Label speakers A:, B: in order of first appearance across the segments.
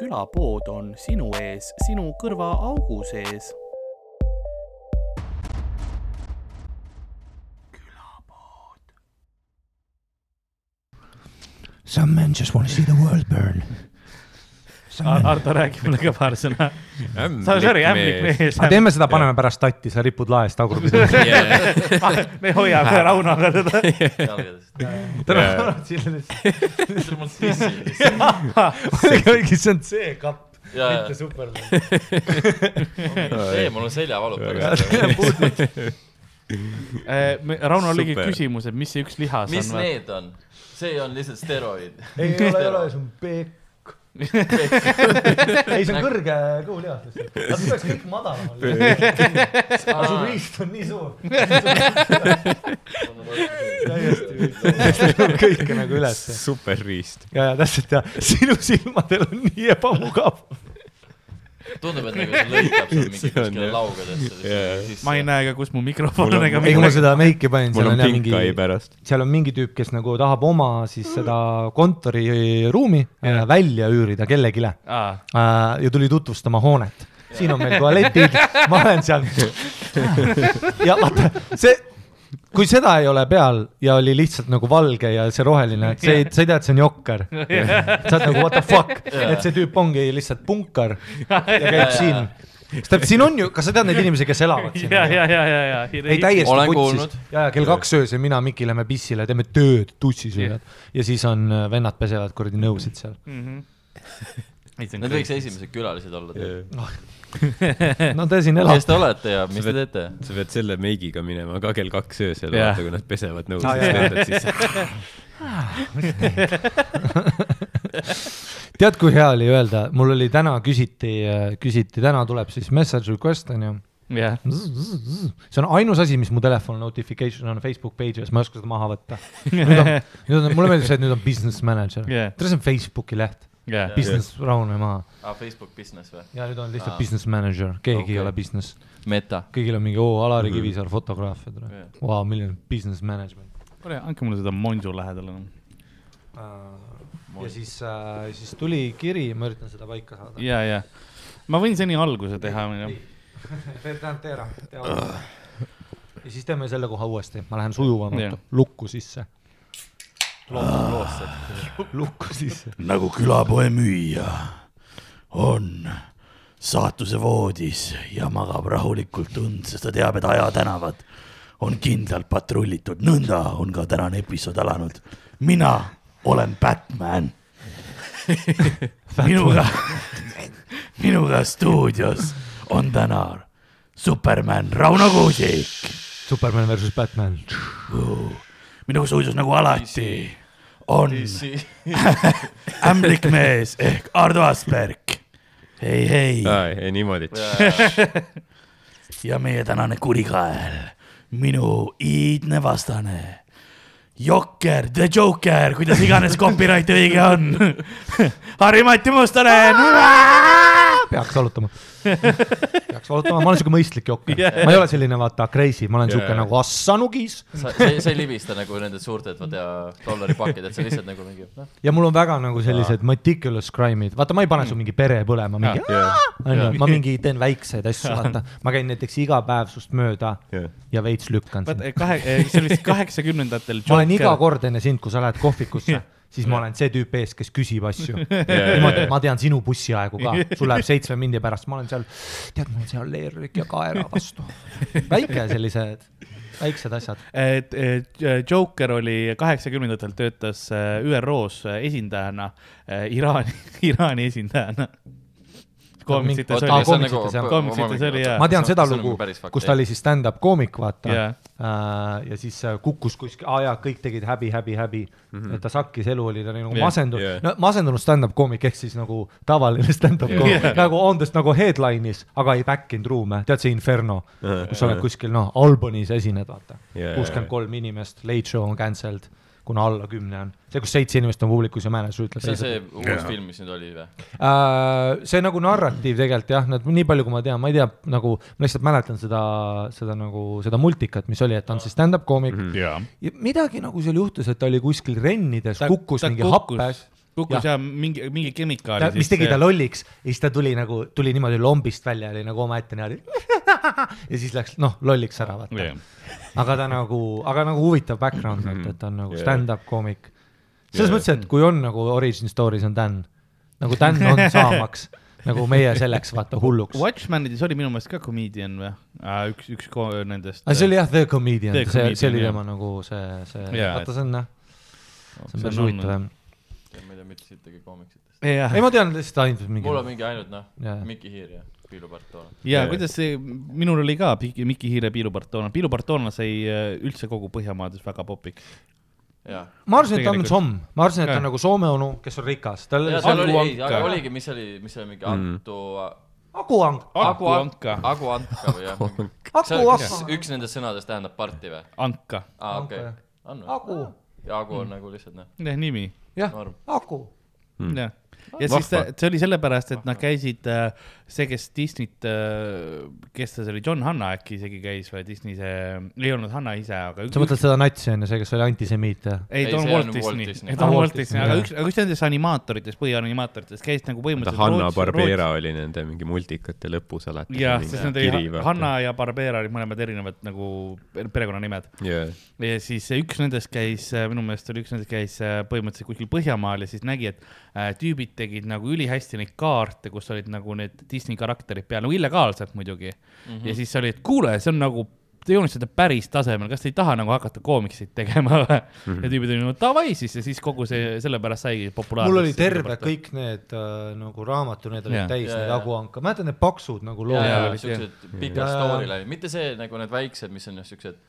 A: külapood on sinu ees, sinu kõrvaaugu sees.
B: Some men just want to see the world burn.
C: Ar- Ardo, räägi mulle ka paar sõna. Sorry, ämblik mees.
B: aga teeme seda, paneme pärast tatti, sa ripud laest tagurpidi.
C: me hoiame Raunoga teda.
B: tere, kuigi see on C-kapp, mitte. Superman.
D: ei, mul on seljavalu pärast.
C: Rauno
E: Super.
C: küsimus, et mis see üks lihas
D: mis
C: on.
D: need on? see on lihtsalt steroid.
B: ei ole, ei ole, see on pekk. ei, see on kõrge kõhulihas lihtsalt. aga see peaks kõik madalamal aga su riist on nii suur. täiesti, kõike nagu ülesse.
E: superriist.
B: ja, ja täpselt ja sinu silmadel on nii ebamugav.
D: tundub, et nagu see lõikab seal mingi kuskile laugadesse
C: ma ei näe ka, kus mu mikrofon on ega
B: ei, kui ma
C: midagi.
B: seda meiki panin, seal
E: on
B: jah mingi seal on mingi tüüp, kes nagu tahab oma siis seda kontoriruumi
C: Jah.
B: välja üürida kellelegi
C: aa,
B: äh, ja tuli tutvustama hoonet. siin on meil tualetid, ma olen seal. ja vaata, see, kui seda ei ole peal ja oli lihtsalt nagu valge ja see roheline, see ei, sa ei tea, et see on jokker. sa oled nagu what the fuck, et see tüüp ongi lihtsalt punkar ja käib siin. sest täpselt siin on ju, kas sa tead neid inimesi, kes elavad siin?
C: ja, ja, ja, ja, ja.
B: ei täiesti
D: Olen
B: putsis ja, ja kell kaks öösel mina, Miki lähme pissile, teeme tööd, tussis
C: Jah.
B: võivad ja siis on äh, vennad pesevad kuradi nõusid seal.
D: Need võiks esimesed külalised olla.
B: no te siin
D: kes
B: elate.
D: te olete ja mis te teete?
E: sa pead selle meigiga minema ka kell kaks öösel, vaata kui nad pesevad nõusid
B: Aa,
E: ah,,
B: jah,
E: lendad sisse.
B: tead, kui hea oli öelda, mul oli täna küsiti, küsiti, täna tuleb siis message request onju.
C: jah,
B: see on ainus asi, mis mu telefon notification on Facebook page'is, ma ei oska seda maha võtta. nüüd on, nüüd on, mulle meeldib see, et nüüd on business manager
C: Jah.
B: tere, see on Facebooki leht,
C: jah.
B: business Raune maha
D: aa, Facebook business või?
B: ja nüüd on lihtsalt
D: Aa.
B: business manager, keegi
D: Okei.
B: ei ole business,
D: Meta.
B: kõigil on mingi oo, Alari Kivisaar, fotograaf ja tere
D: Jah.,
B: vau, milline business management.
C: kuule, andke mulle seda Monju lähedal enam.
B: ja siis äh,, siis tuli kiri, ma üritan seda paika saada.
C: ja, ja. ma võin seni alguse teha,
B: tähendab, tee ära, tee ära. ja siis teeme selle koha uuesti, ma lähen sujuvamalt
C: Jah.
B: lukku sisse. lukku sisse.
A: nagu külapoe müüja on saatuse voodis ja magab rahulikult und, sest ta teab, et ajatänavad on kindlalt patrullitud, nõnda on ka tänane episood alanud. mina olen Batman. minuga, minuga stuudios on täna Superman Rauno Kuusik.
B: Superman versus Batman.
A: minuga stuudios nagu alati on ämblik mees ehk Ardo Asperg. hei, hei
E: ei, niimoodi.
A: ja meie tänane kurikael, minu iidne vastane. Jokker, The Joker, kuidas iganes copyright õige on. Harri-Mati Mustonen.
B: peaks valutama. Peaks valutama, ma olen siuke mõistlik jokker. Yeah., ma ei ole selline vaata crazy, ma olen siuke
E: Jaa.
B: nagu assanugis
D: sa, sa, sa ei libista nagu nendel suurtelt, vaata, dollaripakid, et sa lihtsalt nagu mingi, noh.
B: ja mul on väga nagu sellised meticulous crime'id, vaata, ma ei pane su mingi pere põlema, mingi onju, ma mingi teen väikseid asju, vaata, ma käin näiteks iga päev sust mööda
E: Jah.
B: ja veits lükkan sind.
C: vaata, kahe, see oli vist kaheksakümnendatel.
B: ma olen iga kord enne sind, kui sa lähed kohvikusse, siis ma olen see tüüp ees, kes küsib asju. niimoodi, et ma tean sinu bussiaegu ka, sul läheb seitsme mindi pärast, ma olen seal, tead, mul on seal leerlik ja kaera vastu. väike sellised, väiksed asjad.
C: et et Joker oli kaheksakümnendatel töötas äh, ÜRO-s äh, esindajana, Iraani, Iraani esindajana. Koomiksites oli,
B: koomiksites, jah.
C: koomiksites oli jaa.
B: ma tean seda
D: see on
B: lugu
D: nagu fakt,,
B: kus ta oli siis stand-up koomik, vaata
C: Jaa.
B: äh,. ja siis äh, kukkus kuskil, aa jaa, kõik tegid häbi, häbi, häbi mm. -hmm. et ta sakkis, elu oli ta nagu
C: Jah,
B: masendunud
E: jah.
B: no masendunud stand-up koomik ehk siis nagu tavaline stand-up koomik
C: Jah.
B: nagu on tast nagu headline'is, aga ei back in room'e, tead see Inferno,
E: Jah.
B: kus sa oled kuskil noh, Albanis esined, vaata kuuskümmend kolm inimest, late show on cancelled, kuna alla kümne on, see, kus seitse inimest on publikus ja manager ütleb.
D: see on see uus film, mis nüüd oli või?
B: Äh, see nagu narratiiv tegelikult jah, nad nii palju, kui ma tean, ma ei tea, nagu ma lihtsalt mäletan seda, seda nagu seda multikat, mis oli, et ta on siis stand-up koomik mm. -hmm.
C: jaa.
B: ja midagi nagu seal juhtus, et ta oli kuskil rennides, kukkus
C: ta
B: mingi
C: kukkus.
B: happes
C: kukkus
B: Jah.
C: ja mingi, mingi kemikaali
B: mis tegi ta lolliks ja siis ta tuli nagu, tuli niimoodi lombist välja, oli nagu omaette niimoodi. ja siis läks noh, lolliks ära vaata. aga ta nagu, aga nagu huvitav background, et, et ta on nagu
E: Jaa.
B: stand-up koomik. selles
E: Jaa.
B: mõttes, et kui on nagu origin story's on Dan, nagu Dan on saamaks nagu meie selleks vaata hulluks.
C: Watchmanides oli minu meelest ka comedian või? üks, üks ko- nendest.
B: see oli jah The Comedian, see, see
C: Comedian,
B: oli tema nagu see, see,
C: Jaa,
B: vaata see on jah, see on
C: See
B: päris huvitav jah.
D: ma ei tea mitte sittagi koomiksitest.
C: jah
B: ei, ma tean lihtsalt ainult mingi.
D: mul on mingi ainult noh
B: Jaa.,
D: Mikki Hiir ja Piilu Bartolo.
C: ja kuidas see, minul oli ka Mikki Hiire Piilu Bartona, Piilu Bartona sai äh, üldse kogu Põhjamaades väga popiks.
B: ma arvasin, et ta on somm, ma arvasin, et ta on nagu Soome onu, kes on rikas, tal
D: oli, oligi, mis oli, mis oli mingi
E: Mm.
D: Antu,
B: Aku Ang-,
C: Aku Anka,
D: Agu Anka või jah?
B: Aku
D: see on,
B: Ang-,
D: üks nendest sõnadest tähendab parti või?
C: Anka,
D: aa, okei?
B: Aku,
D: ja Agu on nagu lihtsalt noh,
C: jah nimi,
B: jah. Aku.
E: Mm.
C: jah. ja siis ta, see oli sellepärast, et nad käisid, see, kes Disneyt, kes ta see oli, John Hanna äkki isegi käis või Disney see, ei olnud Hanna ise, aga
B: sa mõtled seda natsi on ju, see, kes oli antisemiit jah?
C: ei,
D: Ei,
C: ta on
D: on
C: Walt Disney, ta on
B: Ah,
C: Walt
B: Walt
C: Disney, aga üks, aga üks nendest animaatoritest, põhianimaatoritest käis nagu põhimõtteliselt
E: Hanna Barbera oli nende mingi multikate lõpus alati.
C: jah, sest nad olid, Hanna ja Barbera olid mõlemad erinevad nagu perekonnanimed.
E: Jaa,
C: ja siis üks nendest käis, minu meelest oli üks nendest käis äh, põhimõtteliselt kuskil Põhjamaal ja siis nägi, et äh, tüübid tegid nagu ülihästi neid kaarte, kus olid nagu need Disney karakterid peal, nagu illegaalselt muidugi mm. -hmm. ja siis oli, et kuule, see on nagu, te joonistate päris tasemel, kas te ei taha nagu hakata koomikseid tegema või mm? -hmm. ja tüübid olid nagu davai siis ja siis kogu see, sellepärast saigi populaarseks.
B: mul oli terve. kõik need äh, nagu raamatu, need olid
C: Jaa.
B: täis
D: Jaa,
B: neid
D: jaa.
B: Agu Anka, mäletad need paksud nagu
D: ja, ja
B: lood.
D: siuksed pikad storyline'id, mitte see nagu need väiksed, mis on just siuksed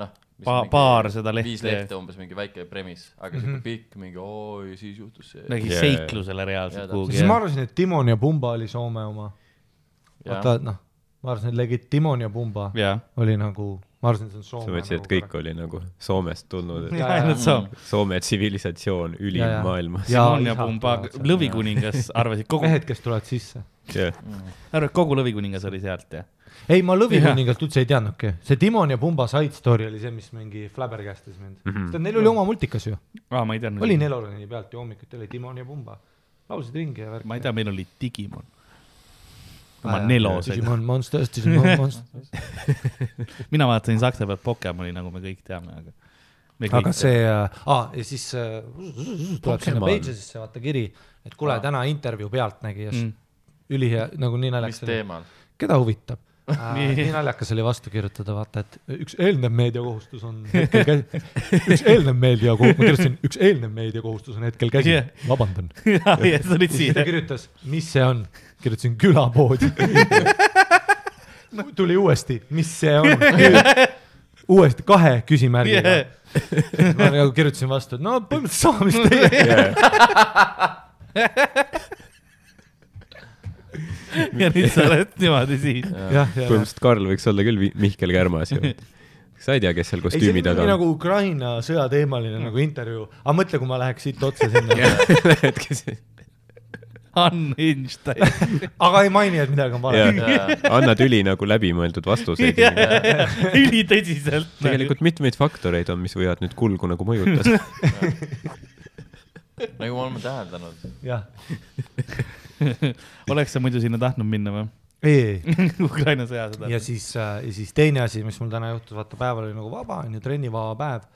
D: noh.
C: Pa- paar seda lehte.
D: viis lehte umbes mingi väike premiss, aga siuke
B: Mhm.
D: pikk mingi oi, siis juhtus see.
C: nägi
E: Jaa,
C: yeah. seiklusele reaalselt
D: Jaa,
C: kuhugi.
B: siis ma arvasin, et Timon ja Pumba oli Soome oma. vaata, noh, ma arvasin, et legit Timon ja Pumba
C: jah,
B: oli nagu, ma arvasin, et see on Soome.
E: sa mõtlesid, et kõik oli nagu Soomest tulnud, et
B: Jaa,
C: ainult saab.
E: Soome tsivilisatsioon ülim
B: Jaa, jaa.
E: maailmas.
B: Jaa,
C: Simon ja Pumba lõvikuningas arvasid kogu,
B: mehed, kes tulevad sisse.
E: jah,
C: arvad kogu lõvikuningas oli sealt jah?
B: ei, ma Lõvikuningalt üldse ei teadnudki, see Timon ja Pumba side story oli see, mis mingi flabbergastas mind mm. -hmm. Neil oli oma multikas ju,
C: aa, ma ei teadnud.
B: oli Nelorani pealt ju hommikuti oli Timon ja Pumba, laulsid ringi ja värk.
C: ma ei tea, meil oli Digimon. oma
B: jaa.
C: nelosed.
B: Digimon Monsters, Digimon Monsters.
C: mina vaatasin saksa pealt Pokemoni, nagu me kõik teame, aga.
B: aga see äh,, aa ja siis äh, tuleb sinna. Pagesesse vaata kiri, et kuule, täna intervjuu Pealtnägijas
C: Mm.
B: ülihea, nagu nii
D: mis
B: naljakas oli,
D: teemal?
B: keda huvitab äh,? nii naljakas oli vastu kirjutada, vaata, et üks eelnev meediakohustus on hetkel käsi, üks eelnev meediakohustus, ma kirjutasin, üks eelnev meediakohustus on hetkel käsi yeah., vabandan.
C: ja, ja sa olid
B: ja siis ta
C: siia.
B: kirjutas, mis see on, kirjutasin külapood. tuli uuesti, mis see on? uuesti kahe küsimärgiga
C: Yeah.
B: yeah.. ma nagu kirjutasin vastu, et no põhimõtteliselt sama, mis teie.
C: ja nüüd sa oled niimoodi siin.
E: põhimõtteliselt Karl võiks olla küll Vi- Mihkel Kärmas ju. sa ei tea, kes seal kostüümi taga on
B: nagu Ukraina sõjateemaline nagu intervjuu, aga mõtle, kui ma läheks siit otse sinna.
E: et kes,
C: Unhinged.
B: aga ei maini, et midagi on vale.
E: annad üli nagu läbimõeldud vastuseid.
C: ülitõsiselt.
E: tegelikult mitmeid faktoreid on, mis võivad nüüd kulgu nagu mõjutada.
D: Nagu me oleme täheldanud.
B: jah,
C: oleks sa muidu sinna tahtnud minna või?
B: ei, ei.
C: Ukraina sõjasõda.
B: ja siis, ja siis teine asi, mis mul täna juhtus, vaata päeval oli nagu vaba, on ju, trennivaba päev.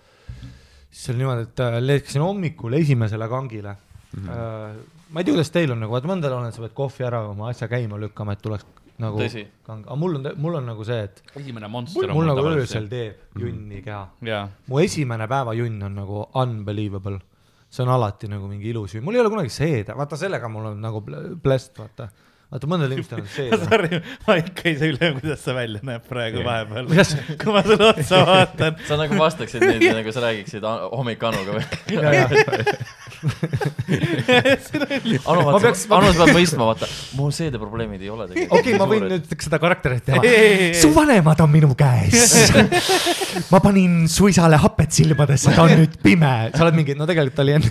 B: siis oli niimoodi, et äh, läksin hommikul esimesele kangile mm. -hmm. ma ei tea, kuidas teil on nagu, vaata mõndal on, et sa pead kohvi ära oma asja käima lükkama, et tuleks nagu aga mul on, mul on nagu see, et
C: esimene monster
B: mul nagu öösel. teeb junni keha.
C: jaa,
B: mu esimene päevajunn on nagu unbelievable. See on alati nagu mingi ilus junn, mul ei ole kunagi seeda, vaata sellega mul on nagu blessed, vaata. vaata mõnel inimestel on seeda.
C: sorry, ma ikka ei saa üle, kuidas sa välja näed praegu vahepeal.
B: kuidas,
C: kui ma sulle otsa vaatan.
D: sa nagu vastaksid niimoodi, nagu sa räägiksid a- hommikanuga või? Anu
B: Ma peaks-,
D: Anu sa pead mõistma, vaata, mu seedeprobleemid ei ole tegelikult.
B: okei, ma võin. nüüd seda karakterit teha su vanemad on minu käes. ma panin su isale hapet silmadesse, ta on nüüd pime. sa oled mingi, no tegelikult ta oli enne,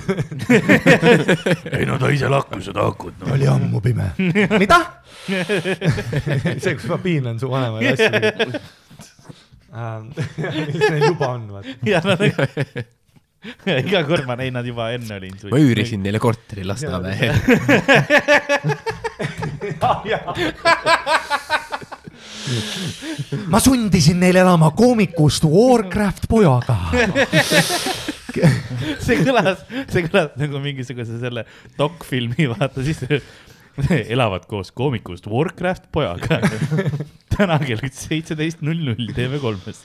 A: ei no ta ise lakkus seda akut no..
B: oli ammu pime. mida? see, kus ma piinan su vanemaid asju. mis neil juba on, vaata.
C: iga kord ma näin nad juba enne olin.
E: ma üürisin neile korteri Lasnamäe.
B: ma sundisin neil elama koomikust Warcraft pojaga.
C: see kõlas, see kõlas nagu mingisuguse selle dokfilmi, vaata siis elavad koos koomikust Warcraft pojaga. täna kell seitseteist null null TV3-s.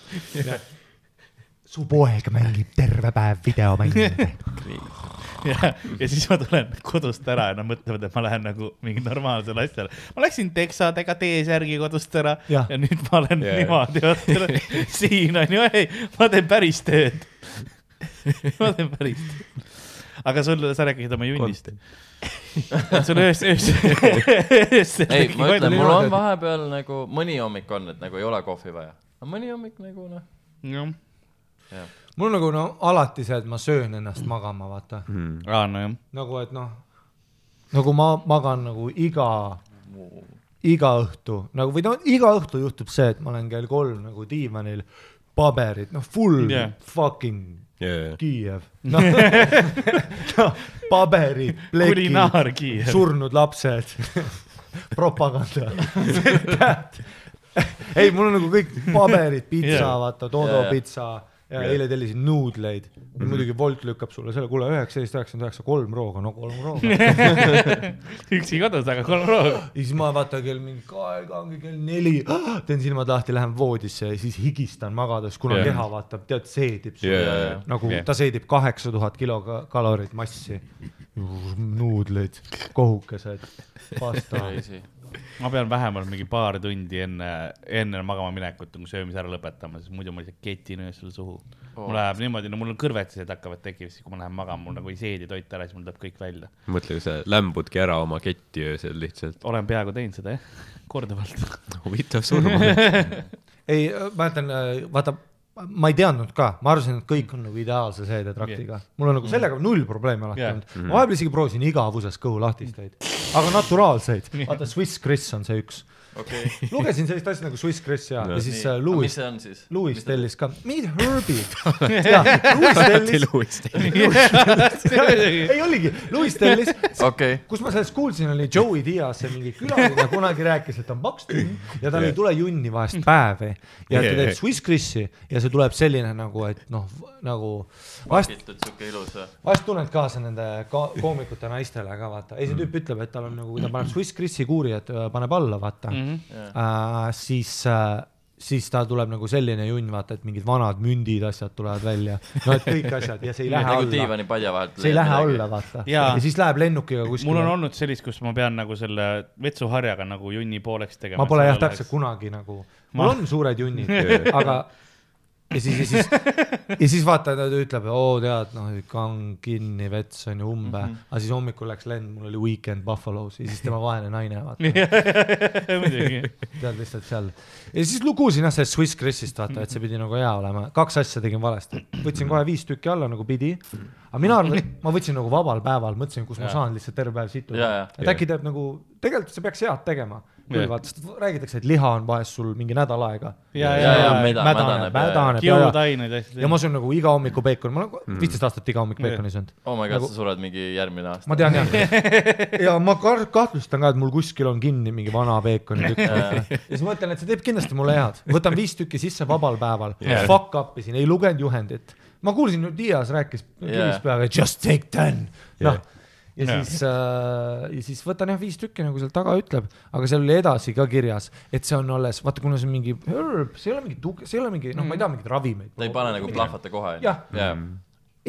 B: Su poeg mängib terve päev videomänge.
C: ja, ja siis ma tulen kodust ära ja nad mõtlevad, et ma lähen nagu mingi normaalsele asjale. ma läksin teksadega T-särgi kodust ära ja, ja nüüd ma olen yeah. niimoodi, vaata siin on ju, ei, ma teen päris tööd. ma teen päris tööd. aga sul, sa rääkisid oma junnist. sul öös, öös, öös.
D: ei, ma ütlen, mul on vahepeal nagu mõni hommik on, et nagu ei ole kohvi vaja. aga mõni hommik nagu noh,
C: jah.
B: Mul on nagu no alati see, et ma söön ennast magama, vaata.
C: aa nojah.
B: nagu, et noh, nagu ma magan nagu iga, iga õhtu nagu või no iga õhtu juhtub see, et ma olen kell kolm nagu diivanil, paberid, noh, full yeah. fucking
E: jaa,
B: Kiiev, noh no,, paberid, plekid, surnud lapsed, propaganda. ei, mul on nagu kõik paberid, pitsa yeah., vaata, Dodo yeah. pitsa ja eile tellisin nuudleid mm. -hmm. muidugi Wolt lükkab sulle selle, kuule üheksateist, üheksakümmend üheksa, kolm rooga, no kolm rooga.
C: üksi kodus, aga kolm rooga.
B: ja siis ma vaata kell mingi kaheksa, kell neli, teen silmad lahti, lähen voodisse ja siis higistan magades, kuna yeah. keha vaata, tead, seedib sulle yeah.
E: jaa.
B: nagu yeah. ta seedib kaheksa tuhat kilokalorit massi. nuudlid, kohukesed, pasta.
C: Ma pean vähemalt mingi paar tundi enne, enne magama minekut nagu söömise ära lõpetama, sest muidu ma lihtsalt ketin öösel suhu oh.. mul läheb niimoodi, no mul on kõrvetised hakkavad tekkima, siis kui ma lähen magama, mul nagu ei seedi toit ära, siis mul tuleb kõik välja.
E: mõtle, kui sa lämbudki ära oma ketti öösel lihtsalt.
C: olen peaaegu teinud seda jah, korduvalt.
E: huvitav surma.
B: ei, ma ütlen, vaata, ma ei teadnud ka, ma arvasin, et kõik on nagu ideaalse seedetraktiga yeah.. mul on nagu sellega null probleemi alati
C: Jah.
B: olnud yeah.. ma vahepeal isegi proovisin igavuses kõhulahtisteid, aga naturaalseid. vaata, Swiss Chris on see üks.
D: Okei.
B: lugesin sellist asja nagu Swiss Chris ja, ja siis äh,
D: mis
B: Louis,
D: see on siis?
B: Louis tellis ka, mingid Herbid. Louis tellis, ei oligi, Louis tellis,
D: okei,
B: kus ma sellest kuulsin, oli Joey Diaz, see mingi külaline kunagi rääkis, et on paks tünn ja tal ei tule junni vahest päevi. ja ta teeb Swiss Chris'i ja see tuleb selline nagu, et noh, nagu
D: või?
B: vahest tunned kaasa nende ka koomikute naistele ka vaata, ei see tüüp ütleb, et tal on nagu, kui ta paneb Swiss Chris'i kuuri, et äh, paneb alla, vaata mm, -hmm. äh, siis äh, siis ta tuleb nagu selline junn, vaata, et mingid vanad mündid, asjad tulevad välja, no et kõik asjad ja see ei lähe
D: nagu
B: alla,
D: diivanipadja vahelt.
B: see ei lähe alla, vaata.
C: Jaa.
B: ja siis läheb lennukiga kuskile.
C: mul on olnud sellist, kus ma pean nagu selle vetsuharjaga nagu junni pooleks tegema.
B: ma pole jah täpselt kunagi nagu, mul
C: Ma-
B: on suured junnid, aga ja siis, ja siis, ja siis vaata, ta ütleb, oo tead, noh, kang kinni, vets on ju umbe mm. -hmm. aga siis hommikul läks lend, mul oli weekend Buffalo's ja siis tema vaene naine, vaata, tead lihtsalt seal. ja siis lu- kuulsin jah sellest Swiss Chris'ist vaata, et see pidi nagu hea olema, kaks asja tegin valesti, võtsin kohe viis tükki alla nagu pidi, aga mina arvan, ma võtsin nagu vabal päeval, mõtlesin, kus ma
C: Jaa.
B: saan lihtsalt terve päev situda et äkki teeb nagu, tegelikult see peaks head tegema küll
C: Jah.
B: vaata, sest räägitakse, et liha on vahest sul mingi nädal aega. mädaneb,
D: mädaneb
C: kiudaineid asju.
B: ja ma söön nagu iga hommiku peekoni, ma olen viisteist aastat iga hommik peekoni söönud.
D: oh my god
B: Nagu-
D: sa sured mingi järgmine aasta.
B: ma tean jah. ja ma kahtlustan ka, et mul kuskil on kinni mingi vana peekoni tükk. ja siis ma mõtlen, et see teeb kindlasti mulle head. võtan viis tükki sisse vabal päeval
E: Jah.
B: fuck up isin, ei lugenud juhendit. ma kuulsin, Dias rääkis kivist peale, just take ten. noh, ja siis äh,, ja siis võtan jah viis tükki, nagu seal taga ütleb, aga seal oli edasi ka kirjas, et see on alles, vaata, kuna see on mingi herb, see ei ole mingi tuge, see ei ole mingi, noh, ma ei tea, mingeid ravimeid.
D: ta ei pane nagu plahvata kohe.
B: Jah.
D: jah.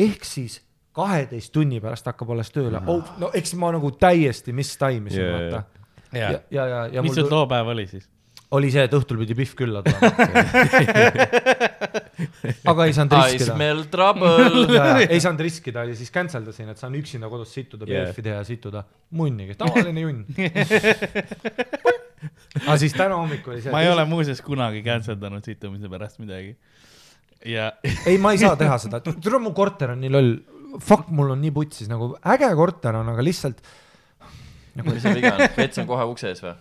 B: ehk siis kaheteist tunni pärast hakkab alles tööle oh,, no eks ma nagu täiesti mistaimisin yeah,, vaata.
C: ja
B: ja, ja, ja, ja
C: mis
B: mul
C: sul too päev oli siis?
B: oli see, et õhtul pidi Pihv külla tulema. aga ei saanud
D: I
B: riskida.
D: smell trouble.
B: ei saanud riskida ja siis cancel dasin, et saan üksinda kodus situda
E: Yeah.
B: BF-i teha ja situda. munnigi, tavaline junn. aga siis täna hommikul oli see.
C: ma ei ole muuseas kunagi cancel danud situmise pärast midagi. ja
B: ei, ma ei saa teha seda, tule mu korter on nii loll. Fuck, mul on nii putsis nagu äge korter on, aga lihtsalt
D: mis see viga on? vets on kohe ukse ees või?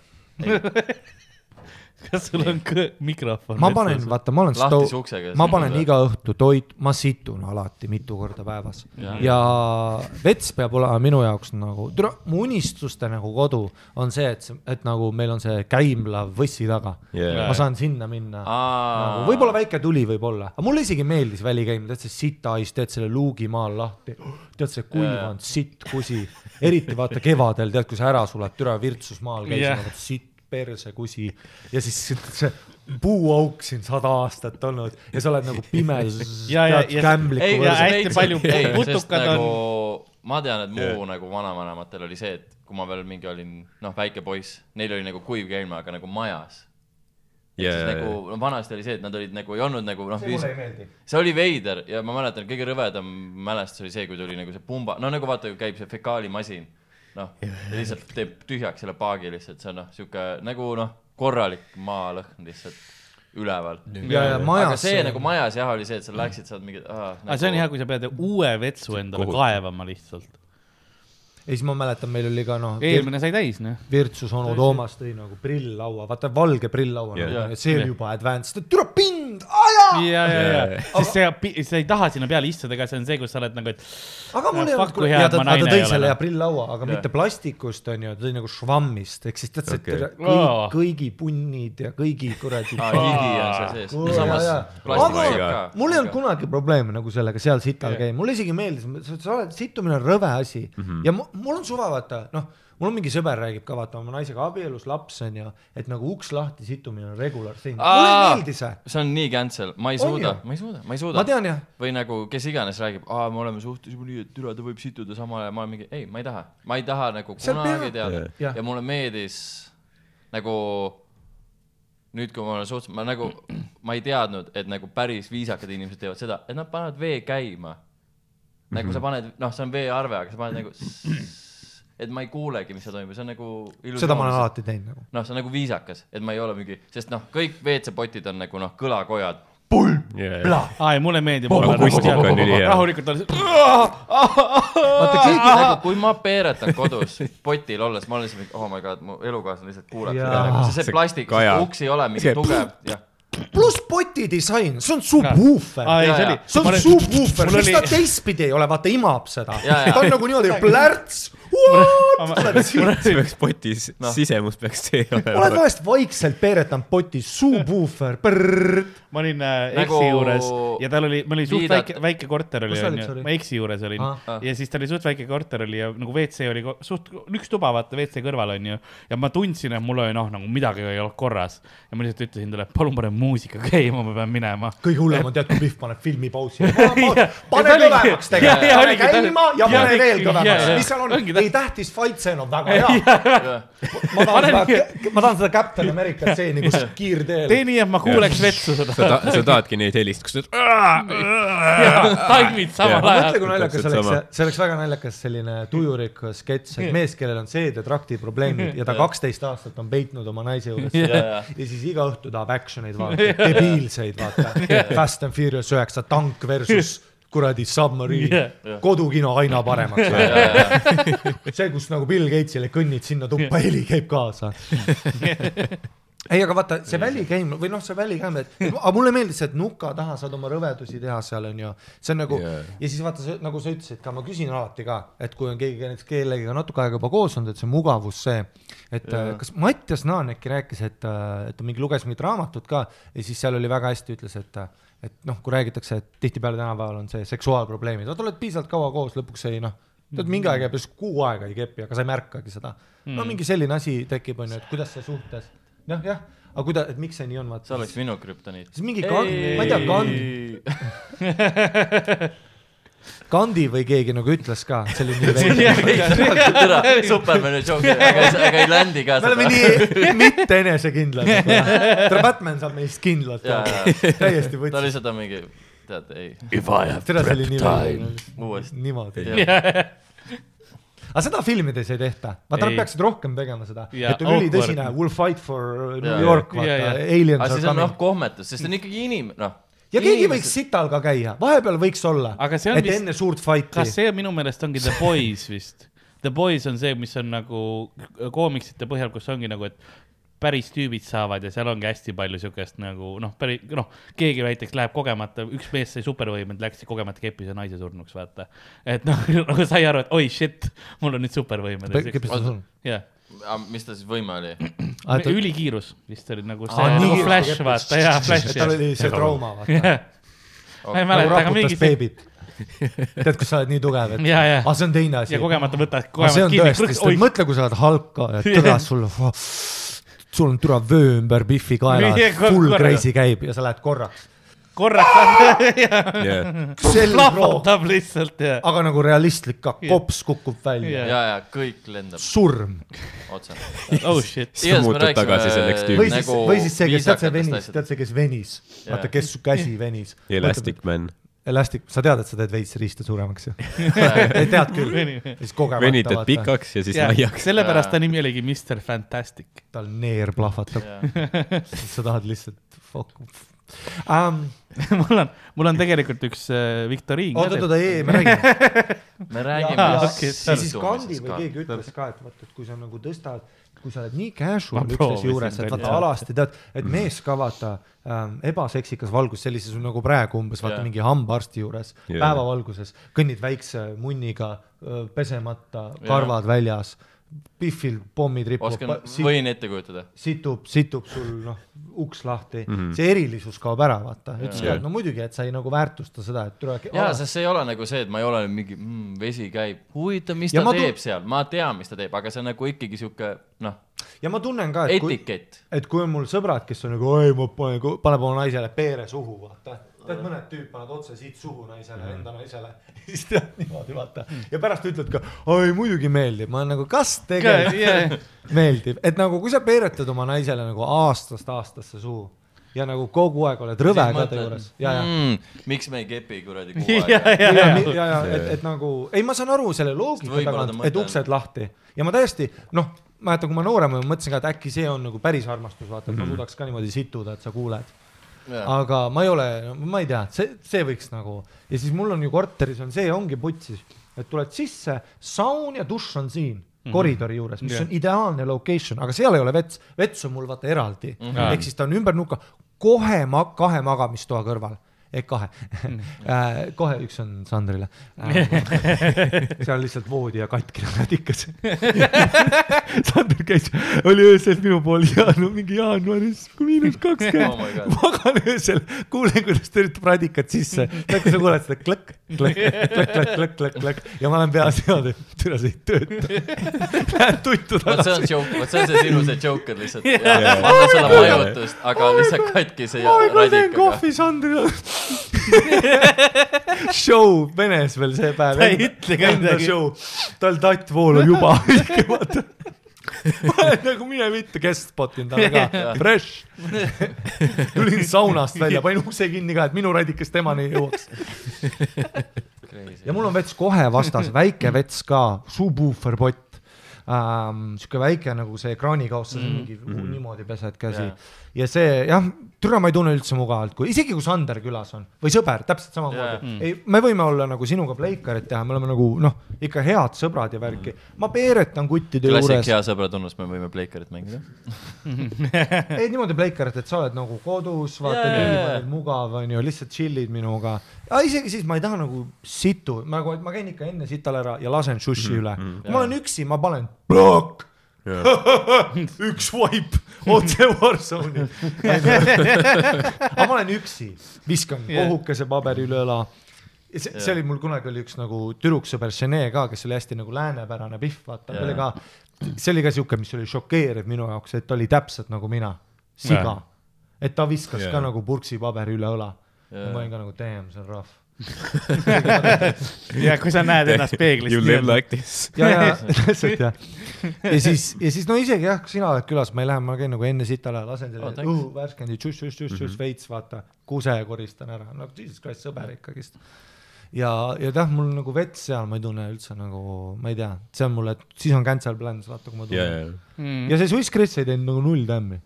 C: Kas sul on mikrofon?
B: ma panen, vaata, ma olen sto-, ma panen iga õhtu toit, ma situn alati mitu korda päevas
D: Jaa.
B: ja vets peab olema minu jaoks nagu, mu unistuste nagu kodu on see, et, et nagu meil on see käimlav võssi taga
E: Yeah.
B: ma saan sinna minna. Nagu, võib-olla väike tuli võib-olla, aga mulle isegi meeldis välikäimine, tead see sitais, teed selle luugi maal lahti, tead see kuivanud sitt kusi, eriti vaata kevadel, tead, kui sa ära suled, türa virtsus maal käis yeah., nagu sitt perse kusi ja siis see puuauk siin sada aastat olnud ja sa oled nagu pime,
C: Ja- ja- ja- ei, ja hästi palju putukad on-
D: nagu,. ma tean, et mu nagu vanavanematel oli see, et kui ma veel mingi olin, noh, väike poiss, neil oli nagu kuiv käima, aga nagu majas.
E: Jaa,
D: siis nagu, no vanasti oli see, et nad olid nagu, ei olnud nagu noh,
B: see mulle ei meeldi.
D: see oli veider ja ma mäletan, kõige rõvedam mälestus oli see, kui tuli nagu see pumba, no nagu vaata, käib see fekaalimasin. noh, lihtsalt teeb tühjaks selle paagi lihtsalt, see on noh, sihuke nagu noh, korralik maalõhn lihtsalt üleval. aga see nagu majas jah, oli see, et sa läksid, saad mingi.
C: aga see on hea, kui sa pead uue vetsu endale
E: Kohutav.
C: kaevama lihtsalt.
B: Ja siis ma mäletan, meil oli ka noh,
C: eelmine sai täis, noh.
B: Virtsus onu Toomas tõi nagu prilllaua, vaata valge prilllaua yeah., see oli
C: Jah.
B: juba advanced, türa pind, aja.
C: ja, ja, ja sest see, sa ei taha sinna peale istuda, ega see on see, kus sa oled nagu, et
B: aga mul ei olnud ja ta, ta tõi selle
C: noh.
B: ja prilllaua, aga
D: Jah.
B: mitte plastikust onju, ta tõi nagu švammist, ehk siis tead see okay. Kõik, kõigi punnid ja kõigi kuradi.
D: higi on seal sees
B: Aga mul ei olnud kunagi probleeme nagu sellega seal sital käia, mulle isegi meeldis, sa oled, situmine on rõve asi -hmm. ja mul on suva, vaata. Noh, mul on mingi sõber räägib ka, vaata oma naisega abielus, laps on ju, et nagu uks lahti situmine on regular thing, mulle ei meeldi see,
D: see on nii cancel, ma ei suuda ma ei suuda, ma ei
B: ma
D: suuda.
B: tean jah,
D: või nagu kes iganes räägib, aa, me oleme suhtes juba nii, et türa, ta võib situda samal ajal, ma olen mingi, ei, ma ei taha, ma ei taha nagu kunagi teada. Ja, ja mulle meeldis nagu nüüd, kui ma olen suhtes, ma nagu, ma ei teadnud, et nagu päris viisakad inimesed teevad seda, et nad panevad vee käima. Nagu
B: Mhm.
D: sa paned, noh, see on veearve, aga sa paned nagu, et ma ei kuulegi, mis seal toimub, see on nagu.
B: seda ma olen alati teinud nagu.
D: noh, see on nagu viisakas, et ma ei ole mingi, sest noh, kõik WC-potid on nagu noh, kõlakojad.
C: aa, ei mulle meeldib. rahulikult on.
B: vaata keegi
D: nagu kui ma peeretan kodus potil olles, ma olen lihtsalt oh my god, mu elukaaslane lihtsalt kuulab
B: Jaa.
D: seda nagu, see plastik, uks ei ole mingi tugev, jah.
B: Pluss poti disain, see on subwoofer
C: see
B: on subwoofer,
C: oli
B: ta, teistpidi ei ole, vaata imab seda, ta on nagu niimoodi plärts,
E: see peaks potis
D: Noh.
E: sisemus peaks see
B: oled
E: olema.
B: vahest vaikselt peeretanud potis, subwoofer, prrrr,
C: ma olin äh,
D: Nagu
C: eksi juures ja tal oli, meil oli suht väike, väike korter oli onju ma eksi juures olin
B: Ah.
D: Ah.
C: ja siis tal oli suht väike korter oli ja nagu WC oli suht, üks tuba vaata WC kõrval onju. ja ma tundsin, et mul oli noh, nagu midagi ei olnud korras ja ma lihtsalt ütlesin talle, palun pane muusika käima, ma pean minema.
B: kõige hullem on tead, kui Pihv paneb filmi pausi. Pane kõvemaks
C: ja-
B: tegelikult, pane käima ja pane veel kõvemaks mis seal on, ei tähtis fight scene on väga hea. ma tahan seda, ma tahan seda Captain America stseeni, kus kiirteel.
C: tee nii, et ma kuuleks vetsu seda.
E: sa sa tahadki neid helist, kus ta
C: taimid samal ajal.
B: Mõtle, kui naljakas
E: Täpselt
B: oleks see oleks väga naljakas selline tujurikas sketš, et mees, kellel on seedetrakti probleemid ja ta kaksteist aastat on peitnud oma naise juures. Ja siis iga õhtu tahab action'eid vaadata, debiilseid vaata. Fast and Furious üheksa, tank versus kuradi submarine
C: Jah.
B: kodukino aina paremaks. see, kus nagu Bill Gatesile kõnnid sinna tuppa, heli käib kaasa. ei, aga vaata see välikäim või noh, see välikäim, et aga mulle meeldis see, et nuka taha saad oma rõvedusi teha seal onju, see on nagu yeah. ja siis vaata, nagu sa ütlesid ka, ma küsin alati ka, et kui on keegi näiteks kellegagi natuke aega juba koos olnud, et see mugavus see, et yeah. kas Mattias Naan äkki rääkis, et, et ta mingi luges mingit raamatut ka ja siis seal oli väga hästi ütles, et et noh, kui räägitakse, et tihtipeale tänapäeval on see seksuaalprobleemid, vaata oled piisavalt kaua koos, lõpuks ei noh, tead mingi aeg jääb just kuu aega ei kepi, aga sa ei märkagi seda. no mingi selline asi tekib, onju, et kuidas see suhtes, jah, jah, aga kuida-, et miks see nii on,
D: see
B: vaata.
D: oleks minu krüptoniit.
B: siis mingi kand, ma ei tea, kand, Gandhi või keegi nagu ütles ka, see oli nii veidi.
D: tere, Supermani joke, aga, aga ei landi ka
B: me oleme nii mitte enesekindlad. tere, Batman saab meist kindlalt täiesti
D: ta
B: võttis.
D: lihtsalt on mingi, tead, ei,
A: If I have
B: oli
A: time.
D: uuesti.
B: niimoodi. Aga seda filmides ei tehta, vaata nad peaksid rohkem tegema seda,
C: Ja
B: et on ülitõsine
C: awkward.
B: Will fight for New
D: Ja,
B: York, vaata, aliens
D: aga siis on noh kohmetus, sest ta on ikkagi inim-, noh.
B: Ja keegi võiks sital ka käia, vahepeal võiks olla, et
C: vist-
B: enne suurt fight'i
C: kas. see minu meelest ongi The Boys vist? The Boys on see, mis on nagu koomiksite põhjal, kus ongi nagu, et päris tüübid saavad ja seal ongi hästi palju siukest nagu noh, päris noh, keegi näiteks läheb kogemata, üks mees sai supervõimed, läks kogemata keppis ja naise surnuks, vaata. et noh, nagu sai aru, et oi shit, mul on nüüd supervõimed.
B: kipis ta surnud?
C: jah,
D: mis ta siis võime oli?
C: ülikiirus vist oli nagu see
D: Aa,
C: nagu flash, vaata, jaa, flash.
B: tal oli see trauma, vaata.
C: ma ei
B: nagu
C: mäleta, aga
B: raputas
C: mingi see
B: beebit. tead, kus sa oled nii tugev, et
C: ja, ja
B: aga, see on teine asi
C: ja. kogemata võtad,
B: aga
C: kogemata kinni,
B: mõtle, kui sa oled halka ja tõra sul, sul on türa vöö ümber Biffi kaela
C: Nii,, kor-
B: full crazy käib ja sa lähed korraks.
C: korraks
E: jah,
C: plahvatab lihtsalt ja.
B: aga nagu realistlik ka, kops kukub välja
C: Jah.
D: ja, ja kõik lendab
B: surm.
D: otse.
C: oh shit.
E: Sa muutud tagasi selleks
B: või
E: tüübiks.
B: siis
D: nagu,
B: või siis see, kes, tead see venis, tead see, kes venis, vaata, kes su käsi venis.
E: Elastic Man.
B: Elastic, sa tead, et sa teed veits riista suuremaks ju? ei tead küll. siis kogemata
E: venitad pikaks ja siis laiaks.
C: sellepärast ta nimi oligi Mr Fantastic.
B: tal neer plahvatab, sa tahad lihtsalt fuck um,.
C: mul on, mul on tegelikult üks äh, viktoriin
B: oot, oot, oot, ei, me räägime.
D: me räägime.
C: Okei,
B: ja siis Kandi või keegi ütles ka, et vaata, et kui sa nagu tõstad, kui sa oled nii casual üksteise juures, et vaata alasti tead, et mees ka vaata ähm, ebaseksikas valgus, sellises nagu praegu umbes vaata
D: Jaa.
B: mingi hambaarsti juures
E: Jaa.
B: päevavalguses, kõnnid väikse munniga, pesemata, karvad väljas, Biffil pommid
D: oskan
B: ripuvad,,
D: võin ette kujutada.
B: situb, situb sul noh, uks lahti mm. -hmm. see erilisus kaob ära, vaata, ütles ka, et no muidugi, et sa ei nagu väärtusta seda, et tule.
D: jaa, sest see ei ole nagu see, et ma ei ole mingi mm,, vesi käib, huvitav, mis
B: Ja
D: ta
B: ma tu-
D: teeb seal, ma tean, mis ta teeb, aga see on nagu ikkagi sihuke noh,
B: ja ma tunnen ka, et kui,
D: etikett.
B: et kui on mul sõbrad, kes on nagu, oi, ma panen, paneb oma naisele peere suhu, vaata. tead, mõned tüüp panevad otse siit suhu naisele mm, enda naisele, siis tead niimoodi, vaata. ja pärast ütled ka, oi muidugi meeldib, ma olen nagu, kas tegelikult meeldib, et nagu kui sa peeretad oma naisele nagu aastast aastasse suhu ja nagu kogu aeg oled rõve ka ta juures. Ja, ja
D: mm,. miks me ei kepi kuradi kuu
C: ja,
D: aega?
C: ja,
B: ja,
C: ja,
B: ja, ja, et, et nagu, ei, ma saan aru selle loogika tagant, et uksed lahti. Ja ma täiesti noh, mäletan, kui ma noorem olin, mõtlesin ka, et äkki see on nagu päris armastus, vaata, et ma suudaks ka niimoodi situda, et sa kuuled. Aga ma ei ole, ma ei tea, see, see võiks nagu ja siis mul on ju korteris on see ongi putsis, et tuled sisse, saun ja dušš on siin mm -hmm. koridori juures, mis
C: Jah.
B: on ideaalne location, aga seal ei ole vets, vets on mul vaata eraldi mm. -hmm. ehk siis ta on ümber nuka, kohe ma-, kahe magamistoa kõrval ehk kahe äh,, kohe üks on Sandrile äh. seal lihtsalt voodi ja katkine radikas. Sander käis, oli öösel minu pool ja no mingi jaanuaris miinus
D: Oh
B: kakskümmend
D: God.
B: magan öösel, kuulen, kuidas ta üritab radikat sisse, sa kuuled seda klõkk, klõkk, klõkk, klõkk, klõkk, klõkk, klõkk ja ma olen peas niimoodi, et türa see ei tööta. Lähen tuttu
D: see on
B: tagasi.
D: joke, vot see on see sinu see joker lihtsalt. anna sulle majutust, aga lihtsalt katkise ja
B: oi, ma teen
D: radikaga.
B: kohvi Sandrile. Show Venes veel see päev.
C: Ta ei ütle ka midagi.
B: tal tatt voolab juba õige, vaata. ma olen nagu mine mitte guest spot inud talle ka, fresh. tulin saunast välja, panin ukse kinni ka, et minu radikas temani ei jõuaks. ja mul on vets kohe vastas, väike vets ka, subwoofer-pott ähm,. sihuke väike nagu see ekraanikaoss, sa mingi mm -hmm. niimoodi pesed käsi
D: Jaa.
B: ja see jah, türa ma ei tunne üldse mugavalt, kui isegi kui Sander külas on või sõber, täpselt samamoodi. ei, me võime olla nagu sinuga pleikarit teha, me oleme nagu noh, ikka head sõbrad ja värki. ma peeretan kuttide
D: klassik
B: juures,
D: hea sõbratunnus, me võime pleikarit mängida.
B: ei niimoodi pleikarit, et sa oled nagu kodus, vaata
D: jaa, jaa.
B: diivanil mugav onju, lihtsalt chill'id minuga. isegi siis ma ei taha nagu situ, nagu ma käin ikka enne sital ära ja lasen šuši üle. kui ma olen üksi, ma panen plokk, üks vaip otse Warzone'i. aga ma olen üksi, viskan
C: Jah.
B: kohukese paberi üle õla. see, see oli mul kunagi oli üks nagu tüdruksõber Šene ka, kes oli hästi nagu läänepärane pihv, vaata, ta oli ka, see oli ka siuke, mis oli šokeeriv minu jaoks, et ta oli täpselt nagu mina, siga et ta viskas
E: Jah.
B: ka nagu purksipaberi üle õla. ja ma olin ka nagu damn, see on rough.
C: ja kui sa näed ennast peeglis.
E: You live like this.
B: ja, ja täpselt jah. ja siis, ja siis no isegi jah, kui sina oled külas, ma ei lähe, ma käin nagu enne sitale, lasen
D: Oh,
B: selle
D: thanks.
B: õhu värskendi tšuss, tšuss, tšuss, tšuss veits, vaata, kuse koristan ära, no jesus christ, sõber ikkagist. ja, ja jah, mul nagu vets seal, ma ei tunne üldse nagu, ma ei tea, see on mulle, siis on cancel plans, vaata, kui ma
E: ja,
B: tunnen.
E: ja,
C: Mm.
B: ja see Swiss Chris ei teinud nagu null tämmi,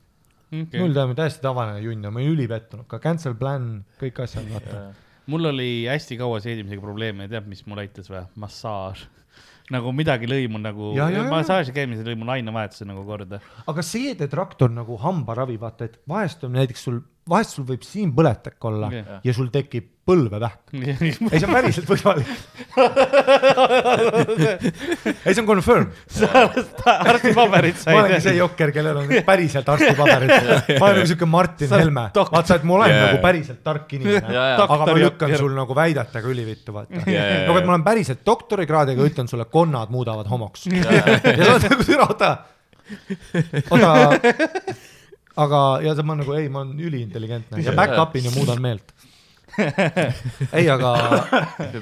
B: null tämmi, täiesti tavaline junn ja ma olin ülipettunud ka, cancel plan, kõik asjad, vaata.
C: Mul oli hästi kaua seedimisega probleeme, tead, mis mul aitas või? massaaž. nagu midagi lõi mul nagu massaaži käimise lõi mul ainevahetuse nagu korda.
B: aga seedetraktor nagu hambaravi, vaata, et vahest on näiteks sul, vahest sul võib siin põletik olla okay. ja sul tekib põlvevähk. ei, see on päriselt võimalik. ei, see on confirm.
C: arstipaberit
B: ma olengi see
C: said.
B: jokker, kellel on päriselt arstipaberid. ma olen nagu siuke Martin
C: Sa oled
B: Helme,
C: doktor.
B: vaata, et ma olen yeah. nagu päriselt tark inimene
D: jaa.
B: aga ma lükkan
C: jokker.
B: sul nagu väidetega ülivittu, vaata.
E: Jaa,
B: nagu, et ma olen päriselt doktorikraadiga, ütlen sulle, konnad muudavad homoks. ja sa oled nagu, türa, oota, oota, aga, ja ma nagu, ei, ma olen üliintelligentne ja back-up'in ja muudan meelt. ei, aga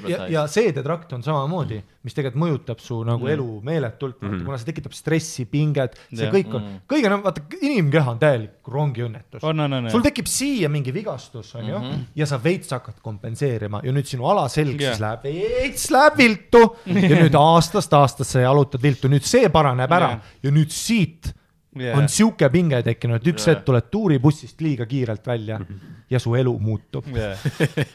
B: ja, ja seedetrakt on samamoodi, mis tegelikult mõjutab su nagu elu meeletult mm, -hmm. kuna see tekitab stressi, pinget, see
C: Jah.
B: kõik on, kõige enam, vaata, inimkeha on täielik rongiõnnetus.
C: on, on, on.
B: sul tekib siia mingi vigastus, onju, ja sa veits hakkad kompenseerima ja nüüd sinu alaselg
C: Jah.
B: siis läheb veits läheb viltu ja nüüd aastast aastasse jalutad viltu, nüüd see paraneb ära
C: Jah.
B: ja nüüd siit
C: Jah.
B: on sihuke pinge tekkinud, et üks
D: Jah.
B: hetk tuled tuuribussist liiga kiirelt välja ja su elu muutub.
C: yeah..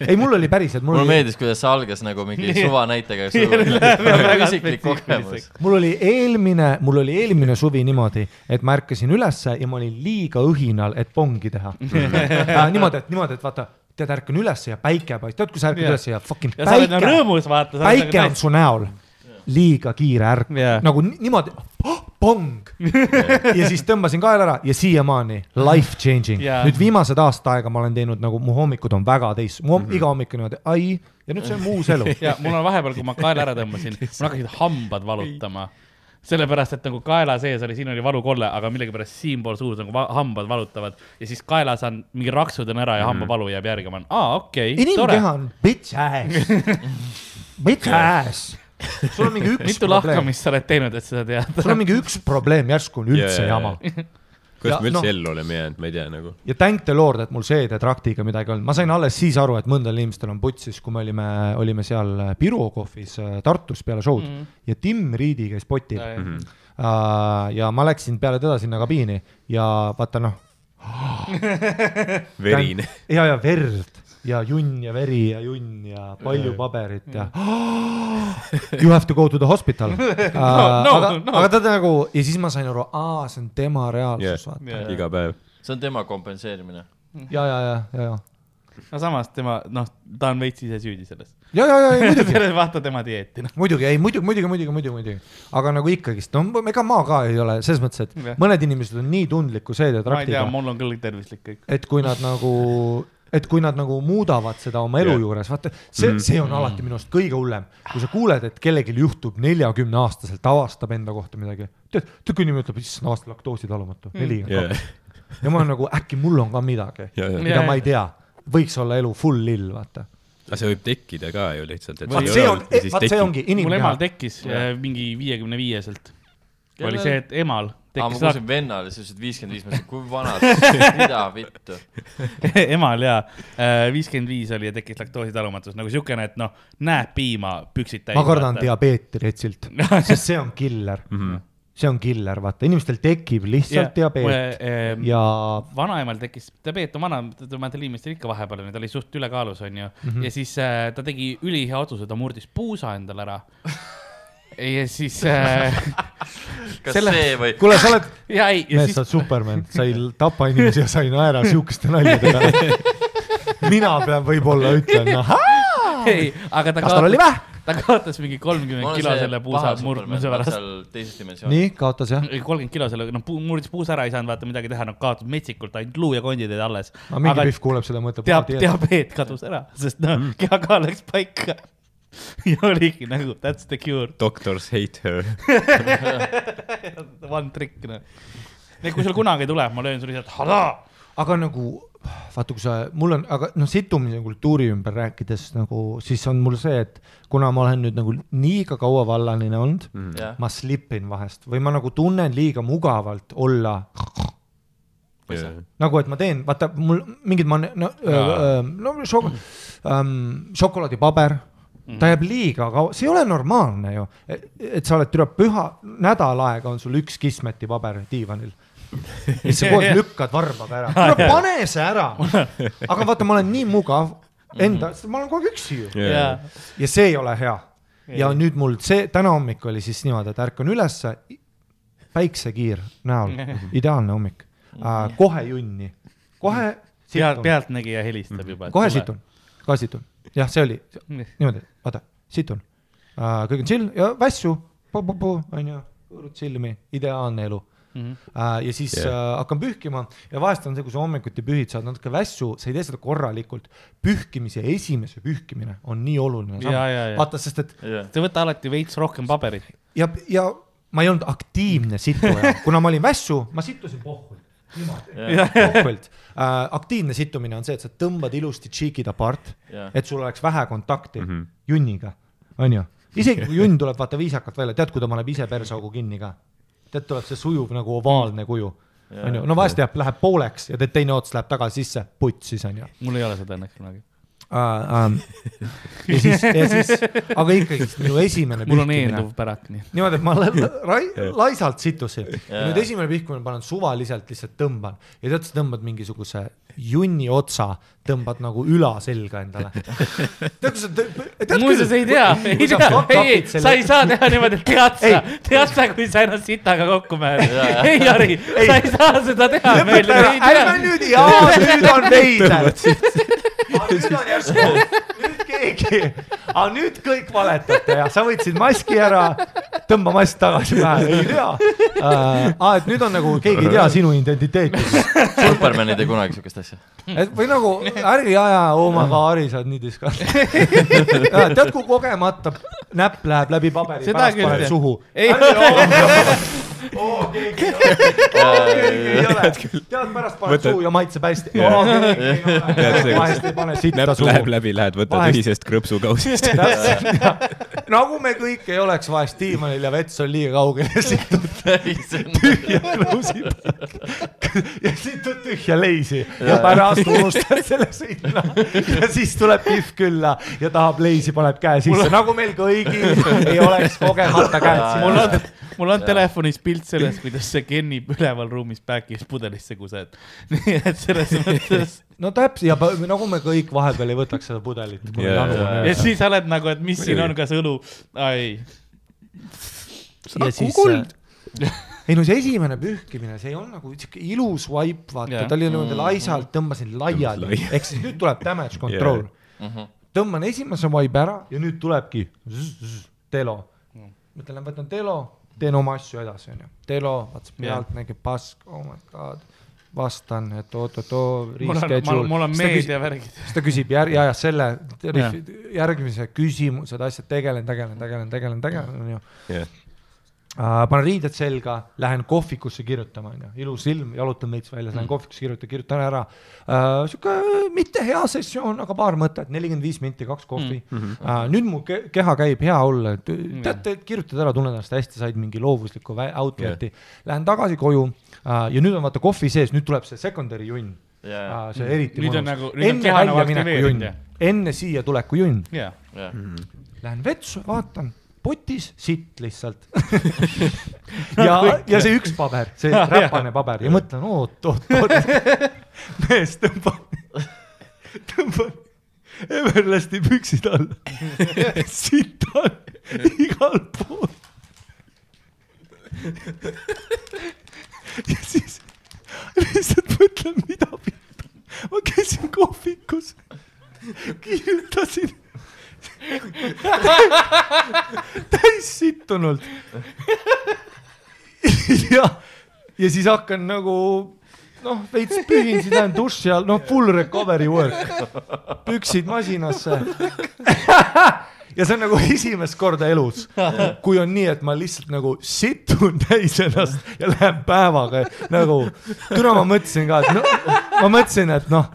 B: ei, mul oli päriselt, mul
D: mulle
B: oli,
D: meeldis, kuidas see algas nagu mingi suvanäitega,
C: väga
D: isiklik kogemus
B: mul oli eelmine, mul oli eelmine suvi niimoodi, et ma ärkasin ülesse ja ma olin liiga õhinal, et pongi teha niimoodi, et niimoodi, et vaata, tead, ärkan ülesse ja päike paistab, tead, kui sa ärkad
C: Jah.
B: ülesse ja fucking
C: ja nagu
B: päike, päike on su näol, liiga kiire ärk
C: Jah.
B: nagu ni- niimoodi oh,, pong ja siis tõmbasin kaela ära ja siiamaani life changing
C: Jaa.
B: nüüd viimased aasta aega ma olen teinud nagu mu hommikud on väga teis-, mu mm -hmm. iga hommik on niimoodi ai ja nüüd see on mu uus elu.
C: ja mul on vahepeal, kui ma kaela ära tõmbasin, mul hakkasid hambad valutama. sellepärast, et nagu kaela sees oli, siin oli valukolle, aga millegipärast siinpool suus nagu hambad valutavad ja siis kaelas on mingi raksud on ära ja hambavalu jääb järgi, ma olen, aa okei okay,,
B: inimkeha. on bitch ass, bitch ass. sul on mingi üks
C: mitu
B: probleem,
C: lahkamist sa oled teinud, et seda teada?
B: sul on mingi üks probleem, järsku on üldse
E: Jaa,
B: jama
E: jaa,
B: Ja,
E: kuidas me üldse
B: noh.
E: ellu oleme jäänud, ma ei tea nagu.
B: ja thank the lord, et mul seedetraktiga midagi olnud, ma sain alles siis aru, et mõndadel inimestel on putsis, kui me olime, olime seal Piru kohvis äh, Tartus peale show'd mm. -hmm. ja Tim Riidi käis potil
C: Jaa,
B: uh,.
C: jaa.
E: Mhm.
B: ja ma läksin peale teda sinna kabiini ja vaata noh,
E: verine.
B: ja, ja verd ja junn ja veri ja junn ja palju paberit ja you have to go to the hospital uh,.
C: no,
B: aga
C: no.
B: aga ta nagu ja siis ma sain aru, aa, see on tema reaalsus
E: Jah.
B: vaata
C: Jah.
E: iga päev.
D: see on tema kompenseerimine.
B: ja, ja, ja, ja, ja,
C: no samas tema, noh, ta on veits ise süüdi selles.
B: ja, ja, ja, ja muidugi
C: vaata tema dieeti, noh.
B: muidugi, ei muidugi, muidugi, muidugi, muidugi, muidugi, aga nagu ikkagist, no ega ma ka ei ole selles mõttes, et
C: Jah.
B: mõned inimesed on nii tundliku
C: ma ei tea,
B: seedetraktiga,
C: mul on küll tervislik kõik.
B: et kui nad nagu, et kui nad nagu muudavad seda oma elu
E: Jah.
B: juures, vaata see,
E: Mhm.
B: see on alati minu arust kõige hullem, kui sa kuuled, et kellelgi juhtub neljakümne aastaselt, avastab enda kohta midagi. tead, kui inimene ütleb, issand, avastab laktoositalumatu, nelikümmend
E: Jaa.
B: kaks. ja ma olen nagu äkki mul on ka midagi,
E: ja, ja,
B: mida
C: Jaa,
B: ma ei tea, võiks olla elu full lill, vaata.
E: aga see võib tekkida ka ju lihtsalt, et
B: vaat
E: ei
B: see
E: ole
B: on
E: ja,
B: vaat see ongi
C: mul emal tekkis äh, mingi viiekümne viieselt. oli see, et emal
D: aa, ma kuulsin vennale, sa ütlesid viiskümmend viis, ma ütlesin, kui vana, mida vittu.
C: emal ja viiskümmend viis oli ja tekkis laktoositalumatus nagu siukene, et noh, näeb piima, püksid täis.
B: ma kardan. diabeeti retsilt, sest see on killer
E: Mhm.
B: see on killer, vaata, inimestel tekib lihtsalt diabeet ja
C: vanaemal tekkis, diabeet on vana, vanadel inimestel ikka vahepeal ta oli suht ülekaalus, onju mm. -hmm. ja siis äh, ta tegi ülihea otsuse, ta murdis puusa endale ära. Ja siis äh,
D: kas
C: Selle-
D: see või?
B: kuule, sa oled,
C: ja ei, ja
B: mees, sa
C: siis
B: oled Superman, sa ei tapa inimesi ja sa ei naera siukeste naljade peale. mina pean võib-olla ütlen,
C: ei, ta
B: kas tal oli
C: kaotas,
B: vähe?
C: ta kaotas mingi kolmkümmend kilo selle puusa murdmise pärast.
B: nii, kaotas jah?
C: kolmkümmend kilo selle, noh, murdis puusa ära, ei saanud vaata midagi teha, noh, kaotas metsikult, ainult luu ja kondid olid alles.
B: aga mingi
C: aga
B: Pihv kuuleb seda, mõtleb.
C: teab, diabeet kadus ära, sest noh, kehakaal läks paika. Ja oligi nagu that's the cure,
E: Doctors hate her.
C: one trick noh. nii et kui sul kunagi tuleb, ma löön sulle lihtsalt hadaa.
B: aga nagu vaata, kui sa, mul on, aga noh, situmise kultuuri ümber rääkides nagu, siis on mul see, et kuna ma olen nüüd nagu liiga kaua vallaline olnud,
D: jah,
B: ma slipin vahest või ma nagu tunnen liiga mugavalt olla nagu, et ma teen, vaata mul mingid ma, no, no šok-, ähm, šokolaadipaber, ta jääb liiga kaua, see ei ole normaalne ju, et sa oled, tuleb püha, nädal aega on sul üks kismetipaber diivanil. ja siis sa kogu aeg lükkad varbaga ära, kuule pane see ära. aga vaata, ma olen nii mugav enda, ma olen kogu aeg üksi ju.
E: Ja,
B: ja see ei ole hea. ja nüüd mul see täna hommik oli siis niimoodi, et ärkan ülesse, päiksekiir näol, ideaalne hommik. Äh,, kohe junni, kohe
C: pealt, pealtnägija helistab juba.
B: kohe. situn, kohe situn, jah, see oli niimoodi, vaata, situn uh,, kõik on chill ja vässu, onju, chill'i, ideaalne elu
C: Mhm.
B: uh,. ja siis yeah. uh, hakkan pühkima ja vahest on see, kui sa hommikuti pühid, saad natuke vässu, sa ei tee seda korralikult. pühkimise esimese pühkimine on nii oluline
C: ja.
B: vaata, sest et
D: jah,
C: Te võta alati veits rohkem paberit.
B: ja, ja ma ei olnud aktiivne situja, kuna ma olin vässu, ma sittusin pohvult. Pohvult uh,. aktiivne sittumine on see, et sa tõmbad ilusti cheek'id apart,
D: jah,
B: et sul oleks vähe kontakti mm. -hmm. junniga, onju. isegi kui junn tuleb vaata viisakalt välja, tead, kui ta paneb ise persaugu kinni ka. tead, tuleb see sujuv nagu ovaalne kuju, onju, no vahest jääb, läheb pooleks ja teine ots läheb tagasi sisse, puts siis onju
C: mul ei ole seda õnneks kunagi.
B: uh,. Um, ja siis, ja siis, aga ikkagi minu esimene
C: mul on eelduv pärak, nii.
B: niimoodi, et ma la- la- rai- laisalt situsin ja nüüd esimene pihkumine panen suvaliselt lihtsalt tõmban ja tead, sa tõmbad mingisuguse junni otsa, tõmbad nagu üla selga endale. tead, kui sa tõ-.
C: muuseas ei tea, ei tea, ei, sa ei saa teha niimoodi, et tead sa, tead sa, kui sa ennast sitaga kokku määrad. ei, Jari, sa ei saa seda teha, meil ei
B: ärme nüüd, jaa, nüüd on veider. Nüüd on järsku, nüüd keegi, aga nüüd kõik valetate ja sa võtsid maski ära, tõmba mask tagasi pähe, ei tea uh,. aa, et nüüd on nagu keegi ei tea sinu identiteeti.
D: Superman ei tee kunagi siukest asja.
B: et või nagu ärge aja oma kaari, sa oled nii diskant. tead, kui kogemata näpp läheb läbi paberi, pärast
C: jah.
B: suhu.
C: Ei.
B: oo, keegi ei ole, keegi ei ole, tead pärast paned
E: Võtad-
B: suhu ja maitseb hästi. keegi ei ole, vahest ei pane sitta suhu.
E: läheb. läbi, lähed, võtad ühisest krõpsukausist.
B: nagu me kõik ei oleks vahest diivanil ja vets on liiga kaugel ja situd tühja kruusi peal ja situd tühja leisi ja pärast unustad selle sinna. Ja siis tuleb Pihv külla ja tahab leisi, paneb käe sisse, nagu meil kõigil ei oleks kogemata käed
C: mul
B: sinna.
C: on, mul on telefonis pilt sellest, kuidas see kennib üleval ruumis back'is pudelisse kused. nii et selles mõttes
B: no täpselt ja nagu me kõik vahepeal ei võtaks seda pudelit.
E: Jaa, jaa,
C: ja siis oled nagu, et mis siin on, kas õlu, ei.
B: ja siis äh, ei no see esimene pühkimine, see ei olnud nagu siuke ilus vaip, vaata yeah., ta oli niimoodi laisalt, tõmbasin laiali
E: lai-,
B: ehk siis nüüd tuleb damage control
E: Jaa.
B: tõmban esimese vaibe ära ja nüüd tulebki zzz, zzz, telo. mõtlen, võtan telo, teen oma asju edasi, onju. telo, vaatas pealt, nägib pask, oh my god, vastan, et oot-oot-oo, reschedule.
C: mul on meediavärgid.
B: siis ta küsib jär-, ja, ja selle järgmise küsimused, asjad, tegelen, tegelen, tegelen, tegelen, tegelen, onju. Uh, panen riided selga, lähen kohvikusse kirjutama, onju, ilus ilm, jalutan veits väljas, lähen kohvikusse kirjutan, kirjutan ära. Uh,. sihuke mitte hea sessioon, aga paar mõtet, nelikümmend viis minti, kaks kohvi. mm. -hmm. Uh, nüüd mu ke keha käib hea olla, et teate, kirjutad ära, tunned ennast hästi, said mingi loovusliku outlet'i. Yeah.. Lähen tagasi koju uh, ja nüüd on vaata kohvi sees, nüüd tuleb see secondary junn. Uh,, see eriti
C: Nüüd
B: mõnus.
C: nagu-
B: enne
C: nagu
B: väljamineku junn. enne siia tuleku junn,
C: jaa,
D: jah,
B: lähen vetsu, vaatan potis sitt lihtsalt ja, ja see üks paber, see räpane paber ja mõtlen oot, oot, oot. mees tõmbab, tõmbab Everlasti püksid alla. sitt on igal pool. ja siis lihtsalt mõtlen, mida vittu. ma käisin kohvikus, kirjutasin täis sittunult. ja, ja siis hakkan nagu noh, veits pühin, siis lähen duši all, noh, full recovery work, püksid masinasse. ja see on nagu esimest korda elus, kui on nii, et ma lihtsalt nagu situn täis ennast ja lähen päevaga nagu, täna ma mõtlesin ka, et no, ma mõtlesin, et noh,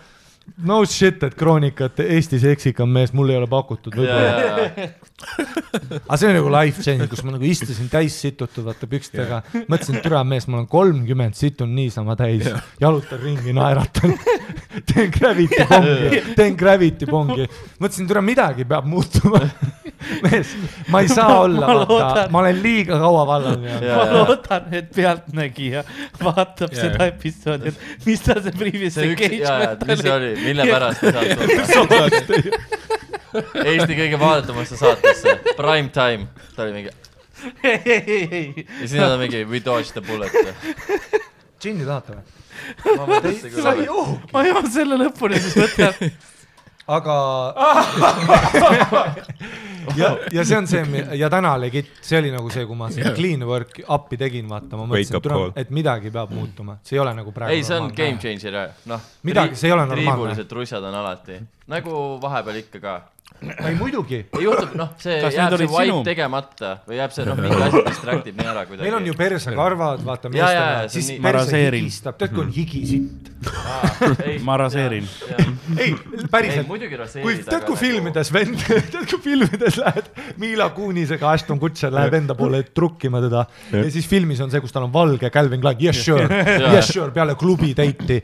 B: no shit, et kroonikat Eesti seksikam mees mul ei ole pakutud võib-olla. aga see oli nagu life change, kus ma nagu istusin täis situtud, vaata pükstega, mõtlesin, et türa mees, ma olen kolmkümmend, situn niisama täis, jalutan ringi, naeratan, teen gravity pongi, teen gravity pongi, mõtlesin, türa midagi peab muutuma. mees, ma ei saa olla,
C: Ma
B: vaata. ma olen liiga kaua vallal
C: ma
B: jäänud.
C: loodan, et Pealtnägija vaatab
E: Jaa.
C: seda episoodi, et mis ta see previous
D: jaa, jaa, mis see
C: engagement
D: oli, mille pärast ei saanud tulla? Eesti kõige vaadatavasse saatesse, prime time, ta oli mingi
C: ei, ei, ei,
D: ja siis nad on mingi we dodged the bullet.
B: džinni tahate või? sa ei
D: küll,
B: joo.
C: ma joon selle lõpuni, siis võta.
B: aga ja, ja see on see ja täna legit, see oli nagu see, kui ma seda clean work up'i tegin, vaata, ma mõtlesin et midagi peab muutuma, see ei ole nagu praegu.
D: ei, see on game. changer, noh.
B: Midagi, see ei ole normaalne.
D: triibulised trussad on alati, nagu vahepeal ikka ka.
B: Ei muidugi,
D: ei juhtub, noh, see
C: Kas
D: jääb see wipe
C: sinu?
D: tegemata või jääb see, noh, mingi asi distractib nii ära kuidagi.
B: meil on ju persekarvad, vaata
D: Ja, ja, ja,
B: meestel,
D: see on
B: siis
D: nii-
B: perse higistab, tead kui on higisitt.
C: ma raseerin..
B: ei,
D: ei,
B: päriselt,
D: muidugi
B: kui tead, kui filmides vend, tead kui filmides lähed Mila Kunisega, Ashton Kutcher läheb enda poole trukkima teda ja. siis filmis on see, kus tal on valge Calvin Klein, yes sure, yes sure, peale klubi date'i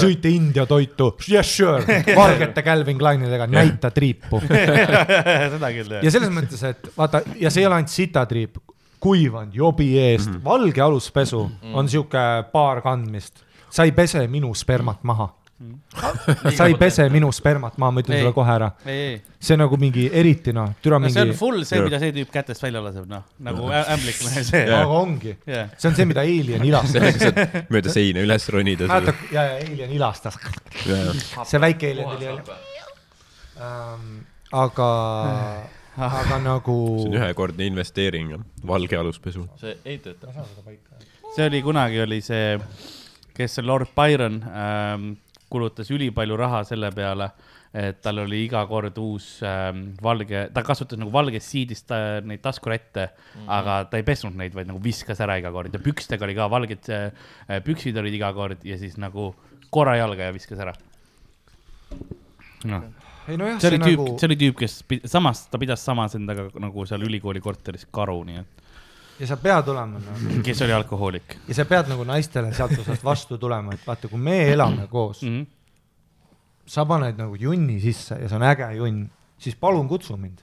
B: sõite India toitu, yes sure, valgete Calvin Kleinidega, näita triipu.
C: Seda küll,
B: ja selles mõttes, et vaata ja see ei ole ainult sitatriip, kuivanud jobi eest mm, -hmm. valge aluspesu on sihuke paar kandmist, sa ei pese minu spermat maha. sa ei pese minu spermat maha, ma ütlen sulle kohe ära, see on nagu mingi eriti noh, türa
C: no see on
B: mingi,
C: full see,
E: Jah.
C: mida see tüüp kätest välja laseb, noh, nagu ämblik.
E: Jah.
B: aga ongi,
C: jah,
B: see on see, mida Alien ilastas.
E: mööda seina üles ronida.
B: mäletad, ja, ja Alien ilastas, see väike Alien tuli jälle. aga, aga nagu.
E: see on ühekordne investeering, valge aluspesu.
D: see ei tööta.
C: see oli kunagi oli see, kes see Lord Byron ähm, kulutas ülipalju raha selle peale, et tal oli iga kord uus ähm, valge, ta kasutas nagu valgest siidist äh, neid taskurätte mm, -hmm. aga ta ei pesnud neid, vaid nagu viskas ära iga kord ja pükstega oli ka valged äh, püksid olid iga kord ja siis nagu korra jalga ja viskas ära. noh,
B: ei nojah,
C: see oli tüüp
B: nagu
C: nagu..., see oli tüüp, kes pi- samas, ta pidas samas endaga nagu seal ülikooli korteris karu, nii et,
B: ja sa pead olema noh,
C: kes oli alkohoolik
B: ja sa pead nagu naistele sealt osast vastu tulema, et vaata, kui me elame koos
C: mm. -hmm.
B: sa paned nagu junni sisse ja see on äge junn, siis palun kutsu mind.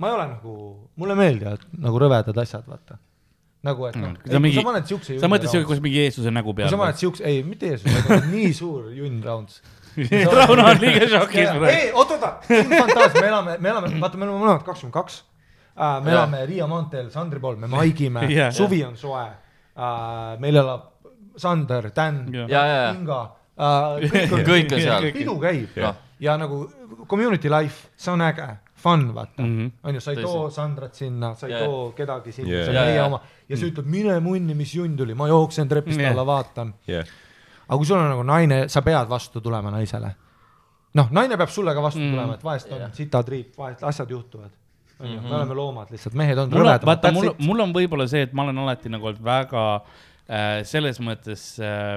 B: ma ei ole nagu, mulle meeldivad nagu rõvedad asjad, vaata. nagu, et noh
C: Mm., mingi-
B: sa paned siukse
C: sa mõtlesid,
B: junni
C: kus mingi Jeesuse nägu
B: kui sa
C: peal
B: paned? siukse, ei, mitte Jeesus, vaid nii suur junn rounds.
C: Rauno on liiga šokis praegu.
B: ei, oot, oota, see on fantaasia, me elame, me elame, vaata, me oleme mõlemad kakskümmend kaks. me
D: Jah.
B: elame Riia maanteel Sandri pool, me maigime suvi on soe. meil elab Sander, Dan,
D: ja, ja, ja,
B: Inga, kõik on,
D: kõik on seal.
B: pidu käib
D: Jah.
B: ja nagu community life, see on äge, fun, vaata mm. -hmm. on ju, sa ei too Sandrat sinna, sa ei
D: Jaa.
B: too kedagi sinna
E: Jaa.
B: see on meie
D: jaa.
B: oma ja sa ütled, mine munni, mis junn tuli, ma jooksen trepist
C: Jah.
B: alla, vaatan.
E: jah,
B: aga kui sul on nagu naine, sa pead vastu tulema naisele. noh, naine peab sulle ka vastu
C: Mm.
B: tulema, et vahest on
D: Jah.
B: sitatriip, vahest asjad juhtuvad. on ju,
C: Mhm.
B: me oleme loomad lihtsalt, mehed on rõvedamad,
C: vaata, mul, mul on võib-olla see, et ma olen alati nagu olnud väga äh, selles mõttes äh,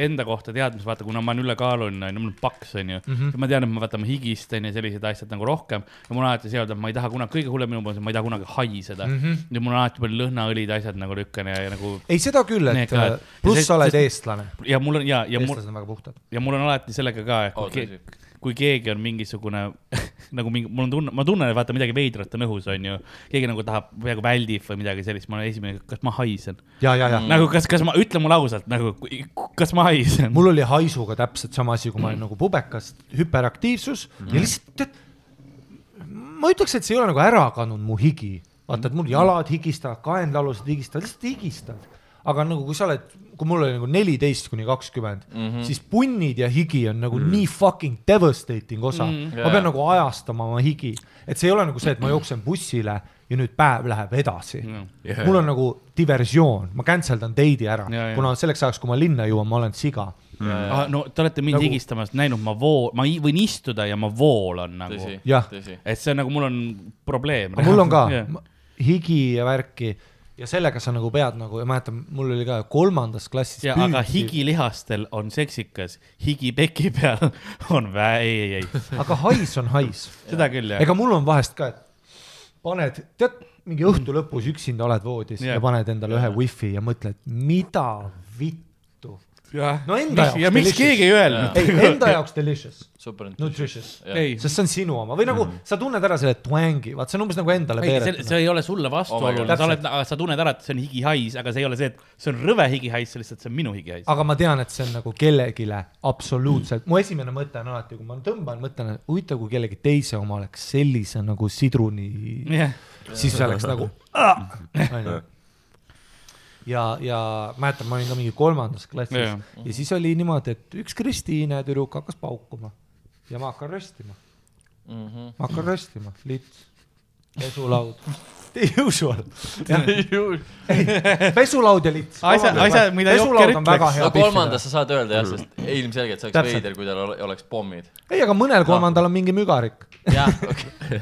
C: enda kohta teadmis, vaata, kuna ma olen ülekaaluline, onju, mul on paks, onju mm. -hmm. ma tean, et ma vaatan, ma higistan ja sellised asjad nagu rohkem ja mul on alati see olnud, et ma ei taha kunagi, kõige hullem minu et ma ei taha kunagi haiseda mm. -hmm. ja mul on alati palju lõhnaõlid, asjad nagu lükkan ja, ja nagu
B: ei, seda küll, et
C: ka,
B: äh, pluss sa oled eestlane,
C: ja mul on ja, ja mul,
B: eestlased on väga puhtad.
C: ja mul on alati sellega ka, et
D: Oh,
C: kui,
D: tõsi.
C: ke, kui keegi on mingisugune nagu mingi, mul on tunne, ma tunnen, et vaata midagi veidrat on õhus, onju. keegi nagu tahab, peaaegu väldib või midagi sellist, ma olen esimene, kas ma haisen
B: ja, ja, ja
C: nagu kas, kas ma, ütle mulle ausalt nagu, kas ma haisen?
B: mul oli haisuga täpselt sama asi, kui ma olin nagu pubekas, hüperaktiivsus mm ja lihtsalt tead, ma ütleks, et see ei ole nagu ära kadunud mu higi, vaata, et mul jalad higistavad, kaenlaalused higistavad, lihtsalt higistad. aga nagu, kui sa oled, kui mul oli nagu neliteist kuni kakskümmend mm, -hmm. siis punnid ja higi on nagu mm -hmm. nii fucking devastating osa mm. -hmm. ma pean nagu ajastama oma higi, et see ei ole nagu see, et ma jooksen bussile ja nüüd päev läheb edasi mm.
E: Jah.
B: mul on nagu diversioon, ma cancel dan date'i ära
C: Jaa, jaa.,
B: kuna selleks ajaks, kui ma linna jõuan, ma olen siga
C: Ah, no te olete mind
B: Nagu-
C: higistamas näinud, ma vool, ma võin istuda ja ma voolan nagu. et see on nagu, mul on probleem.
B: mul on ka yeah. higi ja värki ja sellega sa nagu pead nagu, ma mäletan, mul oli ka kolmandas klassis.
C: ja aga. higilihastel on seksikas, higi peki peal on vä-, ei, ei, ei,
B: aga hais on hais.
C: seda küll jah.
B: ega mul on vahest ka, et paned, tead, mingi õhtu lõpus üksinda oled voodis yeah. ja paned endale ühe wifi ja mõtled, mida vittu. No enda jaoks
C: ja miks
B: delicious.
C: keegi ei öelnud?
B: ei, enda jaoks delicious,
D: super
B: nutritious, sest see on sinu oma. Või nagu sa tunned ära selle twangi, vaat see on umbes nagu endale
C: ei, see, see ei ole sulle vastuoluline.
D: Oh
C: sa oled, sa tunned ära, et see on higihais, aga see ei ole see, et see on rõve higihais, see lihtsalt, see on minu higihais.
B: aga ma tean, et see on nagu kellelegi absoluutselt, mu esimene mõte on alati, kui ma tõmban, mõtlen, et huvitav, kui kellegi teise oma oleks sellise nagu sidruni,
C: jah,
B: siis see oleks nagu, onju. ja, ja mäletan, ma olin ka mingi kolmandas klassis
C: Jaa.
B: ja siis oli niimoodi, et üks Kristiine tüdruk hakkas paukuma ja ma hakkan röstima,
D: Mhm.
B: ma hakkan röstima, lits, pesulaud, the usual. pesulaud ja lits.
C: Asja- asja, mida Jokker
B: pesulaud on väga
C: ütleks.
B: hea
D: no kolmandas sa saad öelda jah, sest ilmselgelt see oleks
B: Täpselt.
D: veider, kui tal ole- oleks pommid.
B: ei, aga mõnel kolmandal on mingi mügarik.
D: jah, okei.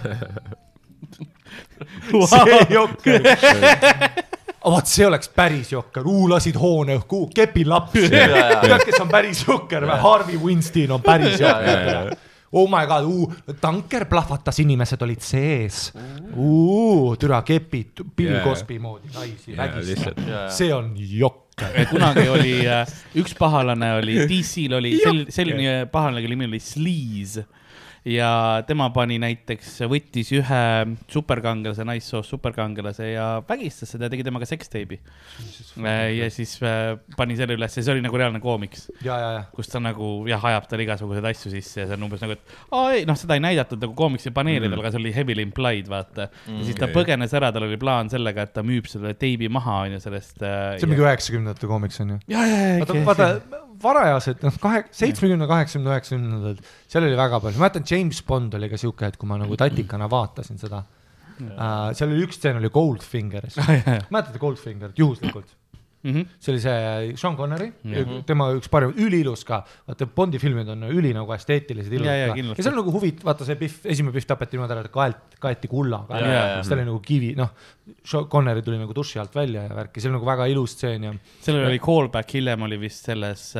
B: see jokker. vot see oleks päris jokker, lasid hoone õhku, kepilaps. tead, kes on päris jokker või? Harvey Weinstein on päris jokker. Oh my god, tanker plahvatas, inimesed olid sees. türa kepid, Bill. Cosby moodi naisi
D: ja.
B: see on jokker.
C: kunagi oli äh, üks pahalane oli, DC-l oli sel- selline pahalane, kelle nimi oli Sleaze ja tema pani näiteks, võttis ühe superkangelase, naissoost superkangelase ja vägistas seda ja tegi temaga seksteibi. ja siis äh, pani selle üles ja see oli nagu reaalne koomiks, kus ta nagu jah, ajab talle igasuguseid asju sisse ja see on umbes nagu, et aa ei, noh, seda ei näidatud nagu koomiksi paneelidel mm, -hmm. aga see oli heavily implied, vaata mm.. ja siis ta põgenes ära, tal oli plaan sellega, et ta müüb selle teibi maha, onju, sellest.
B: see on mingi üheksakümnendate koomiks on ju. vaata, vaata varajased, noh, kahe, seitsmekümne, kaheksakümne, üheksakümnendatel, seal oli väga palju, ma mäletan, James Bond oli ka siuke, et kui ma nagu tatikana vaatasin seda. Uh,, seal oli üks stseen oli Goldfingeris, mäletate Goldfingerit juhuslikult? See oli see Sean Connery mm. -hmm. tema üks parim, üliilus ka, vaata Bondi filmid on üli nagu esteetilised,
C: Ja, ja,
B: ilusad ka ja see on nagu huvitav, vaata see Pihv, esimene Pihv tapeti niimoodi ära, et kaelt, kaeti kullaga
D: Ja, ja, ja.
B: siis ta oli nagu kivi, noh, Sean Connery tuli nagu duši alt välja ja värki, see oli nagu väga ilus stseen ja
C: sellel oli callback, hiljem oli vist selles,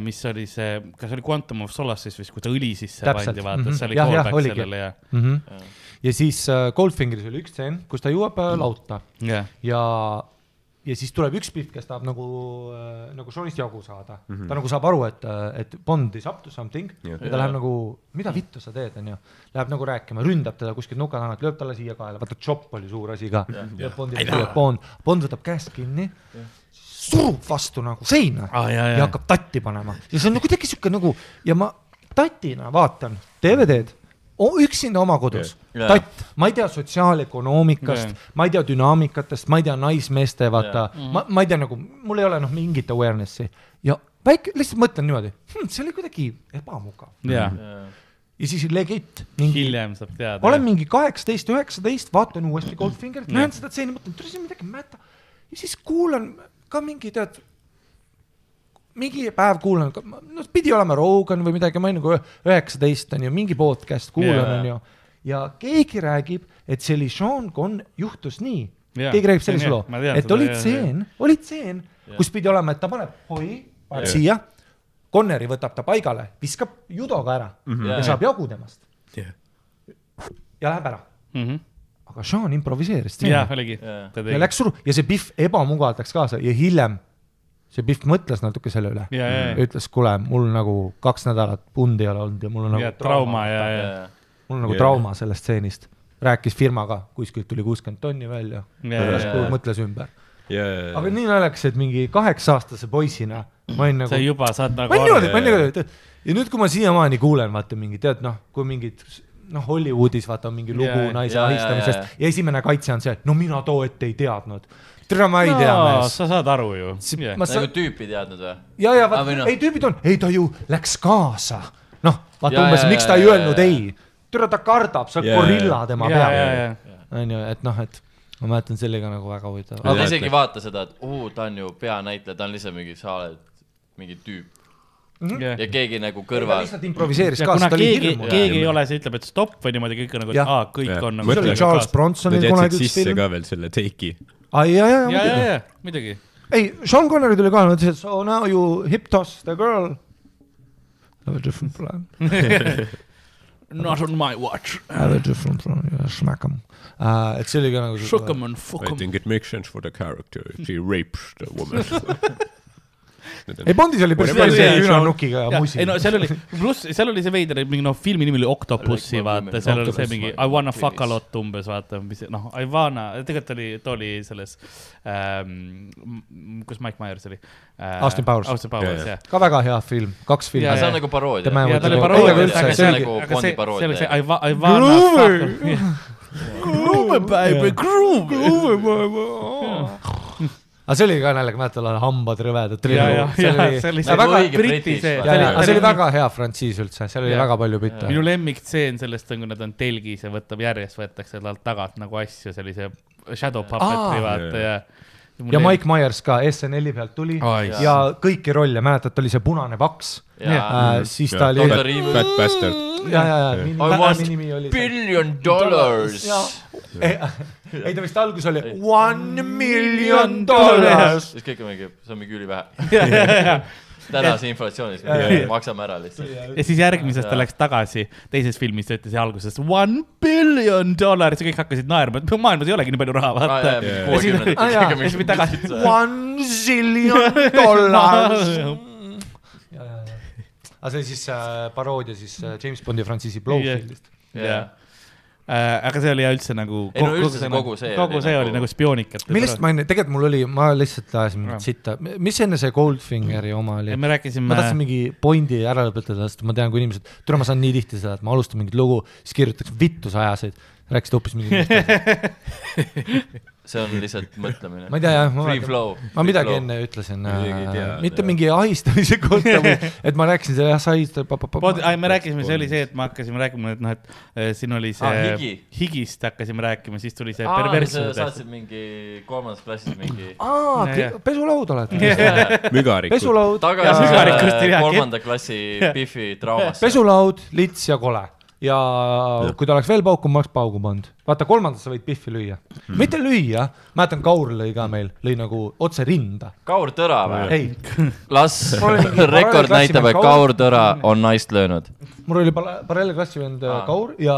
C: mis oli see, kas oli Quantum of Solace'is vist, kui ta õli sisse
B: Täpselt.
C: pandi, vaata,
B: Mhm.
C: see oli
B: Jah, jah,
C: callback
B: oligi.
C: sellele ja,
B: mm. -hmm. ja siis äh, Goldfingeris oli üks stseen, kus ta jõuab äh, lauta
C: ja,
B: ja, ja siis tuleb üks Pihv, kes tahab nagu äh,, nagu Seanist jagu saada mm. -hmm. ta nagu saab aru, et, et Bond is up to something
E: Jah.
B: ja ta läheb nagu, mida vittu sa teed, onju. Läheb nagu rääkima, ründab teda kuskilt nuka tagant, lööb talle siia kaela, vaata Chop oli suur asi ka. lööb Bondile siia, Bond, Bond võtab käest kinni, surub vastu nagu seina
C: Ah, ja, ja.
B: ja hakkab tatti panema ja see on nagu kuidagi siuke nagu ja ma tatina vaatan DVD-d üksinda oma kodus yeah., tatt, ma ei tea sotsiaalökonoomikast yeah., ma ei tea dünaamikatest, ma ei tea naismeeste, vaata yeah., ma, ma ei tea nagu, mul ei ole noh mingit awareness'i ja väike, lihtsalt mõtlen niimoodi hm,, see oli kuidagi ebamugav
C: ja
B: ja siis legit mingi,
C: hiljem saab teada.
B: olen mingi kaheksateist, üheksateist, vaatan uuesti Goldfingerit, näen seda stseeni, mõtlen, tule siin midagi ei mäta ja siis kuulan ka mingi tead mingi päev kuulan, no pidi olema Rogan või midagi, ma olin nagu üheksateist on ju, mingi podcast kuulan
C: Jaa.
B: on ju. ja keegi räägib, et see oli Sean Conn, juhtus nii.
C: Jaa,
B: keegi räägib sellise loo et
C: seda,
B: oli tseen, oli tseen, kus pidi olema, et ta paneb hoi, paneb
E: Jaa.
B: siia, Conneri võtab ta paigale, viskab judoga ära
E: Mhm.
B: ja saab jagu temast
E: Jah.
B: ja läheb ära.
C: Mhm.
B: aga Sean improviseeris
C: jah, oligi.
B: Ja läks suru- ja see Pihv ebamugavalt läks kaasa ja hiljem see Pihv mõtles natuke selle üle
C: ja, ja,
B: ja ütles, kuule, mul nagu kaks nädalat pundi ei ole olnud ja mul on
C: ja
B: nagu
C: trauma ja, ja,
B: mul on nagu
E: Jaa.
B: trauma sellest stseenist. rääkis firmaga, kuskilt tuli kuuskümmend tonni välja,
C: ja, ja, ja.
B: mõtles ümber.
E: ja,
B: aga nii naljakas, et mingi kaheksa-aastase poisina ma olin nagu
C: sa, juba saad nagu
B: ma olin niimoodi, ma olin niimoodi, ja nüüd, kui ma siiamaani kuulen, vaata mingi tead noh, kui mingid noh, Hollywoodis vaata on mingi lugu
C: Jaa,
B: naise ahistamisest
D: jaa,
B: ja esimene kaitse on see, et no mina too ette ei teadnud. tere, ma ei tea,
C: no,.
B: mees.
C: sa saad aru ju.
B: ma saan
D: nagu, tüüpi teadnud või?
B: ja, ja
D: Ah,
B: vaata
D: või, noh.
B: ei tüübid on, ei ta ju läks kaasa. noh, vaata umbes, miks ta ei
D: jaa,
B: öelnud
D: jaa.
B: ei. tere, ta kardab, sa oled gorilla tema
C: ja, ja,
B: peal.
C: ja,
B: onju, et noh, et ma mäletan sellega nagu väga huvitav.
D: aga ta isegi vaata seda, et oo, ta on ju peanäitleja, ta on lihtsalt mingi, sa oled mingi tüüp
C: ja.
D: ja keegi nagu
B: ta
D: kõrval.
B: lihtsalt improviseeris
C: ja
B: ka,
C: kuna
B: sest ta oli
C: keegi,
B: hirmus.
C: keegi ei ole, see ütleb, et stopp või niimoodi, kõik on nagu, aa, kõik
E: Jah.
C: on nagu.
B: see oli Charles Bronsonil kunagi üks
E: sisse
B: film.
E: ka veel selle take'i.
B: ai, ja, ja,
C: ja, ja,
B: muidugi.
C: ja, muidugi.
B: ei, Sean Connery tuli ka, ütles, et so now you hip toss the girl. Have a different plan.
C: Not on my watch.
B: Have a different plan, yeah, smack em uh,. et see oli ka nagu.
C: Shook em and fuck
E: I
C: em.
E: think it makes sense for the character if he rapes the woman.
B: ei, Bondis oli päris palju
C: oli-
B: see küünarnukiga ja musi
C: ei. no seal oli, pluss seal oli see veider, mingi noh, filmi nimi oli Octopussy,
D: Like
C: vaata, seal oli see mingi I wanna fuck a lot umbes, vaata, mis noh, I wanna, tegelikult oli, too oli selles ähm,, kus Mike Myers oli äh,?
B: Austin Powers.
C: Austin Powers, jah.
B: ka väga hea film, kaks filmi
D: see on nagu paroodia
C: ja ta oli paroodia
B: aga, see
C: oli, aga
D: Bondi
C: see, see
D: paroodia.
C: oli see I wa-, I wanna fuck. Groove baby, groove.
B: Aga see oli ka naljaga, mäletad, hambad rõvedad.
C: ja, ja, ja see oli väga
B: ja, ja, hea frantsiis üldse, seal oli
C: Jaa.
B: väga palju bitte.
C: minu lemmiktseen sellest on, kui nad on telgis ja võtab järjest, võetakse talt tagant nagu asju, see Shadow Puppet'i
B: Aa.
C: vaata ja.
B: ja Mike Myers ka SNL-i pealt tuli
C: Ai,
B: ja kõiki rolle, mäletad, ta oli see punane paks
D: ja
B: äh,, siis ta oli, ja.
E: Fat Bastard.
B: ja, ja
D: I
B: nimi,
D: want billion dollars.
B: ei, ei ta vist alguses oli one million dollars.
D: siis kõik on mingi, see on mingi ülivähe. tänase inflatsioonis maksame ära lihtsalt.
C: ja siis järgmisest ta läks tagasi, teises filmis ta ütles alguses one billion dollars ja kõik hakkasid naerma, et maailmas ei olegi nii palju raha, vaata.
B: Ah, jaa.
C: ja siis me tagasi.
B: One zillion dollars. aga see oli siis äh, paroodia siis äh, James Bondi frantsiisi Blowfieldist.
C: jah, aga see oli üldse nagu.
D: Ei no üldse see kogu see
C: kogu
D: oli
C: see
D: nagu-
C: oli nagu spioonikat.
B: millest ma enne, tegelikult mul oli, ma lihtsalt ajasin mingit sitta, mis enne see Goldfingeri oma oli?
C: me rääkisime
B: ma tahtsin mingi pointi ära lõpetada, sest ma tean, kui inimesed, tule ma saan nii tihti seda, et ma alustan mingit lugu, siis kirjutaks vittu sa ajasid, rääkisid hoopis mingit,
D: see on lihtsalt mõtlemine.
B: ma ei tea jah, ma
D: Free, flow.
B: ma midagi. enne ütlesin äh,, mitte mingi ahistamise kohta või et ma rääkisin selle, jah, sa ahistad.
C: Me rääkisime, see oli see, et me hakkasime rääkima, et noh, et eh, siin oli see
D: Ah, higi.
C: higist hakkasime rääkima, siis tuli see
D: sa
C: perverssus.
D: saatsid mingi kolmandas klassis mingi
B: aa pesulaud oled.
E: mügarikud.
B: pesulaud,
D: tagasi äh, kolmanda klassi Biffi traumasse.
B: pesulaud, lits ja kole ja kui ta oleks veel paukum, ma oleks paugu pannud. vaata, kolmandas sa võid Biffi lüüa, mitte lüüa, mäletan, Kaur lõi ka meil, lõi nagu otse rinda.
D: Kaur Tõra või?
B: ei,
D: las rekord näitab, et
B: Kaur-
D: Tõra on naist löönud.
B: mul oli paralleelklassivend
D: Aa.
B: ah. Kaur ja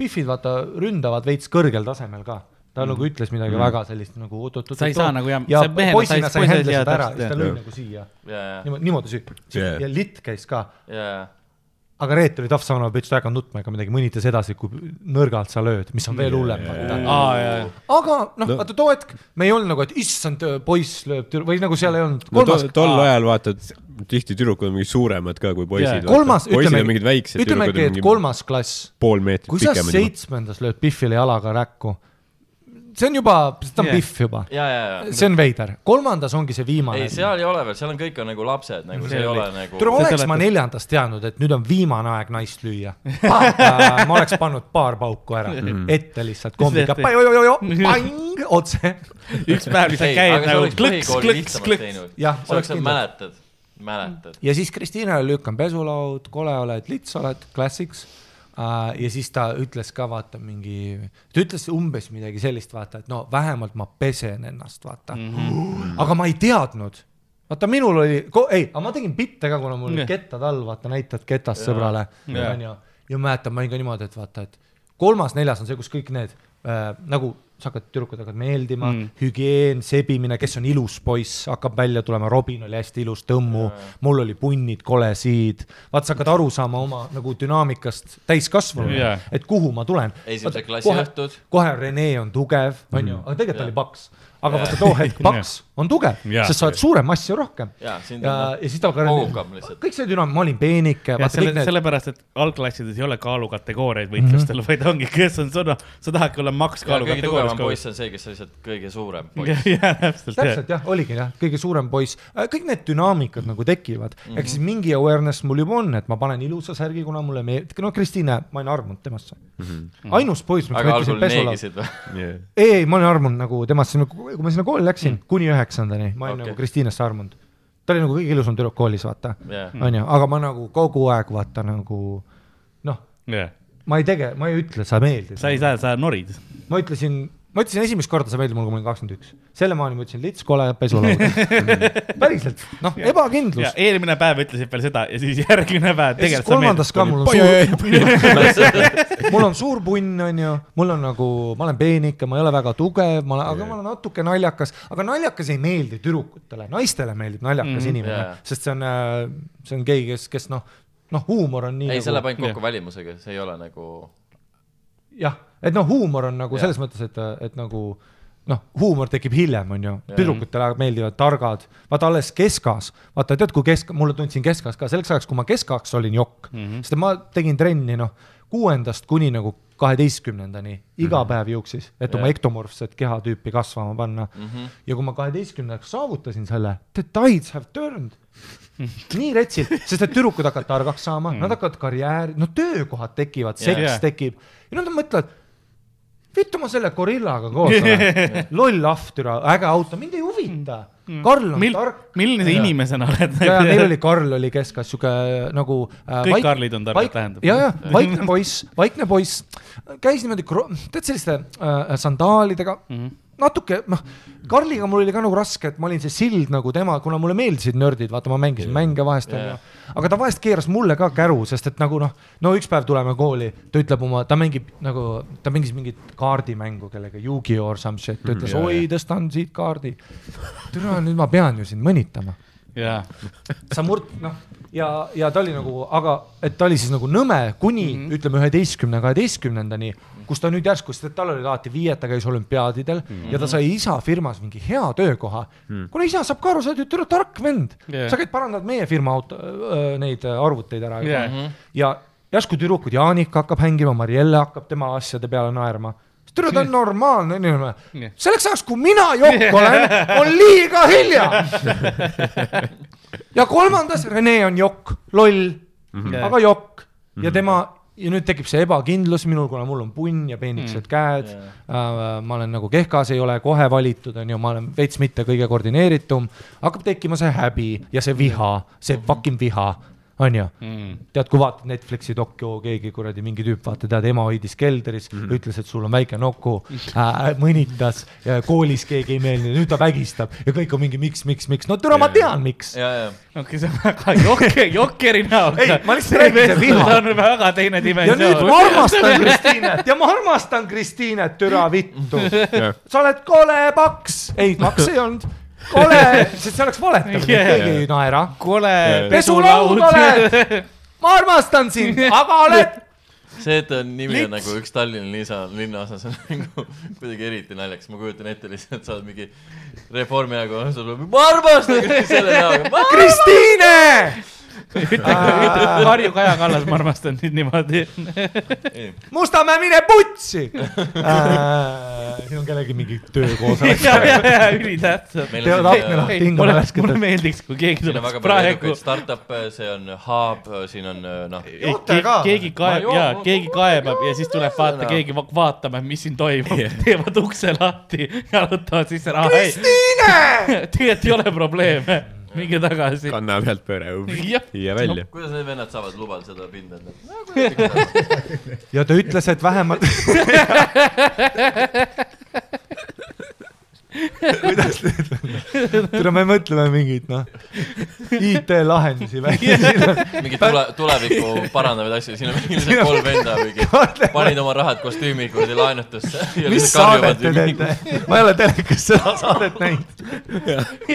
B: Biffid vaata ründavad veits kõrgel tasemel ka. ta mm. nagu ütles midagi mm. väga sellist nagu oot-oot-oot.
C: Sa ei saa nagu jah-
B: ja poisina
C: sai-
B: sai
C: poisid
B: händle
C: jaa,
B: seda ära, siis ta lõi nagu siia.
D: ja, ja,
B: niimoodi, niimoodi süü-
E: Jaa.
B: ja litt käis ka.
D: ja,
B: aga Reet oli tahv saama, ütles, et hakanud nutma ega midagi, mõnitas edasi, kui nõrgalt sa lööd, mis on veel hullem.
C: aa, ja, ja.
B: aga noh, vaata too hetk me ei olnud nagu, et issand, poiss lööb tüdru- või nagu seal ei olnud.
E: no to,
B: kolmas,
E: tol ajal vaatad, tihti tüdrukud on mingi suuremad ka kui poisid.
B: kolmas, ütleme
E: on mingid, väiksed,
B: ütleme
E: tüdrukud
B: äkki,
E: on
B: et
E: mingi
B: kolmas klass,
E: pool meetrit
B: kui sa seitsmendas lööd Biffile jalaga räkku, see on juba, ta on
C: Jah.
B: Biff juba,
D: ja, ja, ja.
B: see on veider, kolmandas ongi see viimane
D: ei, seal ei ole veel, seal on kõik on nagu lapsed, nagu see ei ole nagu.
B: tule, oleks
C: olete-
B: ma neljandas teadnud, et nüüd on viimane aeg naist lüüa. ma oleks pannud paar pauku ära, ette lihtsalt kombiga, pang, otse.
C: üks päev lihtsalt
D: sa
C: nagu klõks, klõks, klõks.
B: Jah, oleks kindlalt.
D: mäletad, mäletad.
B: ja siis Kristiinale lükkan pesulaud, kole oled, lits oled, klassiks uh,. Ja siis ta ütles ka vaata mingi, ta ütles umbes midagi sellist, vaata, et no vähemalt ma pesen ennast, vaata mm. -hmm. aga ma ei teadnud, vaata minul oli, ei, aga ma tegin bitte ka, kuna mul olid kettad all, vaata näitad ketast sõbrale,
C: Jah.
B: onju. ja mäletan, ma olin ka niimoodi, et vaata, et kolmas-neljas on see, kus kõik need äh, nagu sa hakkad, tüdrukud hakkavad meeldima
C: Mm.
B: mm., hügieen, sebimine, kes on ilus poiss, hakkab välja tulema, Robin oli hästi ilus, Tõmmu, mul oli punnid, kolesid. vaata, sa hakkad aru saama oma nagu dünaamikast täiskasvanuna yeah., et kuhu ma tulen.
D: esimese klassi õhtud.
B: kohe Rene on tugev, onju, aga tegelikult
D: Jaa.
B: oli paks. Aga vaata too hetk paks on tugev, sest sa oled suurem, massi on rohkem.
D: ja,
B: ja ja siis ta
D: lihtsalt.
B: kõik see dünaamika, ma olin peenike,
C: selle
B: need
C: sellepärast, et algklassides ei ole kaalukategooriaid võitlustel mm, -hmm. vaid ongi, kes on sõna, sa tahadki olla maks
D: kõige tugevam
C: kaalukategoorias
D: poiss on see, kes on lihtsalt kõige suurem poiss.
C: täpselt, jah.
B: täpselt jah, oligi jah, kõige suurem poiss, kõik need dünaamikad nagu tekivad mm, -hmm. ehk siis mingi awareness mul juba on, et ma panen ilusa särgi, kuna mulle meeldib, no Kristiine, ma olin armunud temasse mm. -hmm. ainus poiss,
D: aga
B: ma
D: algul
B: ütlesin
D: või?
B: ei, ei, ma olin armunud nagu temast, kui ma sinna kooli läksin mm. kuni üheksandani, ma olin okay. nagu Kristiinesse armunud. ta oli nagu kõige ilusam tüdruk koolis, vaata,
D: jah,
B: onju, aga ma nagu kogu aeg vaata nagu noh,
C: jah,
B: ma ei tege, ma ei ütle, sa meeldid.
C: sa ei saa, sa norid.
B: ma ütlesin ma ütlesin esimest korda see meeldib mulle, kui ma olin kakskümmend üks. sellemaani ma ütlesin lits, kole, pesulaud. päriselt, noh,
C: ja
B: ebakindlus.
C: eelmine päev ütlesid veel seda ja siis järgmine päev
B: ja siis
C: tegelikult
B: kolmandas ka mul on suur, mul on suur punn, onju, mul on nagu, ma olen peenike, ma ei ole väga tugev, ma olen, aga ma olen natuke naljakas, aga naljakas ei meeldi tüdrukutele, naistele meeldib naljakas mm, inimene
D: Jaa.
B: sest see on, see on keegi, kes, kes noh, noh, huumor on nii
D: ei, see läheb
B: nagu,
D: ainult kokku välimusega, see ei ole nagu,
B: jah, et noh, huumor on nagu
D: Jaa.
B: selles mõttes, et, et nagu noh, huumor tekib hiljem, onju,
D: Jaa.
B: tüdrukutele meeldivad targad, vaata alles keskas, vaata tead, kui kesk, mulle tundsin keskas ka selleks ajaks, kui ma keskajaks olin jokk mm, -hmm. sest ma tegin trenni noh, kuuendast kuni nagu kaheteistkümnendani iga päev juuksis, et oma
D: Jaa.
B: ektomorfset kehatüüpi kasvama panna mm. -hmm. ja kui ma kaheteistkümnendaks saavutasin selle, the tides have turned. nii retsilt, sest et tüdrukud hakkavad targaks saama mm, -hmm. nad hakkavad karjääri, no töökohad tekivad,
D: Jaa.
B: seks
C: Jaa.
B: tekib ja nad mõtlevad, vittu ma selle gorillaga koos olen, loll ahvtüra, äge auto, mind ei huvita. Karl on
C: Mil-
B: tark.
C: milline sa inimesena oled?
B: ja, ja meil oli Karl oli keskas siuke nagu äh,.
C: Kõik Karlid on targad, tähendab.
B: ja, ja vaikne poiss, vaikne poiss, käis niimoodi, tead selliste äh, sandaalidega mm. -hmm. natuke noh, Karliga mul oli ka nagu raske, et ma olin see sild nagu tema, kuna mulle meeldisid nördid, vaata ma mängisin yeah. mänge vahest onju
D: Jaa.
B: Aga ta vahest keeras mulle ka käru, sest et nagu noh, no üks päev tuleme kooli, ta ütleb oma, ta mängib nagu, ta mängis mingit kaardimängu kellega, Yu-Gi-Oh! or some shit, ta ütles
E: jaa,
B: oi, tõstan siit kaardi. türa, nüüd ma pean ju sind mõnitama.
C: Jaa,
B: sa murd-, noh, ja, ja ta oli nagu, aga et ta oli siis nagu nõme kuni mm -hmm. ütleme üheteistkümne, kaheteistkümnendani, kus ta nüüd järsku, sest et tal oli alati viie, ta käis olümpiaadidel mm -hmm. ja ta sai isa firmas mingi hea töökoha mm. -hmm. kuna isa saab ka aru, sa oled ju türa tark vend yeah., sa käid parandad meie firma auto, neid äh, arvuteid ära
C: Jaa.
B: yeah. ja järsku tüdrukud, Jaanika hakkab hängima, Marielle hakkab tema asjade peale naerma türa, ta on normaalne inimene
C: Jah..
B: selleks ajaks, kui mina jokk olen, on liiga hilja. ja kolmandas, Rene on jokk, loll mm, -hmm. aga jokk ja tema ja nüüd tekib see ebakindlus minul, kuna mul on punn ja peenikesed mm. käed
D: Jaa.
B: äh,. ma olen nagu kehkas, ei ole kohe valitud, onju, ma olen veits mitte kõige koordineeritum. hakkab tekkima see häbi ja see viha, see fucking viha, onju
C: Mm.
B: tead, kui vaatad Netflixi dokju, keegi kuradi mingi tüüp, vaata, tead, ema hoidis keldris mm, ütles, et sul on väike nuku äh,, mõnitas ja koolis keegi ei meeldinud, nüüd ta vägistab ja kõik on mingi miks, miks, miks, no türa, ma tean, miks.
D: ja, ja,
C: okei, see on väga jokke, jokkeri näoga.
B: Ei, ma lihtsalt räägin, see viha.
C: see on väga teine
B: ja nüüd
C: dimensioon
B: ma. armastan Kristiinet ja ma armastan Kristiinet, türa vittu. sa oled kole paks, ei paks ei olnud, kole, sest see oleks valetamine,
C: Jaa.
B: keegi ei naera.
C: kole
B: pesulaud oled, ma armastan sind, aga oled
D: see, et ta nimi
B: Lits.
D: on nagu üks Tallinna lisa, linnaosas on nagu kuidagi eriti naljakas, ma kujutan ette lihtsalt, sa oled mingi Reformierakonna, sa tuled, ma armastan! Selle näoga,
B: Kristiine.
C: Harju Kaja Kallas, ma armastan nüüd niimoodi.
B: Mustamäe, mine putsi. siin on kellegi mingi töökoosolek.
C: ja, ja, ja ülitähtsad. ei,
B: hingame
C: mulle, meeldiks, kui keegi tuleks praegu
D: edukaid startup'e, see on Hub, siin on noh,
C: keegi kaeb- ja keegi kaebab ja siis tuleb vaata, keegi va- vaatama, mis siin toimub, teevad ukse lahti, jalutavad sisse, ei,
B: Kristiine.
C: tegelikult ei ole probleeme, minge tagasi.
E: kanna pealt pööre
C: Jah.
E: ja välja.
D: kuidas need vennad saavad lubada seda pinda endale?
B: ja ta ütles, et vähemalt. kuidas nüüd, tule me mõtleme mingeid noh, IT-lahendusi välja.
D: mingi tule, tulevikku parandavaid asju, siin on mingi lihtsalt kolm venda mingi, panid oma rahad kostüümi kuradi laenutusse.
B: mis saadet te teete? ma ei ole telekas seda saadet näinud.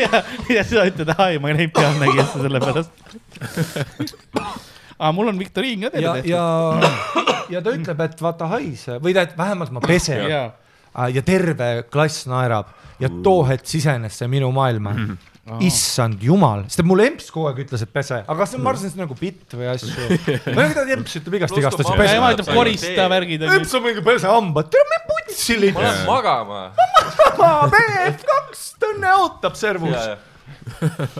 C: ja, ja sa ütled, ai, ma ei näinud Pealtnägijast sellepärast. aga mul on viktoriin ka teile
B: ja, ja, ja ta ütleb, et vaata haise või ta, et vähemalt ma pesen
C: ja.
B: ja terve klass naerab ja too hetk sisenes see minu maailma. issand jumal, sest et mul emps kogu aeg ütles, et pese, aga see, ma arvasin, et see on nagu bitt või asju. ma ei tea, emps ütleb igast igast asju,
D: Pluss, kui
C: ja
B: pese
C: ema ütleb korista värgid
B: emps on mingi pesehambad, tere me putsi
D: ma
B: lihtsalt.
D: lähen magama.
B: BF2 Tõnne ootab servus.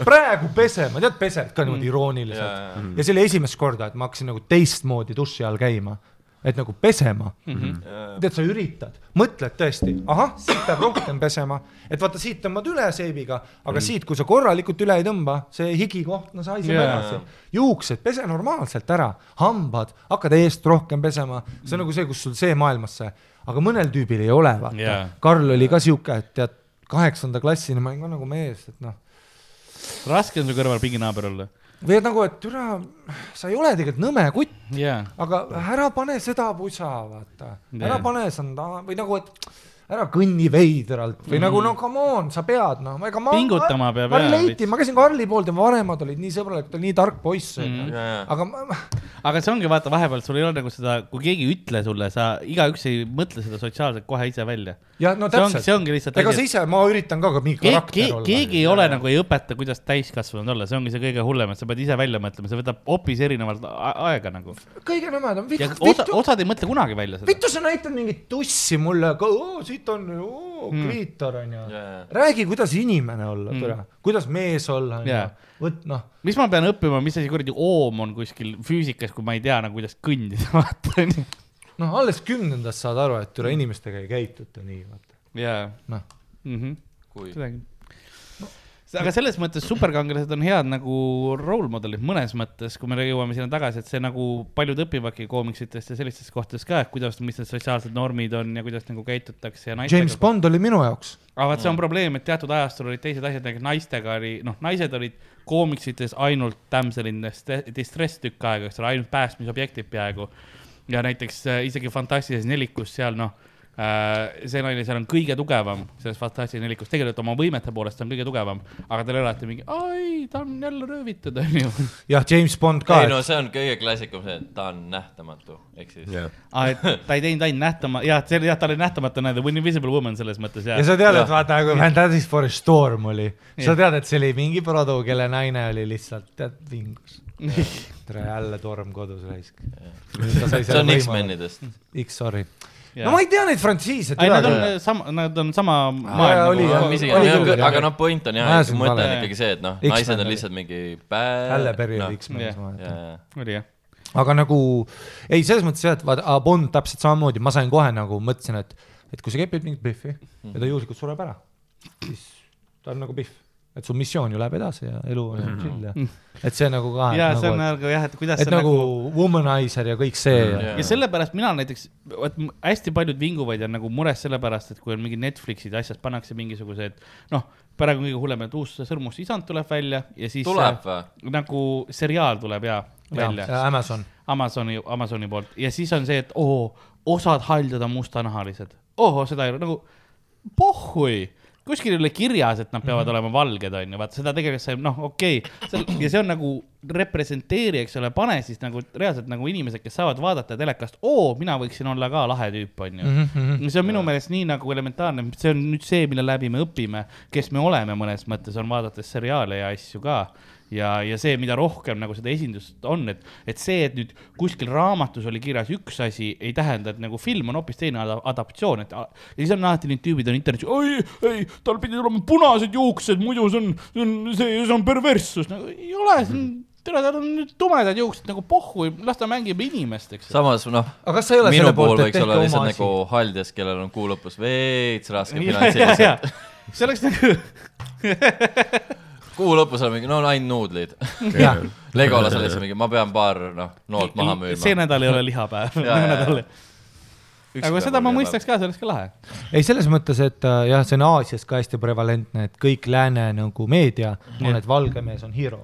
B: praegu pesema, tead pesed ka niimoodi irooniliselt.
D: ja,
B: ja see oli esimest korda, et ma hakkasin nagu teistmoodi duši all käima. Et nagu pesema
C: Mhm.
B: mm. -hmm. tead, sa üritad, mõtled tõesti, ahah, siit peab rohkem pesema, et vaata siit tõmbad üle seebiga, aga mm. siit, kui sa korralikult üle ei tõmba, see higikoht, no sa haiseb yeah. edasi. juuksed, pese normaalselt ära, hambad, hakkad eest rohkem pesema, see on nagu see, kus sul see maailmasse, aga mõnel tüübil ei ole, vaata yeah.. Karl oli ka sihuke, et tead, kaheksanda klassini ma olin ka nagu mees, et noh
C: raske on su kõrval pinginaaber olla.
B: Või et nagu, et türa, sa ei ole tegelikult nõme kutt,
C: jaa,
B: aga ära pane seda pusa, vaata, ära
C: Jaa.
B: pane seda või nagu, et ära kõnni veidralt või mm. nagu no come on, sa pead noh, ega ma.
C: Pingutama peab,
B: ma
C: jaa,
B: relate'in,
C: veits.
B: ma käisin Karli poolt ja vanemad olid nii sõbralikud, ta oli nii tark poiss onju
C: Mhm.
D: Jaa, jaa.
B: aga ma,
C: aga see ongi vaata vahepeal sul ei ole nagu seda, kui keegi ei ütle sulle, sa igaüks ei mõtle seda sotsiaalselt kohe ise välja.
B: jah, no täpselt
C: see, ongi lihtsalt
B: ega sa ise, ma üritan ka, aga mingi karakter
C: keegi,
B: olla.
C: keegi ei ole nagu ei õpeta, kuidas täiskasvanud olla, see ongi see kõige hullem, et sa pead ise välja mõtlema, see võtab hoopis erinevalt aega nagu.
B: kõige nõmedam,
C: ja osad ei mõtle kunagi välja seda.
B: vittu sa näitad mingit tussi mulle, siit on oo,
C: Mm.
B: kliitor onju
D: Jaa.
B: räägi, kuidas inimene olla
C: Mm.
B: türa, kuidas mees olla onju
C: Jaa.
B: vot noh,
C: mis ma pean õppima, mis asi kuradi oom on kuskil füüsikas, kui ma ei tea nagu kuidas kõndida, vaata onju.
B: noh alles kümnendast saad aru, et türa inimestega ei käituta nii vaata,
C: jaa.
B: noh.
D: kui
C: seda küll. Aga selles mõttes superkangelased on head nagu role model'id mõnes mõttes, kui me jõuame sinna tagasi, et see nagu paljud õpivadki koomiksitest ja sellistest kohtadest ka, et kuidas, mis need sotsiaalsed normid on ja kuidas nagu käitutakse ja naistega.
B: James Bond oli minu jaoks,
C: aga vot see on probleem, et teatud ajastul olid teised asjad, näiteks naistega oli, noh, naised olid koomiksites ainult damsel in distress tükk aega, eks ole, ainult päästmisobjektid peaaegu. ja näiteks äh, isegi Fantastilises nelikus seal noh see naine seal on kõige tugevam selles Fantastilises nelikus, tegelikult oma võimete poolest on kõige tugevam, aga tal ei ole alati mingi, ai, ta on jälle röövitud, onju.
B: jah, James Bond ka
D: ei, no see on kõige klassikam see, et ta on nähtamatu, ehk siis
E: jah,
C: aa, Ah, et ta ei teinud ainult nähtama, jah, see oli jah, ta oli nähtamatu näide, Invisible Woman selles mõttes jah
B: ja. sa tead, et vaata, kui Fantastic Four Storm oli, sa tead, et see oli mingi produ, kelle naine oli lihtsalt, tead, vingus. tere, jälle torm kodus raisk.
D: see on X-menidest.
B: X, sorry. No ma ei tea neid frantsiise.
C: ei, nad on sama, nad on sama maailm nagu.
D: Aga noh, point on jah,
B: Ajasin
D: mõte on ikkagi see, et noh,
B: X-Men
D: naised on lihtsalt mingi pää-.
B: Halle Berry
D: noh,
B: oli X-menis
C: jah.,
B: ma mäletan.
C: oli jah.
B: aga nagu ei, selles mõttes jah, et vaata, Bond täpselt samamoodi, ma sain kohe nagu mõtlesin, et, et kui sa kepid mingit Biffi ja ta juhuslikult sureb ära, siis ta on nagu Biff, et su missioon ju läheb edasi ja elu on mm. chill ja et see nagu ka,
C: ja
B: et,
C: see on
B: nagu,
C: nagu jah, et kuidas
B: et
C: see
B: nagu
C: nagu
B: womanizer ja kõik see ja
D: Jaa.
C: ja sellepärast mina näiteks, vot hästi paljud vinguvad ja nagu mures sellepärast, et kui on mingi Netflixid asjad, pannakse mingisugused, noh, praegu on kõige hullem, et uus Sõrmus isand tuleb välja ja siis
D: tuleb
C: äh,
D: või?
C: nagu seriaal tuleb ja välja
B: ja Amazon.
C: Amazoni, Amazoni poolt ja siis on see, et oo, osad haldjad on mustanahalised. ohoh, seda ei ole nagu, pohhui kuskil ei ole kirjas, et nad peavad mm -hmm. olema valged, onju, vaata seda tegelikult see, noh, okei okay., ja see on nagu representeeri, eks ole, pane siis nagu reaalselt nagu inimesed, kes saavad vaadata telekast, oo, mina võiksin olla ka lahe tüüp, onju.
B: Mhm,
C: see on minu meelest nii nagu elementaarne, see on nüüd see, mille läbi me õpime, kes me oleme mõnes mõttes, on vaadates seriaale ja asju ka ja, ja see, mida rohkem nagu seda esindust on, et, et see, et nüüd kuskil raamatus oli kirjas üks asi, ei tähenda, et nagu film on hoopis teine ada- adaptatsioon, et ja siis on alati need tüübid on internetis, oi, ei, tal pidid olema punased juuksed, muidu see on, see on, see, see on perverssus nagu,, ei ole, see on, tere, tal on nüüd tumedad juuksed nagu pohhu, las ta mängib inimest, eks.
D: samas noh,
B: aga kas sa ei ole
D: minu
B: selle
D: puhul
B: poolt, et
D: võiks olla lihtsalt nagu
B: asi?
D: haldjas, kellel on kuu lõpus veits raske finantsiliselt.
C: see oleks nagu
D: kuu lõpus on mingi, no ainult nuudlid. Legolas oli lihtsalt mingi, ma pean paar noh, noolt maha
C: see
D: müüma.
C: nädal ei ole lihapäev. Nädal
D: jaa.
C: aga seda ma mõistaks ka, see oleks ka lahe.
B: ei selles mõttes, et äh, jah, see on Aasias ka hästi prevalentne, et kõik lääne nagu meedia on, et valge mees on hero,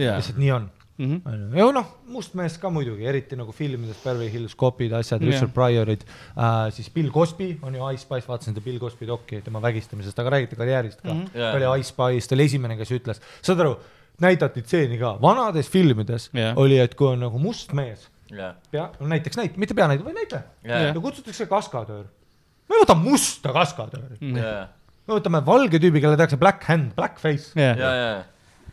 C: jaa.
B: lihtsalt nii on.
C: Mhm.
B: ja noh, must mees ka muidugi, eriti nagu filmides Beverly Hills Copid, asjad,
C: Jah.
B: Richard Pryorid äh,, siis Bill Cosby on ju Ice Spice, vaatasin seda Bill Cosby dokki tema vägistamisest, aga räägiti karjäärist ka mm.
C: Mhm.
B: -hmm.
D: Jaa.
B: ta oli Ice Spice, ta oli esimene, kes ütles, saad aru, näidati stseeni ka, vanades filmides yeah. oli, et kui on nagu must mees,
D: jah,
B: pea, no näiteks näit-, mitte peanäitleja, vaid näitleja
D: jah,
B: ja kutsutakse kaskadöör. me ei võta musta kaskadööri,
D: jah,
B: me võtame valge tüübi, kellele tehakse black hand, black face,
C: jah,
D: ja, ja,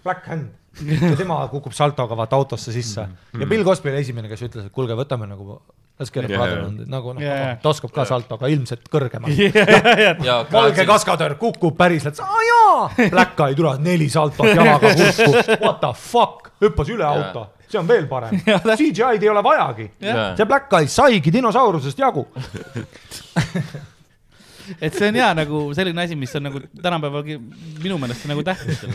B: black hand ja tema kukub saltoga vaata autosse sisse. Ja Bill Cosby oli esimene, kes ütles, et kuulge, võtame nagu, las keerab
E: Jaa,
B: kadunud, nagu noh
C: Jaa, jaa.,
B: ta oskab ka salto, aga ilmselt kõrgemalt.
D: ja
B: valge kaskadöör kukub päriselt, aa jaa, Black Eye tule, neli saltot jalaga kurku, what the fuck, hüppas üle auto, see on veel parem. CGI-d ei ole vajagi. See Black Eye saigi dinosaurusest jagu.
C: et see on hea nagu selline asi, mis on nagu tänapäeval minu meelest nagu tähtis.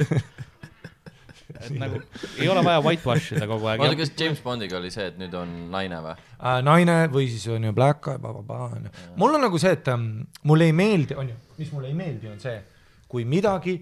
C: Et nagu ei ole vaja whitewash ida kogu aeg
D: oota,. kas James Bondiga oli see, et nüüd on naine või?
B: äh, naine või siis on ju Black onju. mul on nagu see, et ähm, mulle ei meeldi, onju, mis mulle ei meeldi, on see, kui midagi,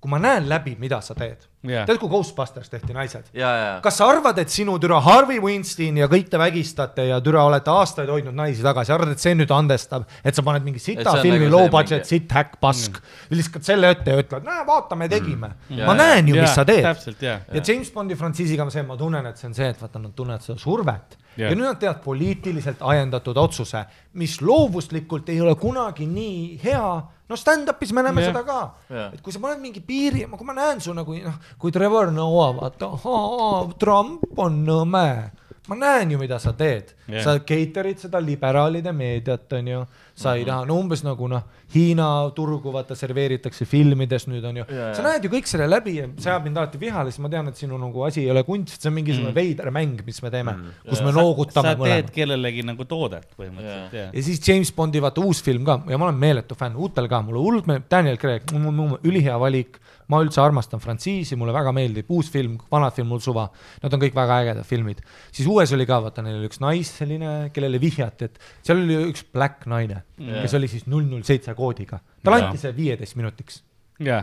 B: kui ma näen läbi, mida sa teed
C: Jah.
B: tead, kui Ghostbusters tehti naised?
D: ja, ja,
B: kas sa arvad, et sinu türa Harvey Weinstein ja kõik te vägistate ja türa olete aastaid hoidnud naisi tagasi, arvad, et see nüüd andestab, et sa paned mingi sita
D: on
B: filmi
D: nagu
B: low budget
D: mingi-
B: sitt häkk pask mm., viskad selle ette ja ütled, näe, vaata, me tegime mm..
D: Jaa,
B: ma näen ju, mis sa teed.
C: täpselt ja,
B: ja James Bondi frantsiisiga on see, ma tunnen, et see on see, et vaata, nad tunnevad seda survet yeah. ja nüüd nad teevad poliitiliselt ajendatud otsuse, mis loovuslikult ei ole kunagi nii hea. no stand-up'is me näeme yeah. seda ka yeah., et kui sa paned mingi piiri, kui ma näen su nagu noh, kui Trevor Noah, vaata, Trump on nõme ma näen ju, mida sa teed yeah., sa cater'id seda liberaalide meediat, onju, sa ei taha, no umbes nagu noh, Hiina turgu vaata serveeritakse filmides nüüd onju
D: Jaa,
B: sa
D: jaa.
B: näed ju kõik selle läbi ja see ajab mind alati vihale, siis ma tean, et sinu nagu asi ei ole kunst, see on mingisugune mm. veider mäng, mis me teeme mm., kus me noogutame
C: sa teed
B: mõlemad.
C: kellelegi nagu toodet põhimõtteliselt ja,
B: ja siis James Bondi vaata uus film ka ja ma olen meeletu fänn, uutel ka, mulle hullult meeldib, Daniel Craig, ülihea valik. Ma üldse armastan frantsiisi, mulle väga meeldib uus film, vanad film mul suva, nad on kõik väga ägedad filmid. siis uues oli ka, vaata neil oli üks nais selline, kellele vihjati, et seal oli üks black naine mm., kes oli siis null null seitse koodiga. talle anti see viieteist minutiks.
C: ja,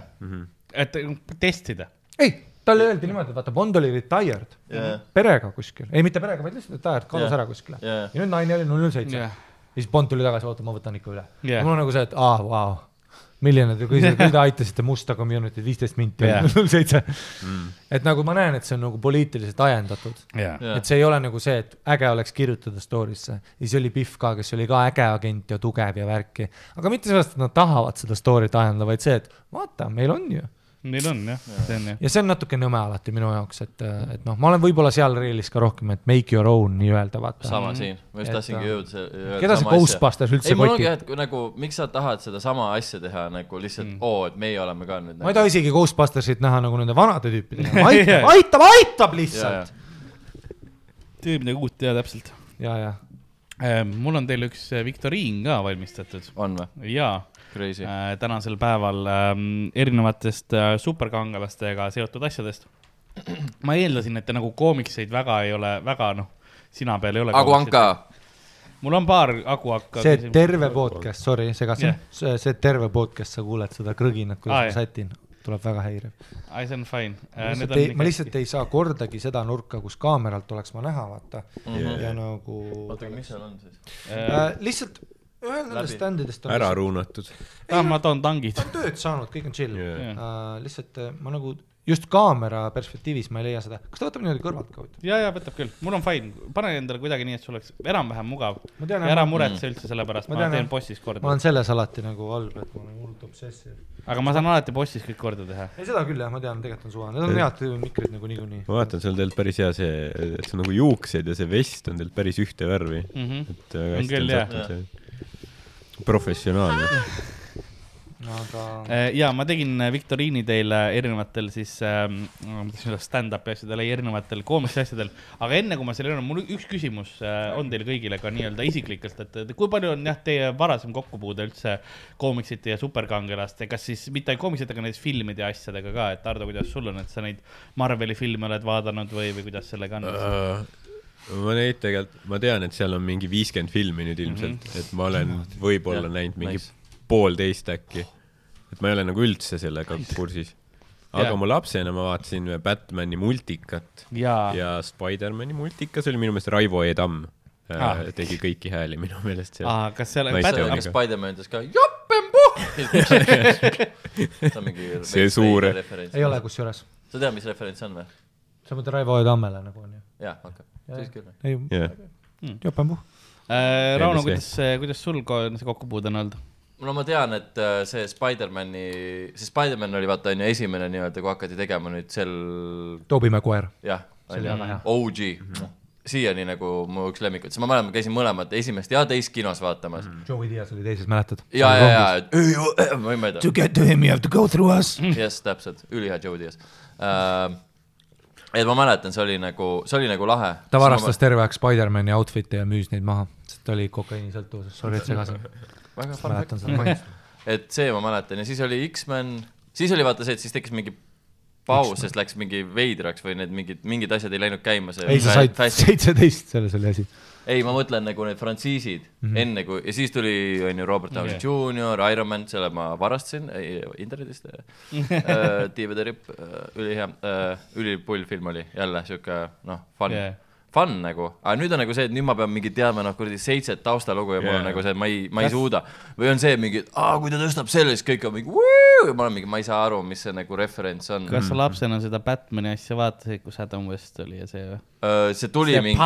C: et testida.
B: ei, talle öeldi niimoodi, et vaata Bond oli retired
D: Jaa.
B: perega kuskil, ei mitte perega, vaid lihtsalt retired, kadus
D: Jaa.
B: ära kuskile
D: Jaa.
B: ja nüüd naine oli null null seitse
C: jah,
B: ja siis Bond tuli tagasi, oota, ma võtan ikka üle
C: Jah.
B: yeah.. mul on nagu see, et aa, vau, milline te, kui te, kui te aitasite musta community't viisteist minti
C: Jah.
B: null seitse. et nagu ma näen, et see on nagu poliitiliselt ajendatud.
D: Jah.
B: et see ei ole nagu see, et äge oleks kirjutada story'sse. ja siis oli Pihv ka, kes oli ka äge agent ja tugev ja värki. aga mitte sellest, et nad tahavad seda story't ajendada, vaid see, et vaata, meil on ju
C: meil on jah, see on jah.
B: ja see on natuke nõme alati minu jaoks, et, et noh, ma olen võib-olla seal reelis ka rohkem, et make your own nii-öelda vaata.
D: sama siin, ma just tahtsingi
B: äh,
D: jõuda see.
B: keda see Ghostbusters üldse
D: ei, mul ongi
B: kotib
D: jah, et nagu, miks sa tahad sedasama asja teha nagu lihtsalt mm., oo, et meie oleme ka nüüd. nagu-
B: ma ei taha isegi Ghostbustersit näha nagu nende vanade tüüpidena, aitab, aitab, aitab lihtsalt.
C: teeb midagi uut ja täpselt.
B: ja, ja
C: mul on teile üks äh, viktoriin ka valmistatud
D: on või?
C: ja
D: Crazy.
C: äh, tänasel päeval ähm, erinevatest äh, superkangelastega seotud asjadest. ma eeldasin, et te nagu koomikseid väga ei ole, väga noh, sina peal ei ole.
D: Agu Anka.
C: mul on paar Agu Anka.
B: see terve podcast, sorry, segasin yeah., see terve podcast, sa kuuled seda krõginat, kuidas ah, ma sätin, tuleb väga häiriv.
C: ai, see on fine.
B: ma lihtsalt ei, ma lihtsalt ei saa kordagi seda nurka, kus kaameralt oleks ma näha, vaata mm. -hmm. ja nagu
D: oota, aga mis seal on siis?
B: äh, lihtsalt ühel nendest standidest on
E: ära
B: lihtsalt-
E: ruunatud.
C: ah,. ma toon tangid
B: ta. on tööd saanud, kõik on chill yeah.. Uh, lihtsalt äh, ma nagu just kaamera perspektiivis ma ei leia seda, kas ta võtab niimoodi kõrvalt ka?
C: ja, ja võtab küll, mul on fine, pane endale kuidagi nii, et sul oleks enam-vähem mugav.
B: Ma tean,
C: ja ära
B: ma-
C: muretse üldse selle pärast,
B: Ma
C: ma
B: tean,
C: teen bossis
B: ma
C: korda
B: olen. selles alati nagu halb, et ma olen hullult obsessiv.
C: aga ma saan alati bossis kõik korda teha.
B: ei, seda küll jah, ma tean, tegelikult on suva, need on head mikrid nagu niikuinii.
E: ma vaatan, see on teil päris hea see, et see on nagu juuksed ja see vest on teil päris ühte värvi.
C: Mhm.
E: et väga
C: On
E: hästi
C: küll,
E: on
C: jah.
E: sattunud see. professionaalne.
B: aga
C: Äh, ja ma tegin äh, viktoriini teile erinevatel siis ähm,, tahtsin öelda stand-up'i asjadel, erinevatel koomiksi asjadel, aga enne kui ma selle mul üks küsimus äh, on teile kõigile ka nii-öelda isiklikelt, et kui palju on jah, teie varasem kokkupuude üldse koomiksite ja superkangelaste, kas siis mitte ainult koomiksitega, näiteks filmide ja asjadega ka, et Ardo, kuidas sul on, et sa neid Marveli filme oled vaadanud või, või kuidas sellega on?
E: Ma neid tegelikult, ma tean, et seal on mingi viiskümmend filmi nüüd ilmselt mm, -hmm. et ma olen võib-olla näinud mingi
D: nice.
E: poolteist äkki. et ma ei ole nagu üldse sellega kursis. aga
C: Jah.
E: ma lapsena ma vaatasin Batman'i multikat
C: jaa
E: ja Spider-man'i multikas oli minu meelest Raivo E. Tamm
C: Ah.
E: ah. tegi kõiki hääli minu meelest seal
C: ah,, kas seal
E: Naiste
C: Bat-
E: omi.
D: kas Spider-man ütles ka jopempuh? see on.
E: See suure-
B: ei ole. kusjuures,
D: sa tead, mis referents on või?
B: sa mõtled Raivo E Tammele nagu on ju?
E: Mm.
D: jah, okei, siis küll.
B: ei,
E: jah,
B: jopemuh.
C: äh,. Rauno, kuidas, kuidas sul see kokkupuude on olnud?
D: no ma tean, et äh, see Spider-man'i, see Spider-man oli vaata onju esimene nii-öelda, kui hakati tegema nüüd sel,
B: Toobi Maguire.
D: jah,
B: See oli väga hea.
D: OG, siiani nagu mu üks lemmikuid, sest ma mäletan, ma käisin mõlemat, esimest ja teist kinos vaatamas mm..
B: Joey Diaz oli teises, mäletad?
D: ja, ja, ja, ma ei mäleta.
A: get to him you have to go through us.
D: jah, täpselt, ülihea Joe Diaz uh,. Et ma mäletan, see oli nagu, see oli nagu lahe.
B: ta varastas terve aeg Spider-man'i outfit'e ja müüs neid maha, sest ta oli kokaiinisõltuvuses, sorry, et segasin. mäletan. seda mainimist.
D: et see ma mäletan ja siis oli X-men, siis oli vaata see, et siis tekkis mingi paus, sest läks mingi veidraks või need mingid, mingid asjad ei läinud käima.
B: ei, sa said seitseteist, selles oli asi.
D: ei, ma mõtlen nagu need frantsiisid mm -hmm. enne kui ja siis tuli onju Robert Downey okay. Jr, Iron Man, selle ma varastasin internetist uh. DVD ripp uh,, ülihea uh,, ülipull film oli jälle siuke noh, fun
C: Yeah.
D: Fun nagu, aga nüüd on nagu see, et nüüd ma pean mingi teadma noh, kuradi seitset taustalugu ja mul
E: Yeah.
D: on nagu see, et ma ei, ma ei suuda. või on see mingi, aa kui ta tõstab selle, siis kõik on mingi, ja ma olen mingi, ma ei saa aru, mis see nagu referents on.
C: kas sa lapsena seda Batman'i asja vaatasid, kus Adam West oli ja see või?
D: See tuli
C: See
D: mingi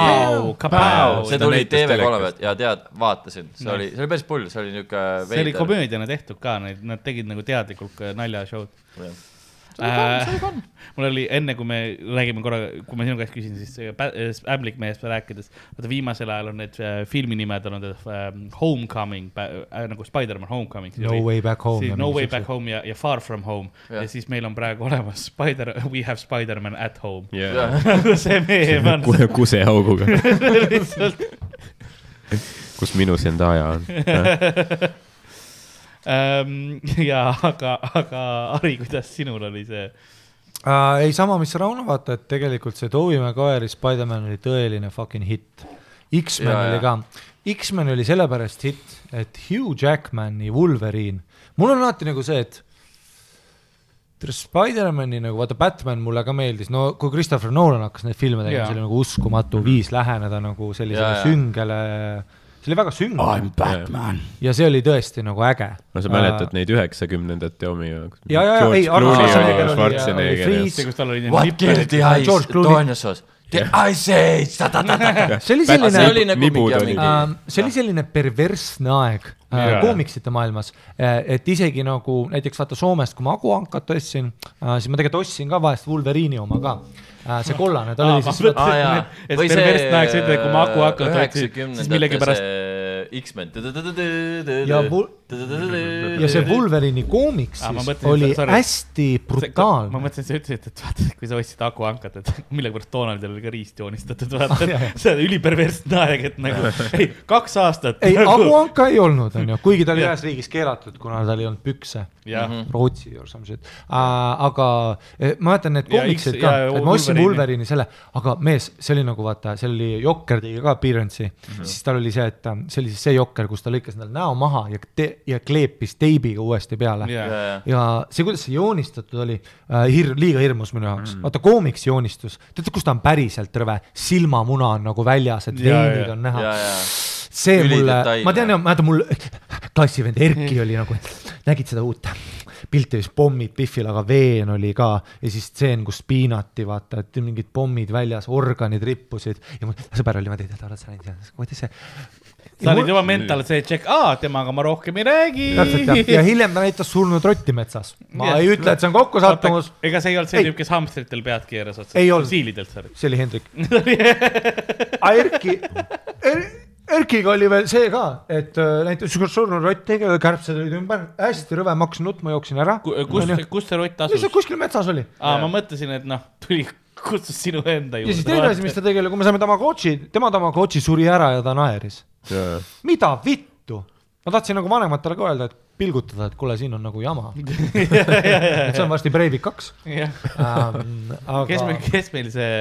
D: see tuli
E: näitas
D: TV3
E: telekast.
D: pealt ja tead, vaatasin, see
C: Nice.
D: oli, see oli päris pull, see oli niuke
C: see oli komöödiana tehtud ka, nad tegid nagu teadlikult naljashow'd.
D: Äh,
C: mul oli enne, kui me räägime korra, kui ma sinu käest küsin, siis Pä- äh, Ämblikmehest rääkides, vaata viimasel ajal on need äh, filmi nimed olnud äh, Homecoming äh, nagu Spider-man Homecoming.
B: No way back home ja
C: No way back home ja, ja Far from home ja.
D: Jah.
C: ja siis meil on praegu olemas Spider, We have Spider-man at home.
E: yeah..
C: see meem on
E: kuseauguga, kus minu Zendaya on.
C: ähm,. ja aga, aga Ari, kuidas sinul oli see?
B: Uh, ei, sama, mis Rauno, vaata, et tegelikult see Toobi Maguire'i Spider-man oli tõeline fucking hitt. X-men oli ka, X-men oli sellepärast hitt, et Hugh Jackmani Wolverine, mul on alati nagu see, et Spider-mani nagu vaata, Batman mulle ka meeldis, no kui Christopher Nolan hakkas neid filme tegema, see oli nagu uskumatu viis läheneda nagu sellisele
D: Jaa, jaa.
B: See oli väga sünge
A: I m Batman.
B: ja see oli tõesti nagu äge.
E: no sa mäletad neid üheksakümnendate omi?
B: ja, ja, ja, ei, Arnold Schwarzenegger
C: kus tal oli
D: What killed the
B: Clooney.
D: dinosaurs? The ice age, ta-ta-ta-ta.
B: see oli selline
D: nagu
B: Ähm, see oli selline perversne aeg äh,
C: Jaa.
B: koomiksite maailmas, et isegi nagu näiteks vaata Soomest, kui ma Aku Ankat ostsin, siis ma tegelikult ostsin ka vahest Wolverine'i oma ka. See kollane, tal oli siis,
C: aeg, see ütleb, kui ma aku hakkan, siis millegipärast
D: see X-men.
B: Ja ja see Wolverine'i koomiks
C: ma
B: siis
C: mõtlesin,
B: oli
C: sorry.
B: hästi
C: ma
B: brutaalne.
C: mõtlesin, sa ütlesid, et vaata, kui sa ostsid Aku Ankat, et millegipärast Donaldil oli ka riist joonistatud, vaata
B: Ah,
C: see on üliperversne aeg, et nagu, ei, kaks aastat.
B: ei, Aku Anka ei olnud, onju, kuigi ta oli ühes riigis keelatud, kuna tal ei olnud pükse.
C: jah,
B: Rootsi or some shit aga eh, ma mäletan need koomiksid ka, et ma ostsin
C: Wolverine'i.
B: Selle, aga mees, see oli nagu vaata, seal oli Jokker tegi ka appearance'i
C: Mhm.
B: siis tal oli see, et äh, see oli siis see Jokker, kus ta lõikas endale näo maha ja te- ja kleepis teibiga uuesti peale
C: Jaa.
D: ja,
B: ja see, kuidas see joonistatud oli äh,, hir-, liiga hirmus minu jaoks mm.. vaata koomiks joonistus, teate, kus ta on päriselt rõve, silmamuna on nagu väljas, et
C: Jaa,
B: veenid
C: jaa.
B: on näha
D: ja, ja
B: see mulle
D: Ülidetailne.,
B: ma tean, mäletan mul klassivend Erki oli nagu, nägid seda uut pilti, mis pommid Biffil, aga veen oli ka ja siis stseen, kus piinati, vaata, et mingid pommid väljas, organid rippusid ja mu sõber oli niimoodi, et oled sa näinud, kuidas see.
C: Sa olid juba mental see check, aa, temaga ma rohkem ei räägi.
B: täpselt jah, ja hiljem ta näitas surnud rotti metsas. ma
C: Jah.
B: ei ütle, et see on kokkusattumus,
C: ega see ei olnud see tüüp, kes hamstritel pead keeras otsa.
B: Ei olnud.
C: siilidelt, sorry.
B: see oli Hendrik. aga Erki er,, Erkiga oli veel see ka, et äh, näiteks üks surnud rott tegi, kärbsed olid ümber, hästi rõve, ma hakkasin nutma, jooksin ära.
C: kus, kus see rott asus
B: lihtsalt? kuskil metsas oli.
C: aa, ma mõtlesin, et noh, tuli, kutsus sinu enda
B: ja siis
C: juurde.
B: teine asi, mis ta tegi, oli, kui me saime Tamagotši, tema Tamagotši suri ära ja ta naeris. mida vittu? ma tahtsin nagu vanematele ka öelda, et pilgutada, et kuule, siin on nagu jama. et see on varsti Breivik kaks ähm,.
C: kes meil,
B: aga
C: kes meil see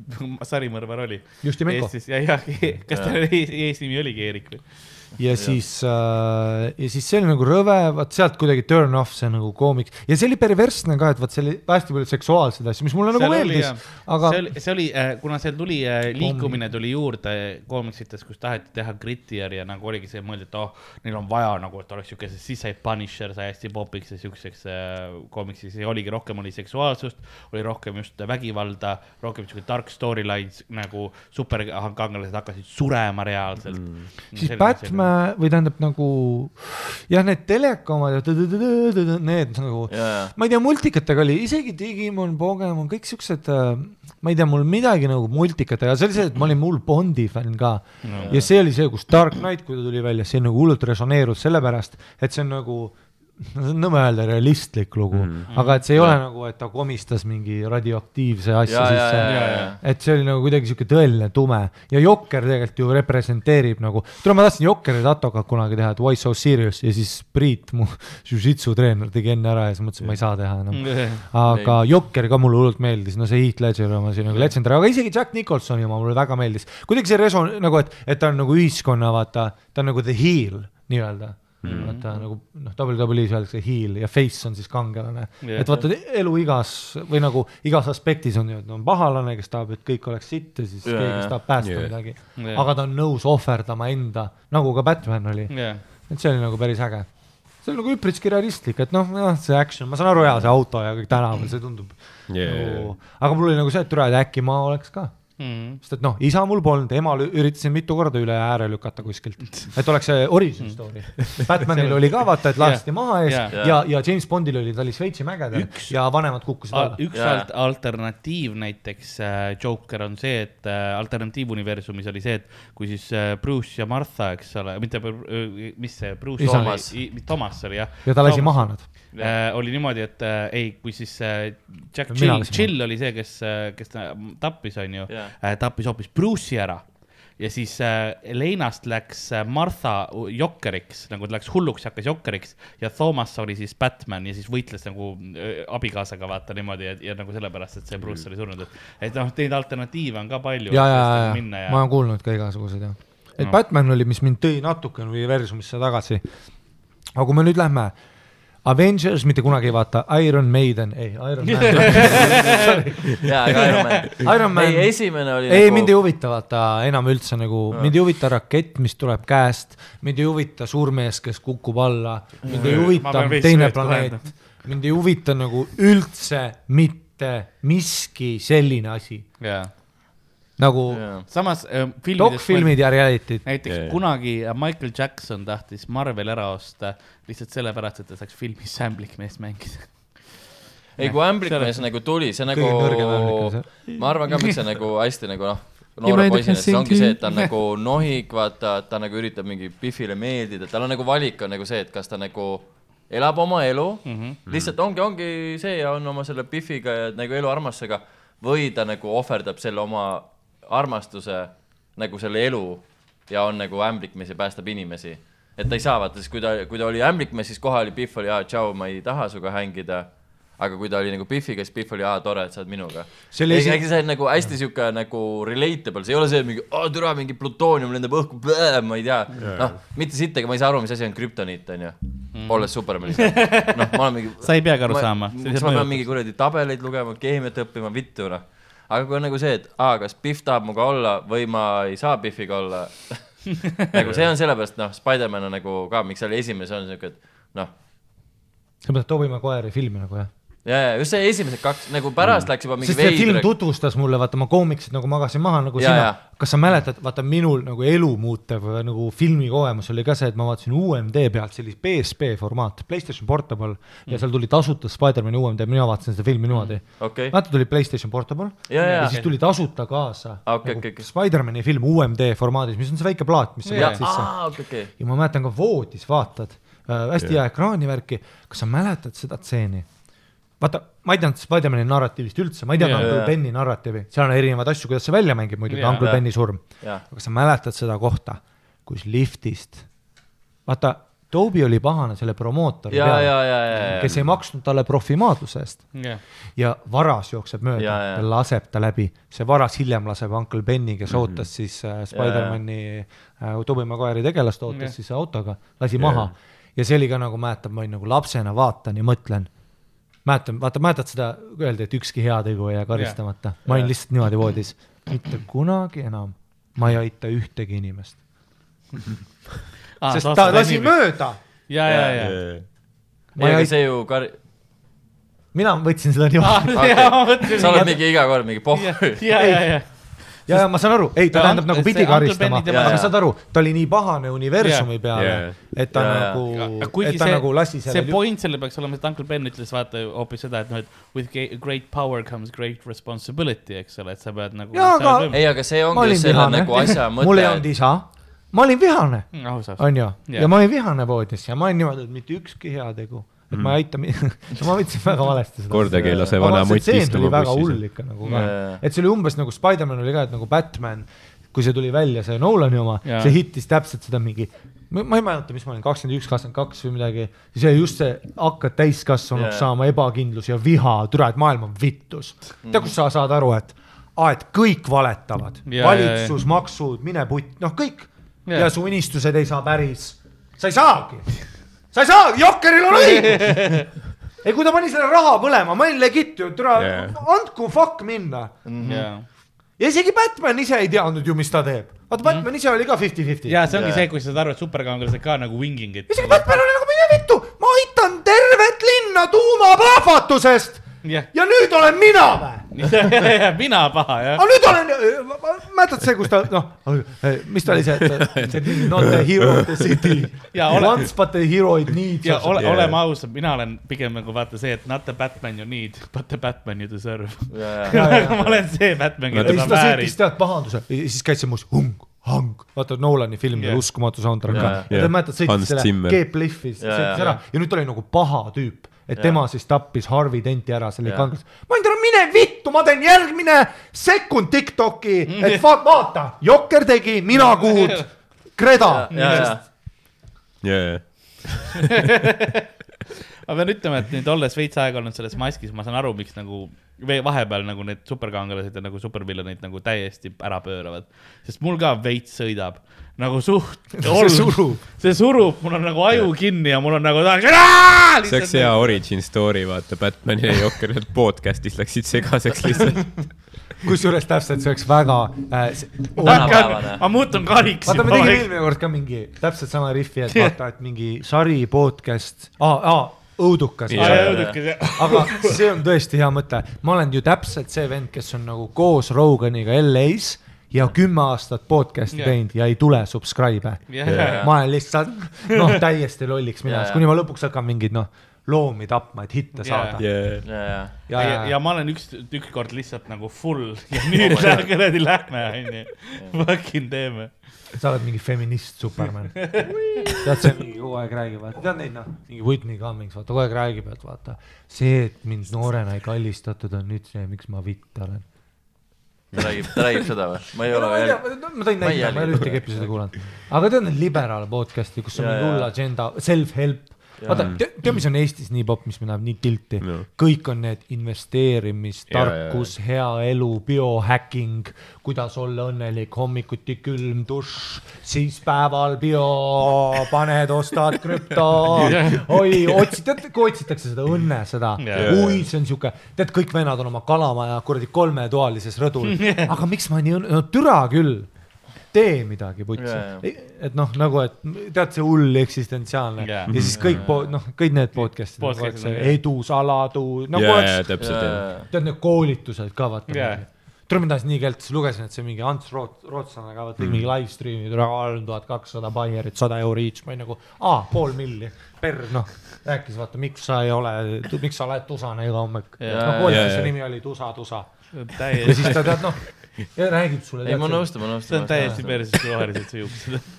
C: sarimõrvar oli?
B: Justimenko
C: Eestis ja, ja kas tal ees- eesnimi oligi Eerik või?
B: Ja siis äh,, ja siis see oli nagu rõve, vot sealt kuidagi turn off see nagu koomik. Ja see oli perversne ka, et vot see oli hästi palju seksuaalseid asju, mis mulle nagu
C: Seal oli,
B: meeldis. aga
C: see oli, see oli, kuna seal tuli äh, liikumine tuli juurde koomiksites, kus taheti teha grittier ja nagu oligi see mõeldud, et oh, neil on vaja nagu, et oleks siuke, siis sai Punisher sai hästi popiks ja siukseks äh, koomiksiks ja oligi rohkem oli seksuaalsust, oli rohkem just vägivalda, rohkem siuke dark storylines nagu superkangelased hakkasid surema reaalselt. Mm.
B: siis Batman filme või tähendab nagu jah, need telekamad ja tõdõdõdõdõdõ, need nagu
D: ja, ja,
B: ma ei tea, multikatega oli isegi Digimon, Pokemon, kõik siuksed, ma ei tea, mul midagi nagu multikatega, see oli see, et ma olin hull Bondi fänn ka. No, ja see oli see, kus Dark Knight, kui ta tuli välja, see nagu hullult resoneerus sellepärast, et see on nagu no see on nõme öelda realistlik lugu. Mm., aga et see ei ole nagu, et ta komistas mingi radioaktiivse asja
D: ja, ja, ja,
B: sisse.
D: ja, ja,
B: et see oli nagu kuidagi sihuke tõeline tume. Ja Jokker tegelikult ju representeerib nagu, tule ma tahtsin Jokkeri tatoga kunagi teha, et why so serious? Ja siis Priit, mu jujitsu treener tegi enne ära ja siis mõtlesin, ma ei saa teha enam. aga Jokker ka mulle hullult meeldis, no see Heath Ledger oma siin nagu legendary, aga isegi Jack Nicholsoni oma mulle väga meeldis. kuidagi see reson- nagu, et, et ta on nagu ühiskonna, vaata, ta on nagu the heel nii-öelda mm.. vaata nagu noh, WWE-s öeldakse heel ja face on siis kangelane yeah.. et vaata elu igas või nagu igas aspektis on ju, et on pahalane, kes tahab, et kõik oleks sitt ja siis
D: Jaa,
B: keegi, kes tahab päästa yeah. midagi yeah.. aga ta on nõus ohverdama enda, nagu ka Batman oli,
C: jah,
B: et see oli nagu päris äge. see on nagu üpriski realistlik, et noh, jah, see action, ma saan aru, jaa, see auto ja kõik tänaval, see tundub
E: Yeah.
B: nagu, aga mul oli nagu see, et türa, et äkki ma oleks ka
C: Mhm.
B: sest et noh, isa mul polnud, emal üritasin mitu korda üle ääre lükata kuskilt, et oleks see origin story. Batmanil oli ka vaata, et lasti maha ees
C: Jaa.
B: ja, ja James Bondil oli, ta oli Šveitsi mägedel ja vanemad kukkusid alla.
C: üks
D: Jaa.
C: alt, alternatiiv näiteks äh, Joker on see, et äh, alternatiivuniversumis oli see, et kui siis äh, Bruce ja Martha, eks ole, mitte, mis see Bruce Thomas oli jah.
B: ja ta lasi maha nad.
C: äh,. oli niimoodi, et äh, ei, kui siis äh, Jack Chill, Chill oli see, kes, kes ta tappis, onju
D: Jaa.
C: äh,, tappis hoopis Bruce'i ära ja siis äh, Leinast läks äh, Martha Jokkeriks, nagu ta läks hulluks ja hakkas Jokkeriks ja Thomas oli siis Batman ja siis võitles nagu äh, abikaasaga vaata niimoodi ja, ja nagu sellepärast, et see Bruce oli surnud, et, et noh, neid alternatiive on ka palju.
B: ja, ja, ja, ma olen kuulnud ka igasuguseid jah. et
C: No.
B: Batman oli, mis mind tõi natuke universumisse tagasi. aga kui me nüüd lähme Avengers, mitte kunagi ei vaata. Iron Maiden, ei Iron Man.
D: Ja, aga Iron Man.
B: Iron Man.
D: Ei, esimene oli
B: ei,
D: nagu
B: mind ei huvita vaata enam üldse nagu, mind ei huvita rakett, mis tuleb käest, mind ei huvita suurmees, kes kukub alla, mind ei huvita teine planeet, mind ei huvita nagu üldse mitte miski selline asi.
C: Jaa,
B: nagu
D: Jaa.
C: samas äh, filmides.
B: dokfilmid ja reality'd.
C: näiteks yeah,
E: jaa.
C: kunagi äh, Michael Jackson tahtis Marvel ära osta lihtsalt sellepärast, et ta saaks filmis ämblikmeest mängida.
D: ei, kui ämblikmees nagu tuli, see nagu ma arvan ka, miks see nagu hästi nagu noh, noore poisina, siis ongi see, et ta on nagu nohik, vaata, ta nagu üritab mingi Biffile meeldida, tal on nagu valik on nagu see, et kas ta nagu elab oma elu mm. -hmm. lihtsalt ongi, ongi see ja on oma selle Biffiga ja nagu eluarmastusega või ta nagu ohverdab selle oma armastuse nagu selle elu ja on nagu ämblikmees ja päästab inimesi. et ta ei saa vaata, siis kui ta, kui ta oli ämblikmees, siis kohe oli Biff oli, aa, tšau, ma ei taha sinuga hängida. aga kui ta oli nagu Biffiga, siis Biff oli, aa, tore, et sa oled minuga.
B: See oli esi-
D: ehk see on nagu hästi sihuke nagu relatable, see ei ole see mingi, aa, türa, mingi plutoonium lendab õhku, ma ei tea. noh, mitte sittagi, ma ei saa aru, mis asi on krüptoniit, onju. olles Superman ise. noh, ma olen mingi.
C: sa ei peagi aru saama.
D: miks ma pean mingi kuradi tabeleid lugema, keemiat õppima, vittu noh. Aga kui on nagu see, et aa, kas Biff tahab minuga olla või ma ei saa Biffiga olla nagu see on sellepärast, noh, Spider-man on nagu ka, miks esimene, see on siuke, et noh,
B: sa mõtled Tobey Maguire'i filmi nagu jah?
D: ja, ja just see esimesed kaks nagu pärast läks juba mingi
B: sest see film tutvustas mulle, vaata ma koomiksid nagu magasin maha nagu
D: Ja,
B: sina. kas sa mäletad, vaata minul nagu elu muutev nagu filmikogemus oli ka see, et ma vaatasin UMD pealt sellist PSP formaat, PlayStation Portable ja seal tuli tasuta Spider-man'i UMD, mina vaatasin seda filmi niimoodi.
D: okei,
B: vaata tuli PlayStation Portable
D: Ja, ja.
B: ja siis tuli tasuta kaasa
D: Ah, okei,
B: nagu
D: okei.
B: Spider-man'i film UMD formaadis, mis on see väike plaat, mis sa paned sisse.
D: Aa, okei, okei.
B: ja ma mäletan ka voodis vaatad. Äh,, hästi hea ekraanivärki, kas sa mäletad seda tseeni? vaata, ma ei teadnud Spider-man'i narratiivist üldse, ma ei teadnud
D: Jaa,
B: Uncle
D: jaa.
B: Benny narratiivi, seal on erinevaid asju, kuidas see välja mängib muidugi,
C: Jaa.
B: Uncle
D: Jaa.
B: Benny surm.
D: jaa,
B: aga sa mäletad seda kohta, kus liftist, vaata, Toby oli pahane selle promootori
D: ja, ja,
B: peale,
D: ja, ja,
B: kes ei maksnud talle profimaadluse eest
C: jah,
B: ja varas jookseb mööda
D: jaa.
B: ja laseb ta läbi, see varas hiljem laseb Uncle Benny, kes ootas siis äh, Spider-man'i äh,, Tobey Maguire'i tegelast ootas
C: Jah.
B: siis autoga, lasi maha ja see oli ka nagu mäletan, ma olin nagu lapsena vaatan ja mõtlen, mäletan, vaata, mäletad seda, öeldi, et ükski heategu ei jää karistamata, ma olin lihtsalt niimoodi voodis, mitte kunagi enam ma ei aita ühtegi inimest, sest ta lasi mööda,
C: ja, ja, ja.
B: ma ei aita,
D: see ju kar-,
B: mina võtsin seda niimoodi.
C: ja ma mõtlesin.
D: sa oled mingi iga kord mingi poh,
C: ja, ja, ja,
B: ja, ja ma saan aru, ei ta
C: Ja
B: tähendab nagu
C: see
B: pidi karistama, aga saad aru, ta oli nii pahane universumi
C: Jah.
B: peale
E: Jah.,
B: et ta
D: ja.
B: nagu, et ta
C: see
B: nagu lasi
C: see
B: selle.
C: point sellel peaks olema, et Uncle Ben ütles vaata hoopis seda, et noh, et with great power comes great responsibility, eks ole, et sa pead nagu.
B: Aga-
D: ei, aga see ongi selle nagu asja,
B: mul ei olnud
D: mõte.
B: isa, ma olin vihane,
C: ausalt.
B: onju, ja ma olin vihane voodis ja ma olin niimoodi, et mitte ükski heategu, et ma ei aita, ma võtsin väga valesti seda.
E: kordagi ei lase vana
B: vaata, see
E: mutt
B: tseen
E: istuma
B: tuli väga hull
E: bussis.
B: ikka nagu ka. Et see oli umbes nagu Spider-man oli ka, et nagu Batman, kui see tuli välja, see Nolani oma, see hittis täpselt seda mingi, ma ei mäleta, mis ma olin, kakskümmend üks, kakskümmend kaks või midagi, see just see hakkad täiskasvanuks
D: Jaa.
B: saama ebakindlus ja viha, türa, et maailm on vittus. tead, kus sa saad aru, et et kõik valetavad,
C: Jaa,
B: valitsus, maksud, mine putt, noh, kõik.
C: Jaa.
B: ja su unistused ei saa päris, sa ei saagi, sa ei saa, Jokkeril on õigus ei, kui ta pani selle raha põlema, ma olin legit ju, türa
E: Jaa.
B: andku fuck minna.
C: jaa,
B: ja isegi Batman ise ei teadnud ju, mis ta teeb. vaata, Batman ise oli ka fifty-fifty.
C: ja see ongi
D: Jaa.
C: see, kui sa saad aru, et superkangelased ka nagu winging it.
B: isegi Batman oli nagu mine vittu, ma aitan tervet linna tuumaplahvatusest
C: jah,
B: ja nüüd olen mina vä?
C: mina paha jah
B: aga. nüüd olen, mäletad see, kus ta noh, mis ta oli see, et see oli not the hero of the city
C: Ja ole-
B: once but the hero it needs.
C: ja ole,
E: Jaa.
C: oleme ausad, mina olen pigem nagu vaata see, et not the Batman you need, but the Batman you deserve.
B: Ja, ja.
C: ma olen see Batman,
B: ja
C: keda
B: siis
C: sa
B: ta sõitis
C: väärid.
B: tead pahanduse ja siis käis see muus hung, hang, vaata Nolani filmil
C: Jah.
B: yeah. uskumatu soundtrack ka
D: Jaa,
B: ja ta mäletad sõitis
E: Hans
B: selle
E: Zimmer.
B: G-Bliffis,
D: Jaa,
B: sõitis
D: jaa,
B: ära ja nüüd ta oli nagu paha tüüp, et
D: Jaa.
B: tema siis tappis Harvey Denti ära selle kangelase. ma olin talle, mine vittu, ma teen järgmine sekund Tiktoki, et va- vaata, Jokker tegi, mina kuud, Kreda.
D: ja, ja,
E: jaa,
C: ma pean ütlema, et nüüd olles veits aega olnud selles maskis, ma saan aru, miks nagu vahepeal nagu need superkangelased ja nagu supervillanid nagu täiesti ära pööravad. sest mul ka veits sõidab nagu suht.
B: see surub.
C: see surub, mul on nagu aju kinni ja mul on nagu tahaks.
E: see oleks hea origin story, vaata Batman'i ja Jokeri podcast'is läksid segaseks lihtsalt.
B: kusjuures täpselt see oleks väga äh,.
C: Ma muutun kariks.
B: vaata, me tegime eelmine kord ka mingi täpselt sama riffi, et vaata, et mingi sari podcast, aa, aa, õudukas
E: Jaa.
B: aga see on tõesti hea mõte, ma olen ju täpselt see vend, kes on nagu koos Roganiga LA-s ja kümme aastat podcast'i
C: Jah.
B: teinud ja ei tule subscribe'e. ma olen lihtsalt noh, täiesti lolliks minemas,
D: jaa.
B: kuni ma lõpuks hakkan mingeid noh, loomi tapma, et hitte
C: Jaa.
B: saada.
E: jaa,
D: ja, ja,
C: ja, ja, ja ma olen üks, ükskord lihtsalt nagu full ja nüüd
D: God.
C: kuradi lähme, onju. Fucking teeme.
B: sa oled mingi feminist Superman. tead, see mingi kogu aeg räägib, vaata, tead neid noh, mingi Whitney Cummings, vaata kogu aeg räägib, et vaata see, et mind noorena ei kallistatud, on nüüd see, miks ma vitt olen.
D: Ta räägib, ta räägib seda või? ma ei ole veel
B: ma tõin näite, ma ei ole ühtegi episoodi kuulanud. aga tead neid liberaal podcast'i, kus on mingi hull agenda, self-help. vaata, tead, mis on Eestis nii popp, mis mind ajab nii tilti
E: No.
B: kõik on need investeerimistarkus, hea elu, biohacking, kuidas olla õnnelik, hommikuti külm dušš, siis päeval bio, paned, ostad krüpto, oi, otsid, tead, kui otsitakse seda õnne, seda oi, see on siuke, tead, kõik vennad on oma kalamaja kuradi kolmetoalises rõdul, aga miks ma nii õnn-, no türa küll tee midagi putsi
D: jaa.
B: et noh, nagu, et tead, see hull eksistentsiaalne
C: Jaa.
B: ja siis kõik, noh, kõik need podcast'id nagu, et
C: Podcast'id
B: see edu, saladu, nagu oleks
E: jaa, täpselt jah.
B: tead need koolitused ka vaata yeah.. tule ma tahtsin nii keelt, siis lugesin, et see mingi Ants Root-, rootslane ka tegi mingi live stream'i, tule kolm tuhat kakssada baierit, sada euri each, ma olin nagu, aa, pool milli per noh. rääkis vaata, miks sa ei ole, miks sa oled tusane iga hommik.
C: Jaa.
B: no koolituse
E: jaa.
B: nimi oli Tusa, Tusa ja siis ta tead noh, ja räägib sulle.
D: ei, ma nõustun, ma nõustun.
C: see on täiesti. perses rohelised see juuksed.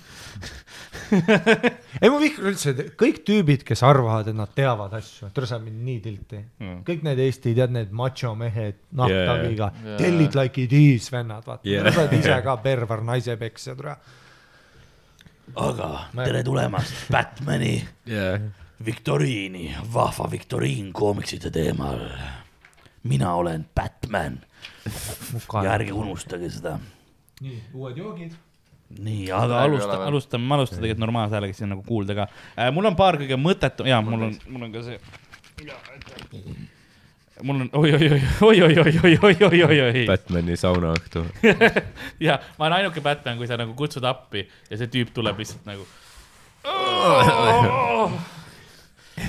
B: ei, ma vihkan üldse kõik tüübid, kes arvavad, et nad teavad asju, tule sa mind nii tilti
C: Mm.
B: kõik need Eesti, tead need macho mehed nahktagiga
E: Yeah.
B: yeah., tell it like it is vennad, vaata
E: Yeah.
B: yeah., sa oled ise ka perver, naisepeksja, tule.
A: aga tere tulemast Batman'i
E: jaa,
A: viktoriini, vahva viktoriin koomiksite teemal. mina olen Batman ja ärge unustage seda.
B: nii, uued joogid.
A: nii,
C: aga alusta alustame, ma alustan tegelikult normaalse häälega, siis on nagu kuulda ka äh,. mul on paar kõige mõttetu, jaa, mul on, mul on ka see. mul on oi, oi, oi, oi, oi, oi, oi, oi, oi, oi, oi.
E: Batman'i saunaõhtu.
C: ja ma olen ainuke Batman, kui sa nagu kutsud appi ja see tüüp tuleb lihtsalt nagu.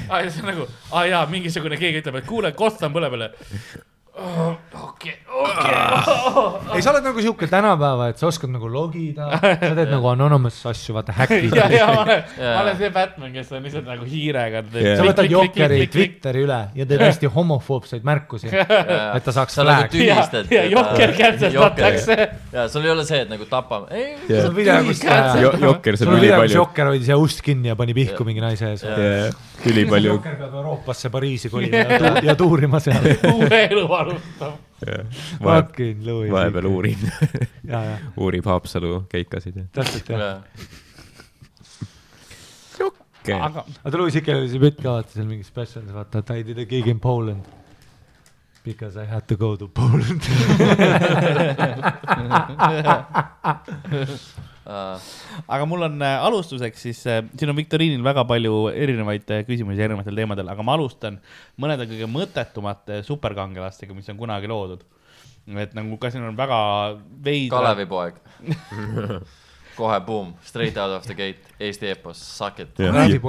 C: aa, ja see on nagu, aa jaa, mingisugune keegi ütleb, et kuule, Gotham põleb jälle. okei, okei.
B: ei, sa oled nagu sihuke tänapäeva, et sa oskad nagu logida, sa teed nagu anonymous asju, vaata häkid.
C: ja, ja ma olen, ma olen see Batman, kes on lihtsalt nagu hiirega.
E: Jaa.
B: sa võtad Jokeri Twitteri üle ja teed hästi homofoobseid märkusi, et ta saaks
D: sa nagu tühistad.
C: ja Jokker cancelatakse.
D: ja sul ei ole see, et nagu tapame, ei,
B: sul on video, kus
C: Tühi-
E: Jo- Jokker
B: sul on video, kus Jokker hoidis ja ust kinni ja pani pihku mingi naise ees.
E: ülipalju,
B: peab Euroopasse, Pariisi kolima ja tu- ja tuurima seal.
C: uue elu alustab.
B: Fucking Louis.
E: vahepeal. uurib, uurib Haapsalu keikasid ja.
B: täpselt jah.
C: aga
B: aga Louis Sikel oli see bitt ka, vaata seal mingi specialis, vaata, et I did a gig in Poland. Because I had to go to Poland.
C: aga mul on äh, alustuseks siis äh,, siin on viktoriinil väga palju erinevaid äh, küsimusi erinevatel teemadel, aga ma alustan mõnede kõige mõttetumate superkangelastega, mis on kunagi loodud. et nagu ka siin on väga veidra.
D: Kalevipoeg. kohe boom, straight out of the gate, Eesti eepos, suck it.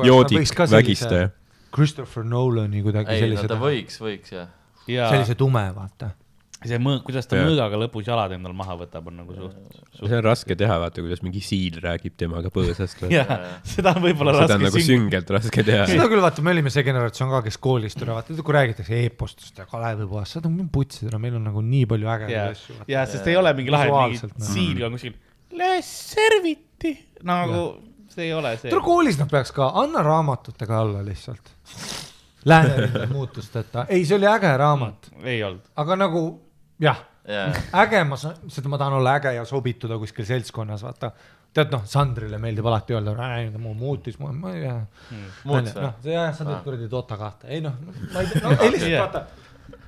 E: Joodik vägistaja.
B: Christopher Nolani kuidagi
D: ei, no
B: sellise
D: ta, võiks, võiks jah.
C: ja
B: sellise tume, vaata.
C: See mõõk, kuidas ta
E: Jaa.
C: mõõgaga lõpus jalad endal maha võtab, on nagu suht.
E: see on raske teha, vaata, kuidas mingi siil räägib temaga põõsast.
C: jah, seda on võib-olla
E: seda on
C: raske
E: nagu
C: süng-.
E: süngelt raske teha.
B: seda küll, vaata, me olime see generatsioon ka, kes koolist tuli, vaata, kui räägitakse e-postist ja Kalevipoest, seda on putsid, meil on nagu nii palju
C: ja
B: ägedaid asju.,
C: ja sest ei ole mingi lahe, mingi
B: noh.
C: siil on kuskil, serviti, nagu see ei ole see
B: tule. koolis nad peaks ka, anna raamatutega alla lihtsalt. Läänerinde muutusteta, ei, see oli äge raamat,
C: ei olnud.
B: aga nagu jah,
D: jah,
B: äge, ma saan, seda ma tahan olla äge ja sobituda kuskil seltskonnas, vaata. tead noh, Sandrile meeldib alati öelda, mu muutis, ma, ma ei tea.
D: muutus või
B: noh,? see jah, sa teed kuradi Dota kahte, ei noh, ma ei tea, no ei lihtsalt
C: Jah.
B: vaata.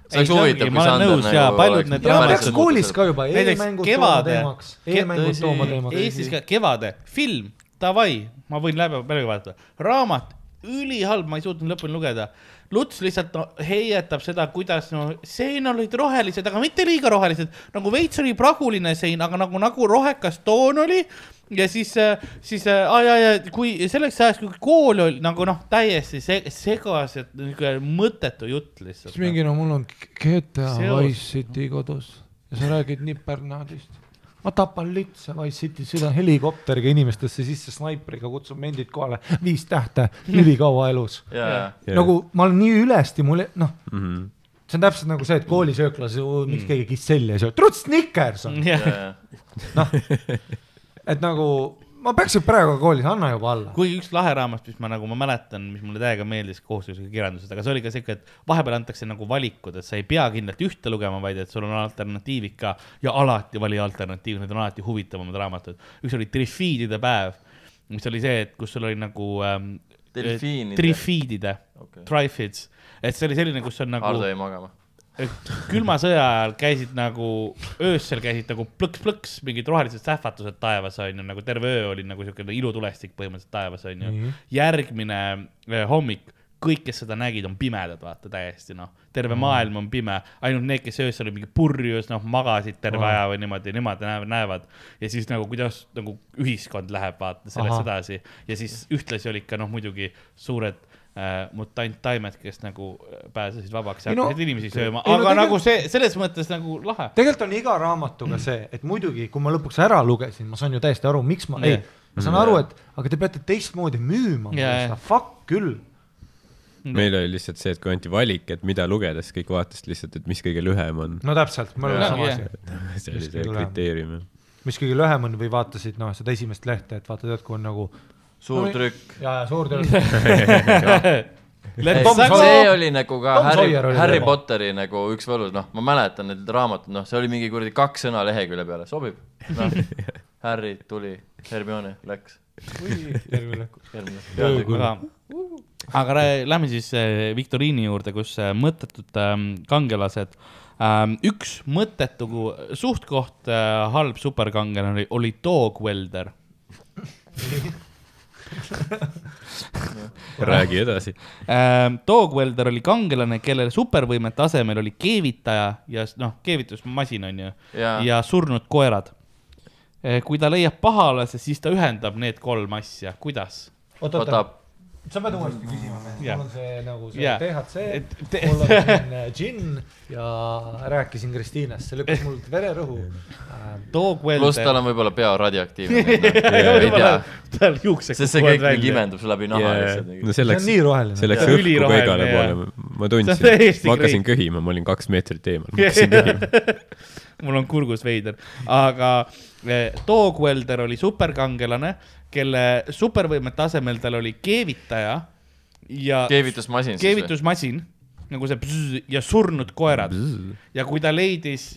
D: see oleks huvitav,
C: ma
D: kui
C: olen
D: Sander
C: nõus ja
D: nagu
C: paljud need
B: ja
C: raamatud-
B: peaks koolis ka juba
C: näiteks
B: e-mängud tooma teemaks,
D: tõsi,
B: tooma teemaks.
C: Eestis ka kevade film, davai, ma võin läbi, läbi vaadata, raamat, ülihalb, ma ei suutnud lõpuni lugeda. Luts lihtsalt no, heietab seda, kuidas no seen olid rohelised, aga mitte liiga rohelised, nagu veits oli praguline sein, aga nagu, nagu rohekas toon oli. ja siis, siis äh, ja, ja kui selleks ajaks, kui kool oli nagu noh, täiesti se segased, niisugune mõttetu jutt lihtsalt.
B: siis mingi no mul on GTA. Wise City kodus ja sa räägid Nipernaadist. Ma tapan litse Wise City, sõidan helikopteriga inimestesse sisse snaipriga, kutsun mendid kohale, viis tähte, ülikaua elus.
D: jaa,
B: nagu ma olen nii ülestimule-, noh,
E: Mhm.
B: see on täpselt nagu see, et koolisööklas, miks keegi kisselli ei söö, truts Snickers on,
D: jaa,
B: et nagu ma peaksin praegu koolis, anna juba alla.
C: kuigi üks lahe raamat, mis ma nagu ma mäletan, mis mulle täiega meeldis kohustusliku kirjandused, aga see oli ka siuke, et vahepeal antakse nagu valikud, et sa ei pea kindlalt ühte lugema, vaid et sul on alternatiivid ka ja alati vali alternatiiv, need on alati huvitavamad raamatud. üks oli Trifiidide päev, mis oli see, et kus sul oli nagu ähm. Trifiidide
D: okei.
C: Trifids, et see oli selline, kus on nagu
D: Hardo jäi magama.
C: Külma sõja ajal käisid nagu, öösel käisid nagu plõks-plõks mingid rohelised sähvatused taevas onju, nagu terve öö oli nagu siukene ilutulestik põhimõtteliselt taevas onju
B: Mhm.
C: järgmine eh, hommik, kõik, kes seda nägid, on pimedad, vaata täiesti noh, terve
B: Mhm.
C: maailm on pime, ainult need, kes öösel olid mingi purjus, noh, magasid terve
B: Aa.
C: aja või niimoodi, nemad näevad, ja siis nagu kuidas nagu ühiskond läheb, vaata sellest edasi ja siis ühtlasi olid ka noh, muidugi suured äh, mutanttaimed, kes nagu äh, pääsesid vabaks ja
B: Ei no-
C: hakkasid inimesi sööma,
B: ei no
C: aga
B: tegelikult-
C: nagu see, selles mõttes nagu lahe.
B: tegelikult on iga raamatuga see, et muidugi, kui ma lõpuks ära lugesin, ma saan ju täiesti aru, miks ma, ei
C: Jah.,
B: ma saan aru, et aga te peate teistmoodi müüma
C: Jaa,
B: seda fuck küll.
E: meil oli lihtsalt see, et kui anti valik, et mida lugeda, siis kõik vaatasid lihtsalt, et mis kõige lühem on.
B: no täpselt, mul oli sama asi.
E: see oli
B: Mis
E: see kriteerium jah.
B: mis kõige lühem on või vaatasid noh, seda esimest lehte, et vaata tead, kui on nagu
D: suur
B: No,
D: trükk.
B: ja, ja suur Sawyer-
D: see oli nagu ka
B: Tom
D: Harry Harry. Potteri nagu üks võlus, noh, ma mäletan neid raamatuid, noh, see oli mingi kuradi kaks sõna lehekülje peale, sobib no. Harry tuli, Hermione läks,
C: aga, lähme siis äh, viktoriini juurde, kus äh, mõttetud ähm, kangelased ähm,. üks mõttetu, suht-koht äh, halb superkangelane oli, oli Dog Welder.
E: räägi edasi.
C: Ähm, Dog Welder oli kangelane, kellel supervõimete asemel oli keevitaja ja noh, keevitusmasin on ju
D: Jaa.
C: ja surnud koerad. kui ta leiab pahalase, siis ta ühendab need kolm asja, kuidas?
B: oot, oota
D: võtab,
B: sa pead uuesti küsima, mul on see nagu see. DHC
C: Et te-,
B: mul on džinn ja rääkisin Kristiinast, see lükkas mul vererõhu. Äh,.
C: Dog
D: pluss tal on võib-olla pea radioaktiivne, tea,
C: tal juuksed
D: sest see kõik mingi imendub läbi naha lihtsalt.
E: no see
B: see on, nii roheline.
E: see läks õhku
C: üliroheline,
E: igale poole, ma tundsin ma hakkasin köhima, ma olin kaks meetrit eemal, ma hakkasin köhima.
C: Mul on kurgus veider, aga eh, Dog Welder oli superkangelane, kelle supervõimete asemel tal oli keevitaja ja
D: keevitusmasin
C: keevitusmasin, nagu see bzz, ja surnud koerad. Ja kui ta leidis,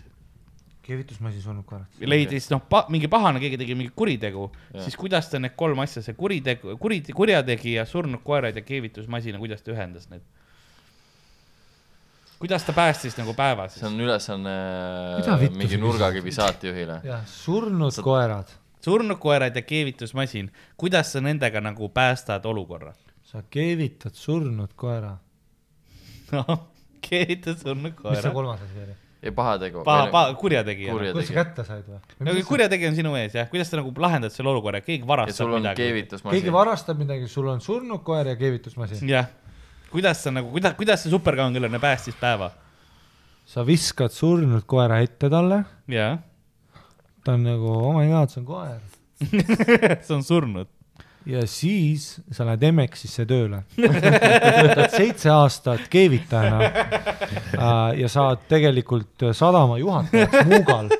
B: keevitusmasin surnud koerad.
C: leidis noh pa,, mingi pahane, keegi tegi mingi kuritegu, siis kuidas ta need kolm asja, see kuritegu, kuri, kurjategija, surnud koerad ja keevitusmasina, kuidas ta ühendas need? Kuidas ta päästis nagu päeva
D: see
C: siis?
D: on ülesanne mingi
B: sa
D: nurgakivi saatejuhile.
B: jah, surnud koerad.
C: surnud koerad ja keevitusmasin, kuidas sa nendega nagu päästad olukorra?
B: sa keevitad surnud koera.
C: noh, keevitad surnud
B: mis see
C: koera.
B: kolmas asi oli?
D: ei, pahategu.
C: paha, paha, kurjategija.
D: Kurja-
B: kuidas sa kätte said või?
C: no kui kurjategija on sinu ees jah, kuidas sa nagu lahendad selle olukorra, keegi varastab midagi.
B: keegi. varastab midagi, sul on surnud koer ja keevitusmasin.
C: jah, kuidas sa nagu, kuidas, kuidas see superkangelane päästis päeva?
B: sa viskad surnud koera ette talle,
C: jah,
B: ta on nagu, oh my god, see on koer.
C: see on surnud.
B: ja siis sa lähed Emexisse tööle. töötad seitse aastat keevitajana äh, ja saad tegelikult sadama juhatajaks Muugal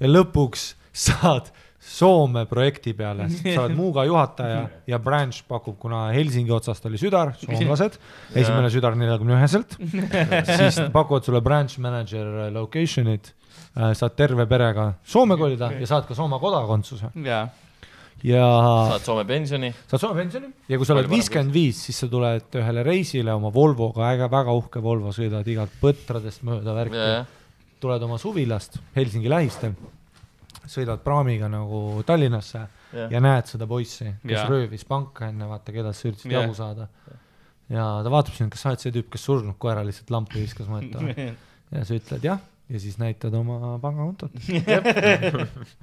B: ja lõpuks saad Soome projekti peale, sa oled Muuga juhataja ja branch pakub, kuna Helsingi otsast oli südar, soomlased, esimene südar neljakümne üheselt, siis pakuvad sulle branch manager location'id, saad terve perega Soome kolida ja saad ka Soome kodakondsuse.
C: Jaa,
B: ja
D: saad Soome pensioni.
B: saad Soome pensioni. Ja kui sa oled viiskümmend viis, siis sa tuled ühele reisile oma Volvoga, äge, väga uhke Volvo, sõidad igalt põtradest mööda värki, tuled oma suvilast Helsingi lähistel, sõidad praamiga nagu Tallinnasse
D: Jah.
B: ja näed seda poissi, kes
C: Jah.
B: röövis panka enne, vaata, keda sa üritasid
C: Jah.
B: jagu saada. ja ta vaatab sind, kas sa oled see tüüp, kes surnud koera lihtsalt lampi viskas või? ja sa ütled jah, ja siis näitad oma pangakontot. ja,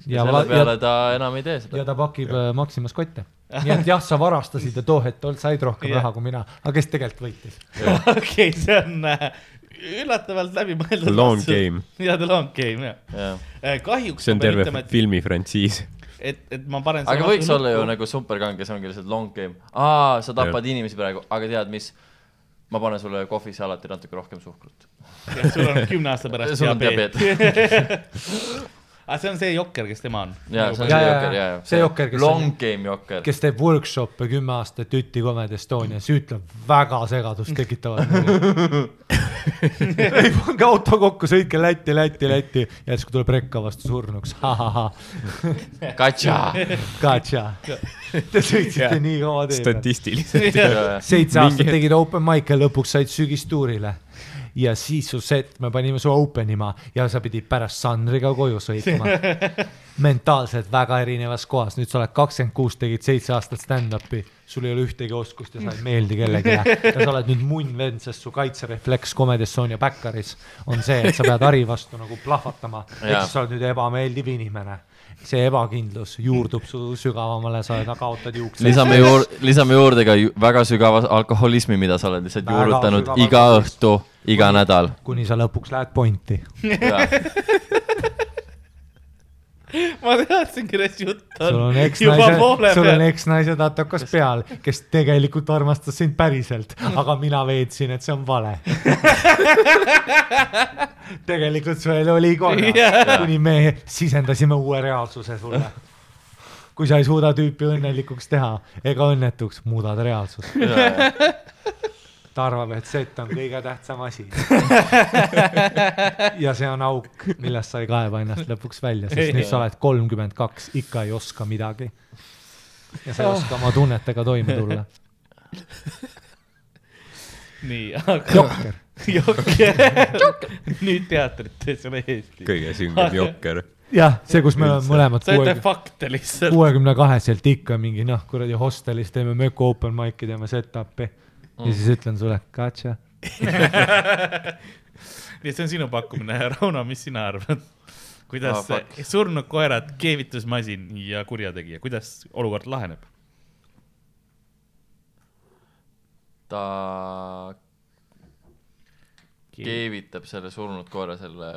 D: selle
B: va-
D: peale
B: ja,
D: ta enam ei tee seda
B: ja. ta pakib äh, Maximas kotte. nii et jah, sa varastasid ja too hetk ol- said rohkem
C: Jah.
B: raha kui mina, aga kes tegelikult võitis?
C: okei, see on äh, üllatavalt läbimõeldud.
E: Long game,
C: jaa, The long game jah.
D: jah.
C: kahjuks
E: see on terve
C: ütlema, et,
E: filmi frantsiis.
C: et, et ma panen.
D: aga võiks olla ju nagu superkange, see ongi lihtsalt long game. aa, sa tapad inimesi praegu, aga tead mis? ma panen sulle kohvisse alati natuke rohkem suhkrut.
C: sul on kümne aasta pärast
D: diabeet.
C: aga see on see jokker, kes tema on.
D: jaa, see on see jokker,
B: jaa,
D: jaa.
B: See jokker, kes
D: long
B: on-
D: game jokker.
B: kes teeb workshop'e kümme aastat Üti Comedy Estonias, ütleb väga segadust tekitavat lugu. ei pange auto kokku, sõitke Lätti, Lätti, Lätti, järsku tuleb rekka vastu surnuks, ahahah,
D: Katša.
B: gotcha. Te sõitsite nii kaua tee peal.
E: statistiliselt.
B: seitse aastat tegid open mic'e, lõpuks said sügistuurile ja siis su set, me panime su open ima ja sa pidid pärast Sandriga koju sõitma. mentaalselt väga erinevas kohas, nüüd sa oled kakskümmend kuus, tegid seitse aastat stand-up'i, sul ei ole ühtegi oskust ja sa ei meeldi kellelegi. Ja sa oled nüüd munn vend, sest su kaitserefleks Comedy Estonia backeris on see, et sa pead Harri vastu nagu plahvatama, ehk siis sa oled nüüd ebameeldiv inimene. See ebakindlus juurdub su sügavamale, sa kaotad juukseid.
D: lisame juurde, lisame juurde ka ju- väga sügava alkoholismi, mida sa oled lihtsalt
B: Väga
D: juurutanud iga õhtu, iga nädal.
B: kuni sa lõpuks lähed pointi.
C: ma teadsin, kellest jutt on.
B: sul on eksnaise, sul on
C: peal.
B: eksnaise tatokas peal, kes tegelikult armastas sind päriselt, aga mina veetsin, et see on vale. tegelikult sul oli korras
C: Jaa.,
B: kuni me sisendasime uue reaalsuse sulle. kui sa ei suuda tüüpi õnnelikuks teha ega õnnetuks, muudad reaalsust. Ta arvab, et set on kõige tähtsam asi. ja see on auk, millest sa ei kaeva ennast lõpuks välja, sest nüüd sa oled kolmkümmend kaks, ikka ei oska midagi. ja sa ei oska oma tunnetega toime tulla.
C: nii, aga.
B: jokker,
C: jokker. nüüd teatrites üle Eesti.
E: kõige süngem jokker.
B: jah, see, kus me oleme mõlemad
C: sa ütled fakte lihtsalt.
B: kuuekümne kaheselt ikka mingi noh, kuradi hostelis teeme möku open mic'i, teeme set-up'i ja siis ütlen sulle, gotcha.
C: nii et see on sinu pakkumine, Rauno, mis sina arvad? kuidas
D: Ah, fuck.
C: oh, surnud koerad, keevitusmasin ja kurjategija, kuidas olukord laheneb?
D: ta keevitab selle surnud koera selle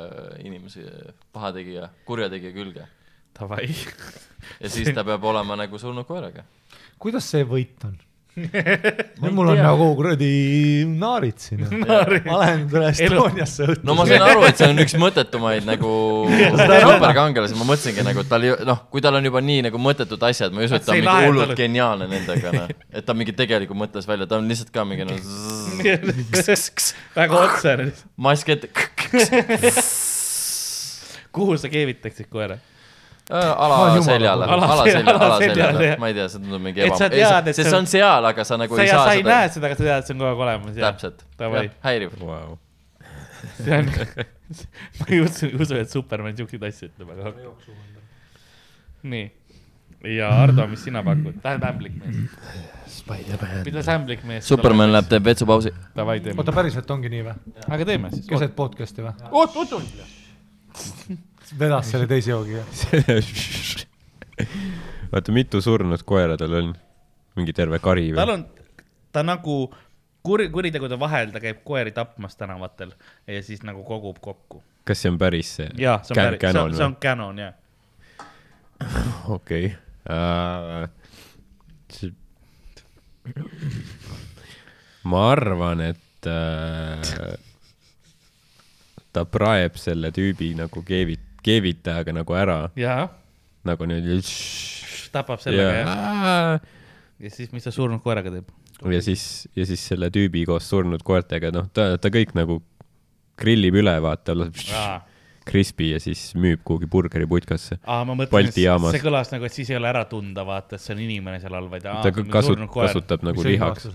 D: inimese pahategija, kurjategija külge.
C: Davai.
D: ja siis ta peab olema nagu surnud koeraga.
B: kuidas see võit on? nüüd mul on nagu kuradi naarid siin. ma lähen üle Estoniasse õhtul.
D: no ma sain aru, et see on üks mõttetumaid nagu superkangelasi, ma mõtlesingi nagu, et tal ei, noh, kui tal on juba nii nagu mõttetud asjad, ma ei usu, et ta on mingi hullult geniaalne nendega, noh. et ta mingi tegelikult mõtles välja, ta on lihtsalt ka mingi nagu
C: väga otsene.
D: mask ette.
C: kuhu sa keevitaksid koera?
D: Ala
B: Ma olen jumala
D: seljale,
C: Ala
D: ala
C: selja-
D: seljale,
C: ala
D: ala
C: seljale,
D: seljale
C: jah.,
D: ma ei tea, see tundub mingi
C: et
D: sest
C: see on-
D: seal, aga sa nagu
C: sa
D: ei saa
C: sa ei
D: seda.
C: näe seda, aga sa tead, et see on kogu aeg olemas.
D: täpselt, häiriv.
E: wow..
C: see on, ma ei usu, usu, et Superman siukseid asju ütleb, aga. nii, ja Ardo, mis sina pakud? tähendab ämblik mees. mida see ämblik mees?
D: Superman läheb, teeb vetsupausi.
B: Oota,. päriselt ongi nii või?
C: aga teeme siis.
B: keset podcast'i või?
C: oot, oot, oot.
B: Vedas selle teise joogiga.
E: vaata, mitu surnud koera tal on? mingi terve kari
C: tal
E: või?
C: on, ta nagu kuri, kuritegude vahel ta käib koeri tapmas tänavatel ja siis nagu kogub kokku.
E: kas see on päris see?
C: jaa, see on
E: Can-
C: päris, see
E: canon
C: on, see on canon, jah.
E: okei. ma arvan, et äh, ta praeb selle tüübi nagu keevit-, keevitajaga nagu ära, nagu niimoodi.
C: tapab sellega, jah.
E: ja,
C: ja siis, mis ta surnud koeraga teeb?
E: ja siis, ja siis selle tüübi koos surnud koertega, noh, ta, ta kõik nagu grillib üle, vaata, laseb krispi ja siis müüb kuhugi burgeriputkasse. Balti jaamas.
C: see kõlas nagu, et siis ei ole ära tunda, vaata, et see on inimene seal all, vaid aa, surnud, koer.
E: kasutab nagu lihaks.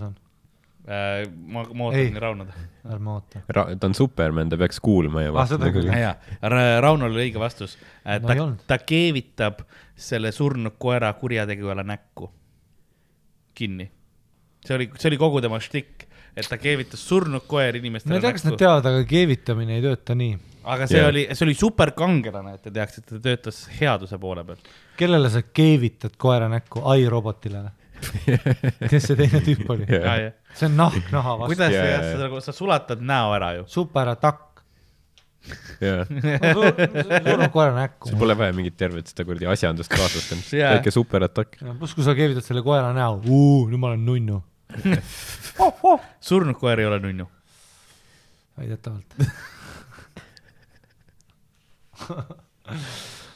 C: Äh, ma, ma ootan nii Raunot.
B: ärme oota.
E: Ra-, ta on Superman, ta peaks kuulma ja
B: Ah, seda küll.
C: jaa, Raunol oli õige vastus.
B: No ei
C: ta
B: olnud.,
C: ta keevitab selle surnud koera kurjategijale näkku kinni. see oli, see oli kogu tema štikk, et ta keevitas surnud koer
B: ma
C: inimestele
B: ei tea, kas nad teavad, aga keevitamine ei tööta nii.
C: aga see
E: Jaa.
C: oli, see oli superkangelane, et te teaksite, ta töötas headuse poole peal.
B: kellele sa keevitad koera näkku? ai robotile või? kes see teine tüüp oli?
E: Jah.
B: see on nahk naha vastu.
C: kuidas yeah, sa, sa, sa sulatad näo ära ju?
B: superatakk.
E: jah,
B: surnud koera näkku
E: sul. pole vaja mingit tervet seda kuradi asjandust kaasast, on
C: Jaa.
E: väike superatakk.
B: pluss, kui sa keevitad selle koera näo, nüüd ma olen nunnu.
C: surnud koer ei ole nunnu.
B: väidetavalt.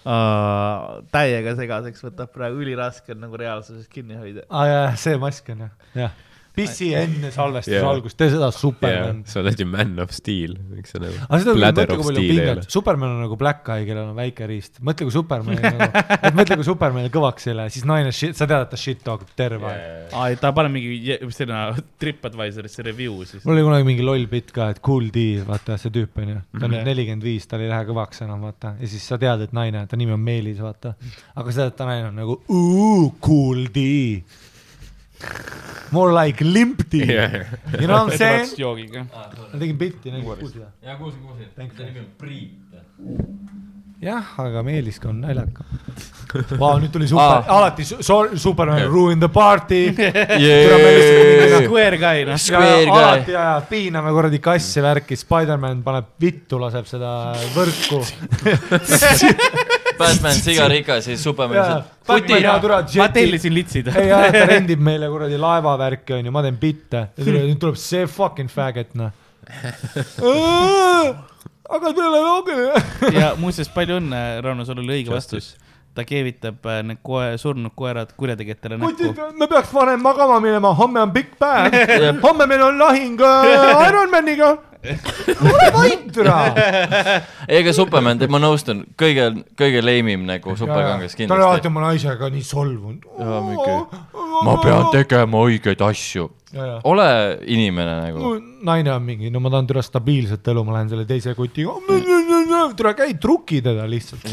C: Täiega segaseks võtab praegu, üliraske on nagu reaalsusest kinni hoida.
B: aa ah, jaa, see mask on jah, jah. Pissi enne salvestuse
E: Jaa.
B: algust, tee seda Superman.,
E: sa oled ju man of steel, miks sa nagu
B: aga seda mõtle, kui palju
E: ole
B: pinget,. Superman on nagu Black Eye, kellel on väike riist. mõtle, kui Superman nagu, et mõtle, kui Superman kõvaks ei lähe, siis naine shit, sa tead, et ta shit talkib terve aeg.
C: aa, ta paneb mingi, selline Tripadvisorisse review siis.
B: mul oli kunagi mingi loll bitt ka, et Cool D, vaata see tüüp on ju, ta on nüüd
C: Mhm.
B: nelikümmend viis, tal ei lähe kõvaks enam, vaata. ja siis sa tead, et naine, ta nimi on Meelis, vaata. aga sa tead, et ta naine on nagu Cool D. More like Limp D.
E: Jah.
B: You know what I m saying?
C: joogiga.
B: ma tegin bitti, nägid, kuulsid või?
D: jaa, kuulsin, kuulsin.
B: Thank you.
D: nimi on Priit.
B: jah, aga Meeliska on naljakam. Vau, nüüd tuli super,
D: Aa.
B: alati sorry, Superman ruin the party.
D: Jee.
C: Square guy, noh.
B: Alati ja, ja piiname kuradi kassi värki, Spider-man paneb vittu, laseb seda võrku.
D: Batman sigarikas, siis Superman lihtsalt.
B: Ja
C: ma tellisin litsid.
B: ei, ja ta rendib meile kuradi laevavärki onju, ma teen bitte ja nüüd tuleb see fucking faggot noh. aga teleoloogiline.
C: ja muuseas, palju õnne, Rauno, sul oli õige vastus. Ta keevitab äh, need koe-, surnud koerad kurjategijatele näkku
B: me peaks varem magama minema, homme on pikk päev. homme meil on lahing äh, Ironmaniga. ole vait, türa.
D: ega Superman, ma nõustun, kõige, kõige leimim nagu superkangas
B: ta oli alati
D: kindlasti.
B: oma naisega nii solvunud.
D: Ma pean tegema õigeid asju. ole inimene nagu.
B: naine on mingi, no ma tahan türa stabiilset elu, ma lähen selle teise kutiga. türa käi truki teda lihtsalt.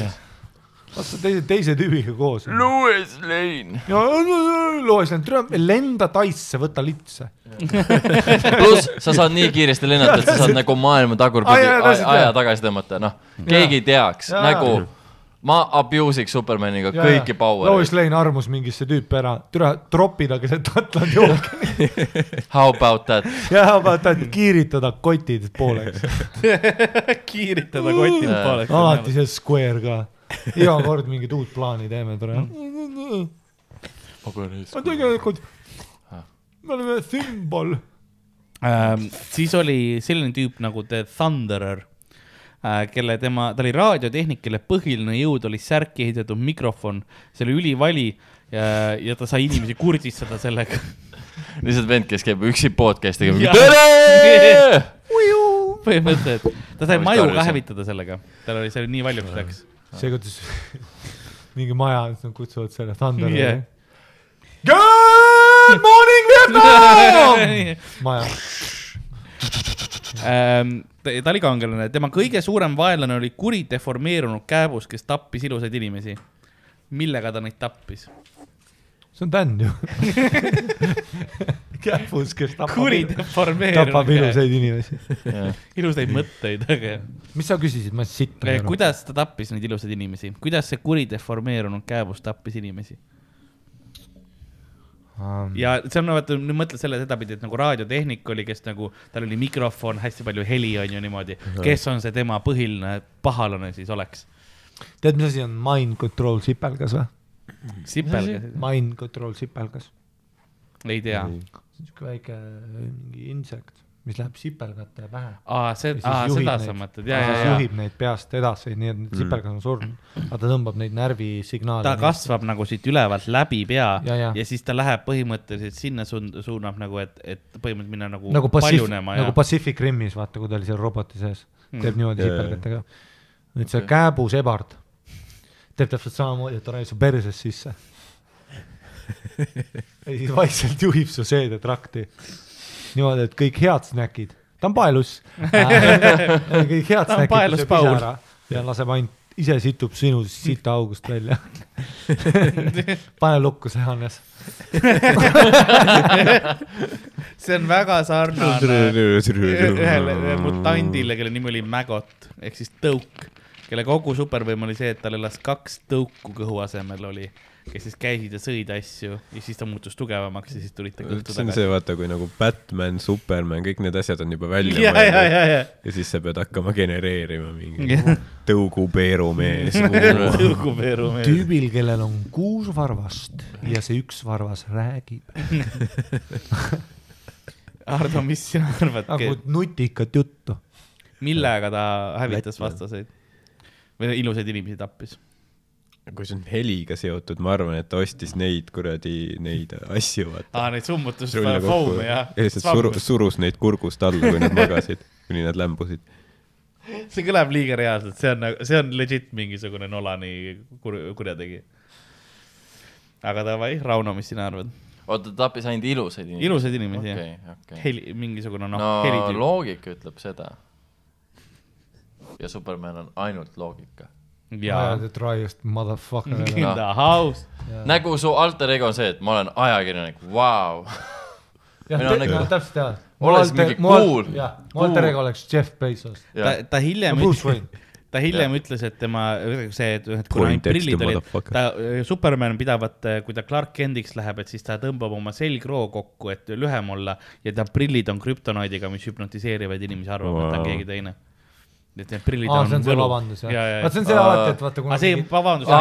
B: Vaata teise, teise tüübiga koos.
D: Louis Lane.
B: ja loes, türa lenda taisse, võta litse.
D: pluss sa saad nii kiiresti lennata, et sa saad nagu maailma
B: Aa,
D: tagurpidi
B: jaa,
D: aja
B: jah.
D: tagasi tõmmata, noh, keegi ei teaks
B: Jaa.
D: nagu ma abuse'iks Supermaniga kõiki
B: Lois
D: power'eid.
B: Lane armus mingisse tüüpi ära, türa tropida keset Atlandi ookeani
D: How about that?
B: ja vaata, et kiiritada kotid pooleks.
C: kiiritada kotid pooleks.
B: alati see square ka, iga kord mingit uut plaani teeme, tore. ma tegelikult, me oleme sümbol.
C: ähm,. siis oli selline tüüp nagu The Thunderer äh,, kelle tema, ta oli raadiotehnik, kelle põhiline jõud oli särki ehitatud mikrofon, see oli ülivali ja, ja ta sai inimesi kurdistada sellega.
D: lihtsalt vend, kes käib üksi podcast'iga
C: põhimõtteliselt, ta sai maju ka hävitada sellega, tal oli, see oli nii valjuks läks.
B: see, kuidas mingi maja, nad kutsuvad selle Thunderi
C: Yeah.
B: Good morning Vietnam, maja.
C: Ähm, ta oli kangelane, tema kõige suurem vaenlane oli kuri deformeerunud kääbus, kes tappis ilusaid inimesi. millega ta neid tappis?
B: See on Dan ju. kähvus, kes tapab
C: kuri, deformeerunud
B: tapab ilusaid inimesi.
C: ilusaid mõtteid, aga
B: mis sa küsisid, ma sitt ei aru.
C: kuidas ta tappis neid ilusaid inimesi, kuidas see kuri deformeerunud kääbus tappis inimesi? ja see on, vaata, nüüd mõtle selle sedapidi, et nagu raadiotehnik oli, kes nagu, tal oli mikrofon, hästi palju heli on ju niimoodi, kes on see tema põhiline pahalane siis oleks?
B: tead, mis asi on mind control sipelgas või?
C: sipelgas,
B: Mind control sipelgas.
C: ei tea.
B: siuke väike mingi insekt, mis läheb sipelgate pähe.
C: aa, see aa,
B: juhib
C: seda
B: neid.
C: sa mõtled, ja,
B: ja
C: ja,
B: juhib neid peast edasi, nii et need sipelgad on surnud. aga ta tõmbab neid närvisignaale.
C: ta kasvab nagu siit ülevalt läbi pea
B: Ja, ja.
C: ja siis ta läheb põhimõtteliselt sinna suund-, suunab nagu, et, et põhimõtteliselt minna nagu,
B: nagu Pacific,
C: paljunema
B: nagu Pacific Rimis, vaata, kui ta oli seal roboti sees, teeb niimoodi sipelgatega. nüüd see kääbusebard teeb täpselt samamoodi, et ta raiub su perses sisse. ja siis vaikselt juhib su seedetrakti niimoodi, et kõik head snäkid, ta on paelus. kõik head snäkid sööb ise ära ja laseb ainult, ise situb sinu sita august välja. pane lukku see Hannes.
C: see on väga sarnane ühele mutandile, kelle nimi oli Maggot ehk siis tõuk, kelle kogu supervõim oli see, et tal elas kaks tõuku kõhu asemel oli, kes siis käisid ja sõid asju ja siis ta muutus tugevamaks ja siis tulid ta kõhtu
E: see on
C: tagasi.
E: see, vaata, kui nagu Batman, Superman, kõik need asjad on juba välja
C: ja, ja, ja, ja.
E: ja siis sa pead hakkama genereerima mingi tõugupeerumees.
C: tõugupeeru mees.
B: tüübil, kellel on kuus varvast ja see üks varvas räägib
C: Ardo, mis sina arvad,
B: nagu nutikat juttu.
C: millega ta hävitas vastaseid või ilusaid inimesi tappis?
E: kui see on heliga seotud, ma arvan, et ta ostis neid kuradi, neid asju, vaata.
C: aa, neid summutus
E: rulle kokku
C: foome ja
E: lihtsalt suru,. surus neid kurgust alla, kui nad magasid, kuni nad lämbusid.
C: see kõlab liiga reaalselt, see on, see on legit mingisugune Nolani kur-, kurjategija. aga davai, Rauno, mis sina arvad?
D: oota, ta tappis ainult ilusaid inimesi?
C: ilusaid inimesi jah
D: okei, okei.
C: heli, mingisugune noh
D: no
C: no,, helitüüp.
D: loogika ütleb seda. Ja Superman on ainult loogika.
C: jaa,
B: The driest motherfucker
C: in the house.
D: nagu su alter ego on see, et ma olen ajakirjanik, vau.
B: jah,
D: nagu-
B: täpselt jah.
D: Olles mingi cool.
B: jah, mu alter ego oleks Jeff Bezos.
C: ta, ta hiljem, ta hiljem ütles, et tema, see, et kuna
E: Pointex
C: prillid olid, ta, Superman pidavat, kui ta Clark Kentiks läheb, et siis ta tõmbab oma selgroo kokku, et lühem olla ja ta prillid on krüptonoidiga, mis hüpnotiseerivad inimesi arvama wow., et ta on keegi teine. Et need prillid
B: aa,
C: on
B: see on see
C: võlu.
B: vabandus jah
C: ja,
B: vaat see on see alati, et vaata,
C: aga see vabandus oli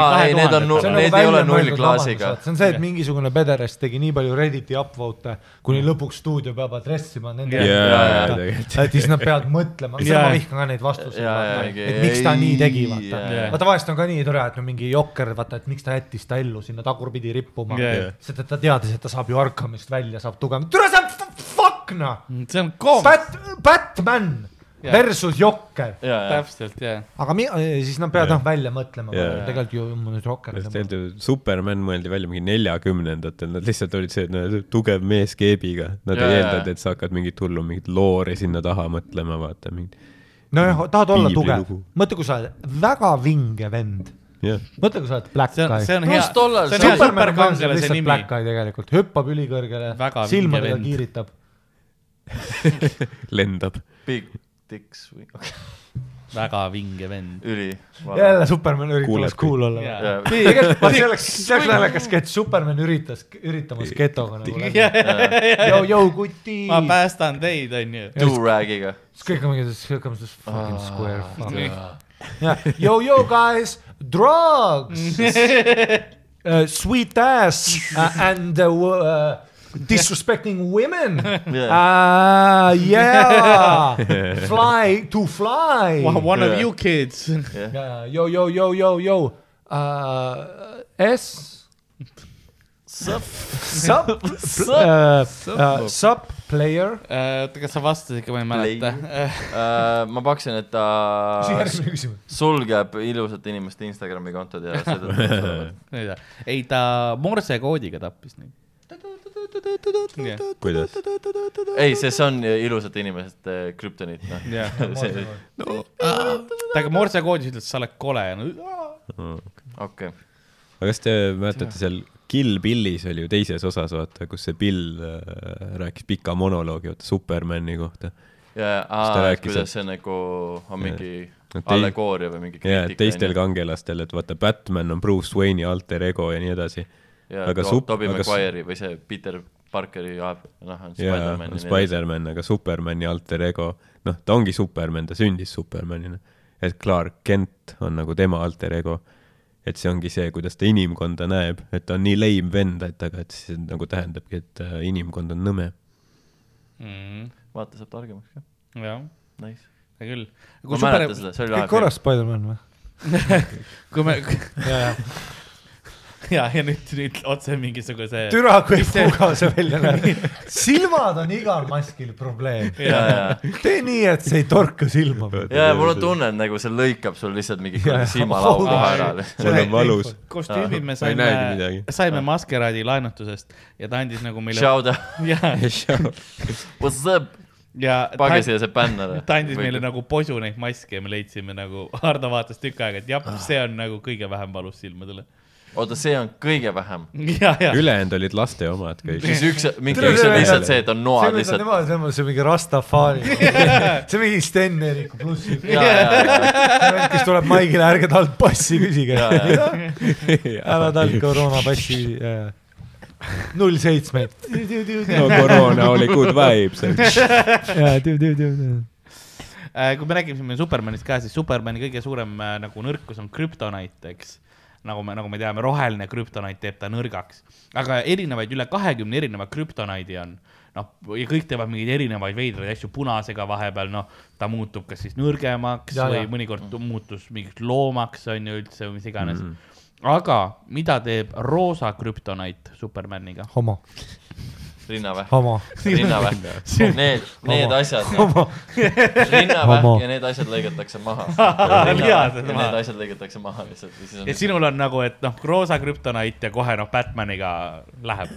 B: see on
D: need ei ole nullklaasiga.
B: see on see, et mingisugune pederast tegi nii palju Redditi upvote'e, kuni lõpuks stuudio peab adressima nende
E: tegelikult.
B: et siis nad peavad mõtlema, ma vihkan ka neid vastuseid,
D: mingi-
B: et miks ta nii tegi, vaata
D: jaa..
B: vaata vahest on ka nii tore, et no mingi jokker, vaata, et miks ta jättis ta ellu sinna tagurpidi rippuma
C: jaa.
B: sest et ta teadis, et ta saab ju Arkhamist välja, saab tugevam, tule sa fuck noh,
C: see on koom-,
B: Bat-, Batman. Versus Jokker,
D: ja, ja,
C: täpselt, jah.
B: aga mi-, siis nad peavad noh välja mõtlema tegelikult ju mõned Jokker.
E: Superman mõeldi välja mingi neljakümnendatel, nad lihtsalt olid see, no tugev mees keebiga, nad
D: Jaa,
E: ei eeldanud, et sa hakkad mingit hullu, mingit loori sinna taha mõtlema, vaata mingit,
B: nojah, tahad olla tugev. Mõtle, kui sa oled väga vinge vend,
E: jah.
B: mõtle, kui sa oled Black
C: see on,
B: Guy.
C: see on hea, see on
D: see-
C: hea superkangelase
B: lihtsalt
C: nimi.
B: Black Guy tegelikult, hüppab ülikõrgele
C: Väga,
B: silmadega kiiritab.
E: lendab.
D: Big Dicks või, okei.
C: väga vinge vend.
D: üli.
B: jälle Superman üritas cool olla?
C: Jaa.
B: tegelikult see oleks, see oleks naljakas sketš, Superman üritas, üritamas getoga nagu läbi. Yo, yo, kuti.
C: ma päästan teid, onju.
D: Do-rag'iga.
B: siis kõik on mingi, here comes this fucking square fuck.
C: Nii.
B: jah, yo, yo guys, drugs uh,, sweet ass uh, and uh, uh, disrespecting women uh. Yeah, fly to fly.
C: One of
D: Yeah.
C: you kids.
B: Yeah, yo, yo, yo, yo, yo. Uh, S.
D: Sup?
B: Sup. uh, uh, sup player.
C: oota, kas sa vastasid ikka, ma ei mäleta.
D: Äh, ma pakkusin, et ta sulgeb ilusate inimeste Instagrami kontod ja seetõttu.
C: ei, ta morse koodiga tappis neid.
E: kuidas?
D: ei, see on ilusate inimeste krüptoniit, noh.
C: jah,
D: see,
C: ta ka morse koodis ütles, sa oled kole.
D: okei.
E: aga kas te mäletate seal Kill Billis oli ju teises osas, vaata, kus see Bill äh, rääkis pika monoloogi, vaata, Supermani kohta.
D: ja,
E: ta rääkis,
D: kuidas see nagu on mingi
E: No
D: allegooria või mingi
E: ja
D: kriitika.
E: teistel kangelastel, et vaata, Batman on Bruce Wayne'i alter ego ja nii edasi.
D: Ja
E: aga
D: to,
E: sup- s-
D: Maguire'i või see Peter Parkeri, noh, on
E: ja
D: Spider-man.
E: Spider-man, aga Supermani alter ego, noh, ta ongi Superman, ta sündis Supermanina. et Clark Kent on nagu tema alter ego. et see ongi see, kuidas ta inimkonda näeb, et ta on nii leim vend, et aga, et see nagu tähendabki, et äh, inimkond on nõme.
D: vaata, saab targemaks ka,
C: jah,
D: nice.
C: hea küll.
D: ma mäletan seda, see oli
B: kõik
D: lahe
B: korras, Spider-man või?
C: kui me,
B: ja, ja.
C: ja, ja nüüd, nüüd otse mingisuguse.
B: türa, kui puga see välja näeb. silmad on igal maskil probleem.
D: ja, ja,
B: tee nii, et see ei torka silma.
D: ja mul on tunne, et nagu see lõikab sul lihtsalt mingi
B: Ja, ja.
D: silmalaugu
C: Oh,
D: kohe ära.
E: mul on valus.
C: kostüümid me saime saime Maskeraadi laenutusest ja ta andis nagu meile.
D: Shout out,
C: ja,
D: what's up,
C: ja
D: pange
C: ta,
D: siia see bänn ära.
C: ta andis meile nagu posu neid maske ja me leidsime nagu, Hardo vaatas tükk aega, et jah, see on nagu kõige vähem valus silmadele.
D: oota, see on kõige vähem.
C: ja, ja,
E: ülejäänud olid laste omad kõik.
D: siis üks, mingi üks on lihtsalt see, et on noad
B: see
D: lihtsalt.
B: on niimoodi, see on mingi Rastafari. see on mingi Sten Eeriku pluss.
D: ja, ja, ja,
B: kes tuleb maigile, ärge talt passi küsige
D: ja, ja,
B: ära talt koroonapassi. null seitsmeid.
E: no koroona oli good vibes.
C: Äh, kui me räägime Supermanist ka, siis Supermani kõige suurem äh, nagu nõrkus on krüptonait, eks. Nagu me, nagu me teame, roheline krüptonait teeb ta nõrgaks, aga erinevaid, üle kahekümne erineva krüptonaidi on. noh, ja kõik teevad mingeid erinevaid veidraid asju punasega vahepeal, noh, ta muutub kas siis nõrgemaks
B: ja,
C: või
B: ja.
C: mõnikord muutus mingiks loomaks, on ju üldse või mis iganes mm. -hmm. aga mida teeb roosa krüptonait Supermaniga?
B: homo,
D: rinnavähk,
B: homo,
D: rinnavähk, need, need asjad,
B: homo.
D: rinnavähk
B: Homo.
D: ja need asjad lõigatakse maha. Ja need
C: maha.
D: asjad lõigatakse maha lihtsalt.
C: ja sinul on nagu, et noh, roosa krüptonait ja kohe noh, Batmaniga läheb.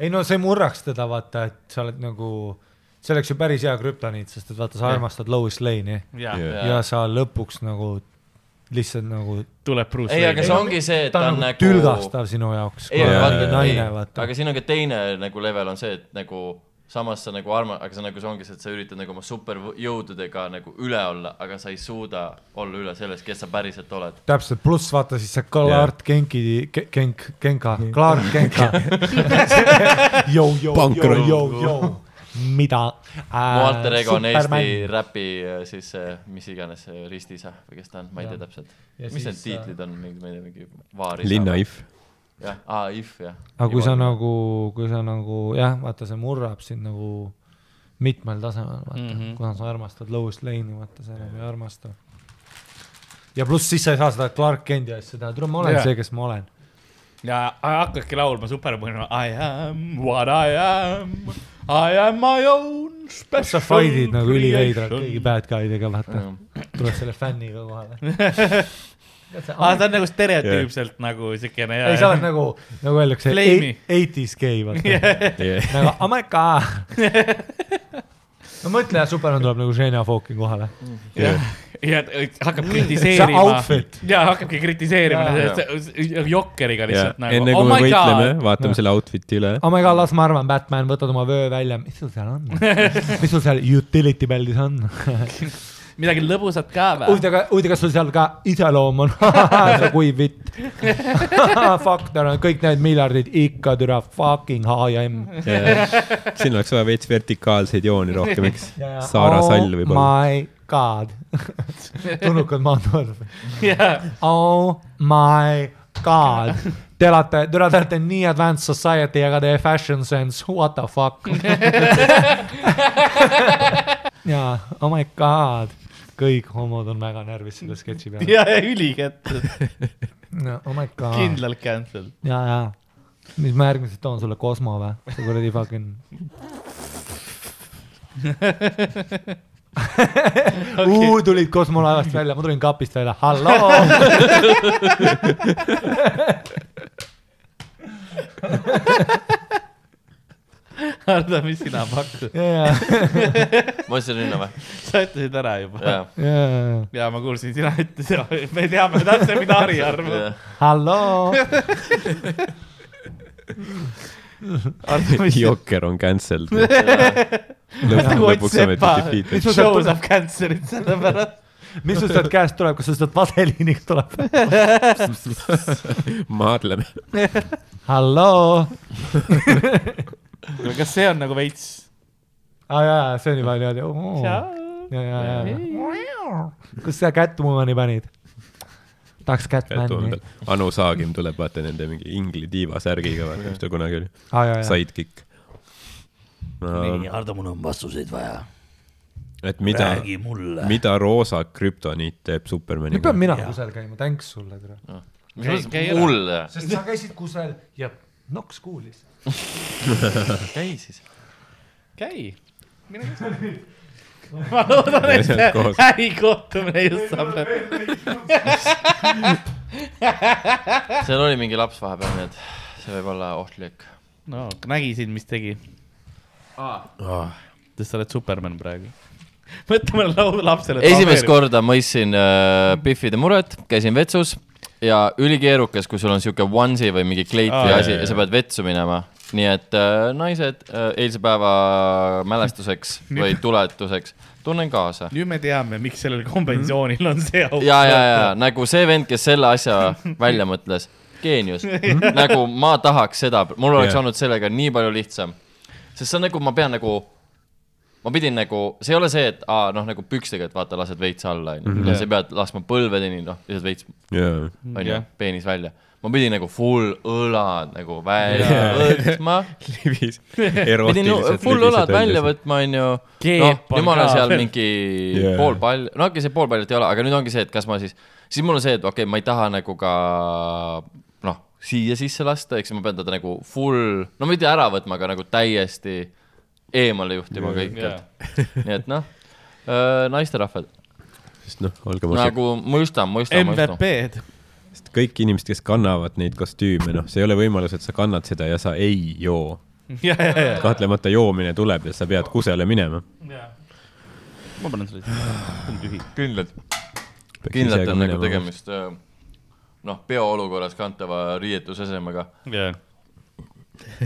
B: ei no see murraks teda, vaata, et sa oled nagu, see oleks ju päris hea krüptoniit, sest et vaata, sa armastad Lois Lane'i
C: ja yeah.
B: ja sa lõpuks nagu lihtsalt nagu,
C: tuleb Bruce
D: ei, aga see
C: Wayne.
D: ongi see, et
B: ta
D: ta
B: on nagu
D: nagu
B: tülgastav sinu jaoks.
D: aga siin on ka teine nagu level on see, et nagu samas sa nagu arma-, aga see nagu see ongi see, et sa üritad nagu oma superjõududega nagu üle olla, aga sa ei suuda olla üle sellest, kes sa päriselt oled.
B: täpselt, pluss vaata siis see Clark Genki, Genk, Genka, Clark Genka.
E: Pankrot.
B: mida?
D: mu alter ego on Eesti räpi äh, siis see, mis iganes see ristiisa või kes ta on, ma ei tea täpselt.
B: Ja
D: mis need tiitlid on, mingi, ma ei tea, mingi vaari.
E: linnaif.
D: jah, aa, if jah.
B: aga kui sa. nagu, kui sa nagu jah, vaata, see murrab sind nagu mitmel tasemel, vaata mm. -hmm. kuna sa armastad Lois Lane'i, vaata sa enam ei armasta. ja pluss siis sa ei saa seda Clark Kenti asja teha, tule ma olen yeah. see, kes ma olen.
C: ja hakkadki laulma Supermani I am what I am, I am my own special.
B: sa fight'id nagu üliveidralt kõigi bad guy'dega, vaata, tuleb selle fänniga kohale.
C: aa, ta on nagu stereotüüpselt yeah. nagu siukene.
B: ei, sa oled nagu, nagu öeldakse, eighties gay, vaata. nagu oh my god. no mõtle, Superman tuleb nagu Xenia Foki kohale.
C: ja, ja hakkab
B: see
C: kritiseerima.
B: outfit,
C: ja hakkabki kritiseerima Jokkeriga lihtsalt nagu.
E: enne
C: oh
E: kui me
C: my
E: võitleme,
C: god.
E: vaatame selle outfit'i üle.
B: oh my god, las ma arvan, Batman, võtad oma vöö välja, mis sul seal on? mis sul seal utility belt'is on?
C: midagi lõbusat ka või?
B: huvitav, huvitav, kas sul seal ka iseloom on see kuiv vitt. faktor on kõik need miljardid ikka türa fucking H&M.
E: siin oleks vaja veits vertikaalseid jooni rohkem, eks. Saara Sall
B: oh
E: võib-olla.
B: my god. tulnukad maanduvad.
C: jah,
B: Oh my god. Te olete, te olete nii advanced society, aga teie fashion sense, what the fuck. jaa, oh my god. Kõik homod on väga närvis selle sketši peale.
C: ja, ja ülikett,
B: oh my god.
C: kindlalt cancel.
B: ja, ja. mis ma järgmiseks toon sulle, Cosmo või? see kuradi fucking okay.. tulid Cosmo laevast välja, ma tulin kapist välja, halloo.
C: Hardo, mis sina pakud?
B: ja,
D: ma ütlesin rinna või?
C: sa ütlesid ära juba.
D: jaa.
B: ja,
C: ja ma kuulsin, sina ütlesid, me teame täpselt, mida Harri arvab.
B: halloo.
C: Hardo, mis
E: Jokker on cancelled.
B: Mis sul
C: show
B: sealt-
C: saab cancel'it selle pärast.
B: mis sul sealt käest tuleb, kas sul sealt vaseliiniga tuleb?
E: maadleme.
B: halloo.
C: Kas see on nagu veits?
B: aa jaa, see on juba niimoodi. ja, ja, ja. kus sa Catwomani panid? tahaks Catmani.
E: Anu Saagim tuleb, vaata nende mingi ingli tiiva särgiga, vaata, mis ta kunagi oli.
B: jaa.
E: Sidekick.
A: nii, Hardo, mul on vastuseid vaja.
E: et mida, mida roosa krüptoniit teeb
B: nüüd
E: Supermaniga
B: pean? mina kusagil käima, thanks sulle, tere.
C: käi ära.
D: mulle?
B: sest sa käisid kusagil ja Nox kuulis.
D: käi siis.
C: käi, mine käi. ma loodan, et see ärikohtumine just saab läbi.
D: seal oli mingi laps vahepeal, nii et see võib olla ohtlik.
C: no nägisid, mis tegi,
E: Ah,
C: sest sa oled Superman praegu. mõtle mõnele laulu lapsele.
D: esimest. korda mõistsin äh, Biffide muret, käisin vetsus ja ülikeerukas, kui sul on sihuke onesie või mingi kleit
C: Aa,
D: või
C: jah,
D: asi
C: jah,
D: ja sa pead vetsu minema. nii et äh, naised äh, eilse päeva mälestuseks või tuletuseks tunnen kaasa.
C: nüüd me teame, miks sellel kombinatsioonil on see auk.
D: ja, ja, ja nagu see vend, kes selle asja välja mõtles, geenius. nagu ma tahaks seda, mul oleks
E: Jah.
D: olnud sellega nii palju lihtsam. sest see on nagu, ma pean nagu, ma pidin nagu, see ei ole see, et aa, noh, nagu pükstega, et vaata, lased veits alla, onju. ja sa pead laskma põlvedeni, noh, lihtsalt veits,
E: jaa,
D: onju peenis välja. ma pidin nagu full õlad nagu välja võtma.
E: libis.
D: pidin ju full õlad välja. võtma, onju. noh, nüüd ma olen seal mingi yeah. pool pall, no okei, see pool paljalt ei ole, aga nüüd ongi see, et kas ma siis, siis mul on see, et okei okay,, ma ei taha nagu ka noh, siia sisse lasta, eks ma pean teda nagu full, no mitte ära võtma, aga nagu täiesti eemale juhtima kõikjalt. nii et noh, naisterahvad,
E: sest noh, olgem ausad,
D: nagu mõistan, mõistan, mõistan.
C: MVP-d.
E: sest kõik inimesed, kes kannavad neid kostüüme, noh, see ei ole võimalus, et sa kannad seda ja sa ei joo.
C: ja, ja, ja.
E: kahtlemata joomine tuleb ja sa pead kusele minema.
C: ma panen selle tühi.
D: kindlalt, kindlalt on nagu. tegemist äh, noh, peoolukorras kantava riietusesemega
C: jah.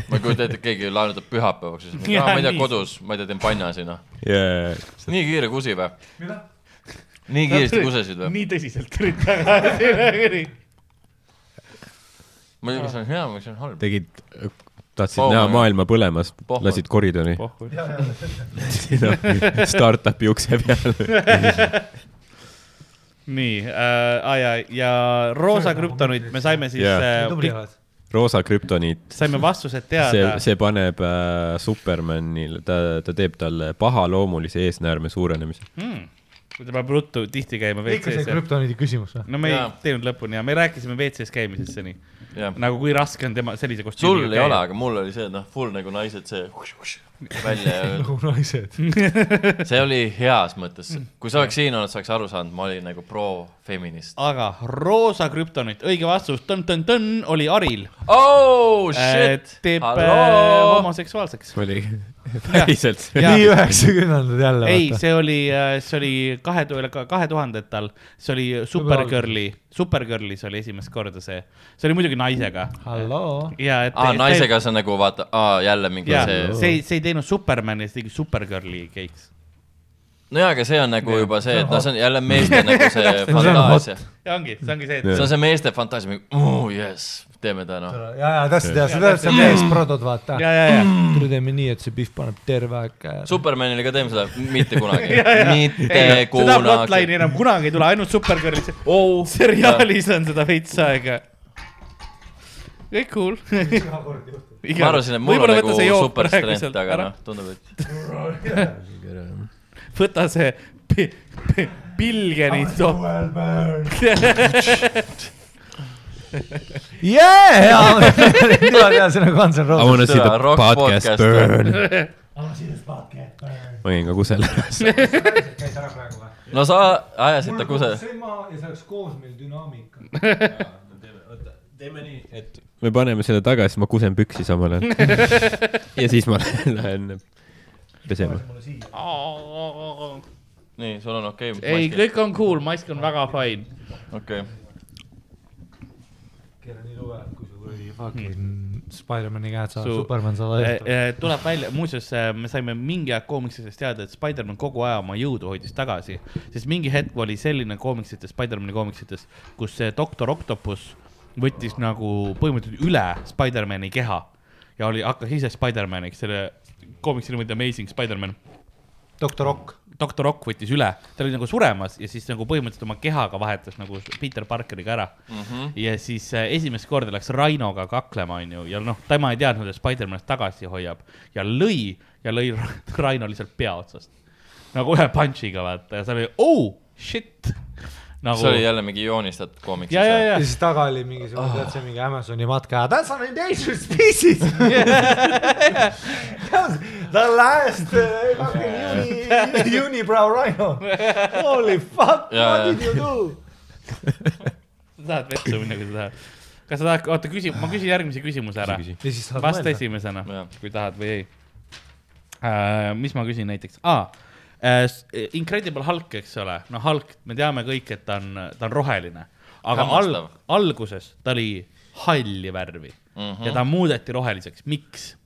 D: Ma ei kujuta ette, et keegi laenutab pühapäevaks, siis
C: Jaa,
D: ma ei tea,
C: nii.
D: kodus, ma ei tea, teen pannasi noh.
E: jaa,
D: nii kiire kusi või? nii kiiresti kusesid või?
C: nii tõsiselt üritan.
D: ma ei tea, kas see on hea või kas see on halb.
E: tegid, tahtsid
D: Pohhu,
E: näha maailma põlemas, lasid koridori startup'i ukse peal.
C: nii äh,, ja, ja roosa krüptonit me saime siis
B: tubli
C: äh.
E: Roosa krüptoniit,
C: saime vastused
E: see
C: teada,.
E: see paneb äh, Supermanile, ta, ta teeb talle pahaloomulise eesnäärme suurenemise.
C: mm.. Ta peab ruttu tihti käima
B: ikka see
C: WC-s.
B: krüptoniidi küsimus või?
C: no me ei
D: Jaa.
C: teinud lõpuni ja me rääkisime WC-s käimisest seni. nagu kui raske on tema sellise kostüümiga
D: sul ei ole, aga mul oli see, et noh, full nagu naised see välja ja
B: nagu naised.
D: see oli heas mõttes. kui sa oleks siin olnud, sa oleks aru saanud, ma olin nagu pro-feminist.
C: aga roosa krüptonit, õige vastus, tõn-tõn-tõn, oli Aril.
D: oh shit,
C: teeb äh,
D: halloo.
C: homoseksuaalseks.
E: oli päriselt.
B: Nii üheksakümnendad jälle.
C: ei, see oli, see oli kahe tuhande, kahe tuhandetel, see oli Supergirli, Supergirlis oli esimest korda see, see oli muidugi naisega. ja et.
D: aa, naisega see on nagu vaata, aa jälle mingi
C: ja
D: see
C: see, see ei teinud Supermani, see tegi Supergirli cakes.
D: nojaa, aga see on nagu
C: Jah.
D: juba see, et noh, see on jälle meeste nagu see fantaasia.
C: ja ongi, see ongi see, et
D: see on see meeste fantaasia, oo jess, teeme ta noh.
B: ja, ja täpselt ja see täpselt see meesprodud, vaata.
C: ja.
B: tule teeme nii, et see Pihv paneb terve aeg käe.
D: Supermanile ka teeme seda, mitte kunagi, mitte
C: seda
D: kunagi
C: plotline'i. enam kunagi ei tule, ainult Supergirlis.
D: oh,
C: seriaalis on seda veits aega. kõik cool.
D: ma arvasin, et mul on nagu super strength, aga noh, tundub, et
C: võta see pi- pi- Pilgeni top.
B: jaa, niimoodi ja see nagu Guns N'
E: I wanna
B: Roses.
E: see the
D: Rock
E: podcast
D: podcast.
E: burn. ma jäin ka kusele
B: käis ära praegu või?
D: no sa ajasid ta kuse.
B: sema ja see oleks koos meil dünaamika.
E: teeme nii, et me paneme selle tagasi, ma kusen püksi samal ajal. ja siis ma lähen pesema.
D: nii, sul on okei
C: ei,
D: okay,.
C: kõik on cool, mask on väga fine.
D: okei,
B: kell tugev, kui su kuradi fucking Spider-man'i käed saavad
C: Su-
B: Superman saada eest.
C: tuleb välja, muuseas äh, me saime mingi aeg koomiksidest teada, et Spider-man kogu aja oma jõudu hoidis tagasi, sest mingi hetk oli selline koomiksites, Spider-man'i koomiksites, kus see doktor Octopus võttis nagu põhimõtteliselt üle Spider-man'i keha ja oli, hakkas ise Spider-maniks, selle koomiksi nimi oli Amazing Spider-man.
B: Doktor Rock.
C: doktor Ock võttis üle, ta oli nagu suremas ja siis nagu põhimõtteliselt oma kehaga vahetas nagu Peter Parkeriga ära mm. -hmm. ja siis äh, esimest korda läks Rainoga kaklema, onju, ja noh, tema ei teadnud, et Spider-manist tagasi hoiab ja lõi ja lõi Raino lihtsalt pea otsast. nagu ühe punch'iga vaata ja seal oli oh shit. Nagu
D: see oli jälle mingi joonistatud koomiks.
C: ja, ja, ja
B: ja siis taga oli mingisugune oh., tead see mingi Amazoni matka, that's an endangered species The last uh, uni, unibrow rhino. Holy fuck, what did you do?
C: sa tahad vetsu minna, kui sa tahad. kas sa tahad, oota, küsi, ma küsin järgmise küsimuse ära. Vasta esimesena kui tahad või ei uh,. mis ma küsin näiteks ah,, Incredible Hulk, eks ole, no Hulk, me teame kõik, et ta on, ta on roheline, aga al alguses ta oli halli värvi. Mm -hmm. ja ta muudeti roheliseks, miks?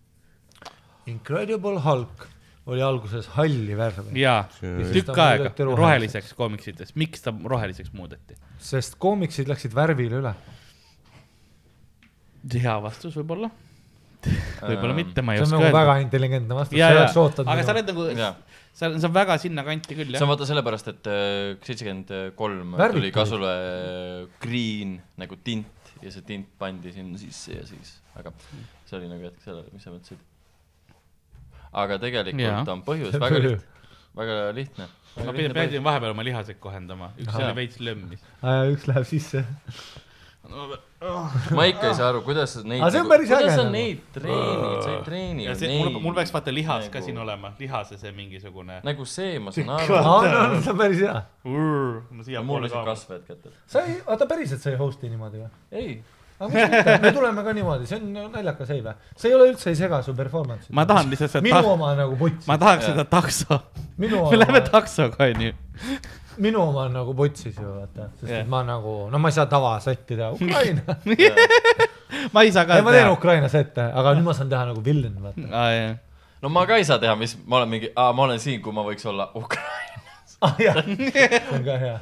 B: Incredible Hulk oli alguses halli värvi,
C: ja
E: See-
C: tükk aega
B: roheliseks.
C: roheliseks. koomiksites, miks ta roheliseks muudeti?
B: sest koomiksid läksid värvile üle.
C: hea vastus võib-olla, võib-olla mitte, ma ei
B: see on
C: oska
B: nagu
C: öelda.
B: väga intelligentne vastus, sa
C: ja
B: oleks, ootanud
C: aga sa oled nagu
D: Jaa.,
C: see on, see on väga sinnakanti küll,
D: see
C: jah
D: on. vaata sellepärast, et seitsekümmend kolm tuli kasule green nagu tint ja see tint pandi sinna sisse ja siis, aga see oli nagu hetk sellele, mis sa mõtlesid. aga tegelikult
C: Jaa.
D: on põhjus väga lihtne, väga lihtne.
C: ma pidin, pidin vahepeal oma lihaseid kohendama, üks
B: Ahah.
C: oli veits lömmis.
B: üks läheb sisse.
D: Ma ikka ei saa aru, kuidas sa neid
B: on päris äge
D: kuidas sa
B: nagu.
D: neid treenid, sa ei treeni
C: ja
D: ju
C: see,
D: neid.
C: mul, peaks vaata lihas ka
D: nagu-
C: siin olema, lihase see mingisugune.
D: nagu see, ma saan
B: aa,
D: aru.
B: no see on päris hea.
C: mul
D: mul
C: siiapoole ka.
D: kasv hetk ette.
B: sa ei, oota päriselt sa ei host'i niimoodi või?
D: ei,
B: aga miks mitte, me tuleme ka niimoodi, see on naljakas ei või? see ei ole üldse ei sega su performance'it.
C: ma tahan lihtsalt seda
B: minu
C: ta-,
B: oma on nagu putsis
C: ma. tahaks seda takso.
B: minu
C: me läheme taksoga, onju.
B: Minu oma on nagu putsis ju vaata, sest et ma nagu, no ma ei saa tavasätti teha, Ukraina.
C: ma ei saa ka
B: ei, ma teen
C: teha.
B: Ukraina sette, aga nüüd ma saan teha nagu villain, vaata.
D: no ma ka ei saa teha, mis, ma olen mingi, ma olen siin, kui ma võiks olla Ukraina.
B: ah jah, see on ka hea.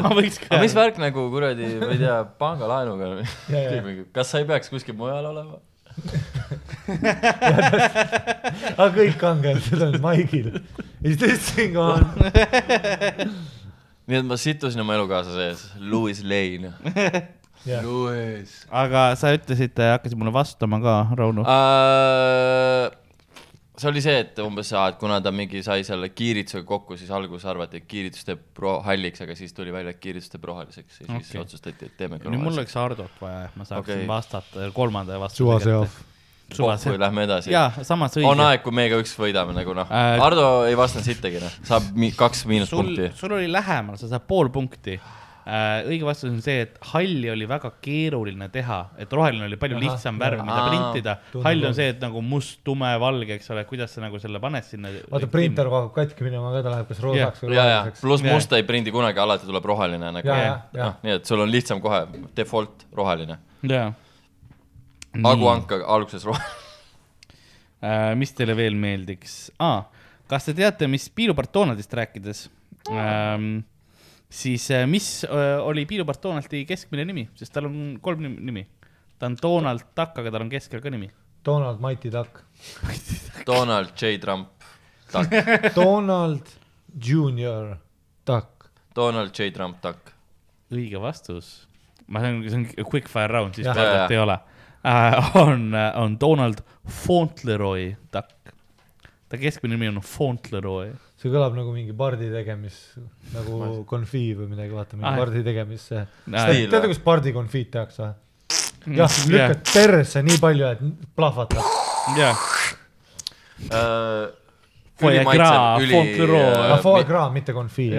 C: ma võiks ka
D: aga mis. värk nagu kuradi, ma ei tea, pangalaenuga kas sa ei peaks kuskil mujal olema?
B: aga kõik kangelased on Maigil. Is this thing on?
D: Nii et ma sittusin oma elukaaslase ees, Louis Lane.
B: jah,
D: Louis
C: aga sa ütlesid, hakkasid mulle vastama ka, Rauno.
D: uh,. see oli see, et umbes, et kuna ta mingi sai selle kiiritusega kokku, siis alguses arvati, et kiiritus teeb pro- halliks, aga siis tuli välja, et kiiritus teeb roheliseks ja siis
C: Okei.
D: otsustati, et teeme
C: nüüd mul oleks Hardot vaja, et ma saaksin okay. vastata kolmanda vastuse.
B: Suvase off..
C: Suvase
D: kui. lähme edasi. on aeg, kui meiega üks võidame nagu noh
C: Äh,
D: äh,. Ardo ei vastanud sittagi noh, saab mi kaks miinuspunkti.,
C: sul oli lähemal, sa saad pool punkti. õige vastus on see, et halli oli väga keeruline teha, et roheline oli palju
B: Ahah,
C: lihtsam värv, mida printida. Hall on see, et nagu must, tume, valge, eks ole, kuidas sa nagu selle paned sinna.
B: vaata printer kogu aeg katki minema ka, ta läheb kas roosaks või
D: ja, ja
B: roheliseks.
D: pluss musta ei prindi kunagi, alati tuleb roheline nagu
B: ja,
D: no,.
B: ja, ja
D: nii et sul on lihtsam kohe default roheline.
C: jaa.
D: Agu Anka alguses roheline.
C: Äh, mis teile veel meeldiks ah,? kas te teate, mis piilupart Donaldist rääkides ähm,, siis äh, mis äh, oli piilupart Donaldi keskmine nimi, sest tal on kolm nim- nimi. ta on Donald Duck, aga tal on keskel ka nimi.
B: Donald Mighty Duck,
D: Donald J Trump, Duck,
B: Donald Junior Duck.
D: Donald J Trump Duck.
C: õige vastus, ma saan, see on quick fire round, siis vaadata ei ole äh,. on, on Donald Fauntleroy Duck. ta keskmine nimi on Fauntleroy.
B: see kõlab nagu mingi pardi tegemis, nagu konfii või midagi, vaata, mingi
C: Ah.
B: pardi tegemis. Teate, kus pardi konfiit tehakse või? jah, lükkad persse nii palju, et plahvatab.
C: jah,
D: Äh,
C: Foie gras, Fauntleroy.
B: ah, foie gras, mitte konfii.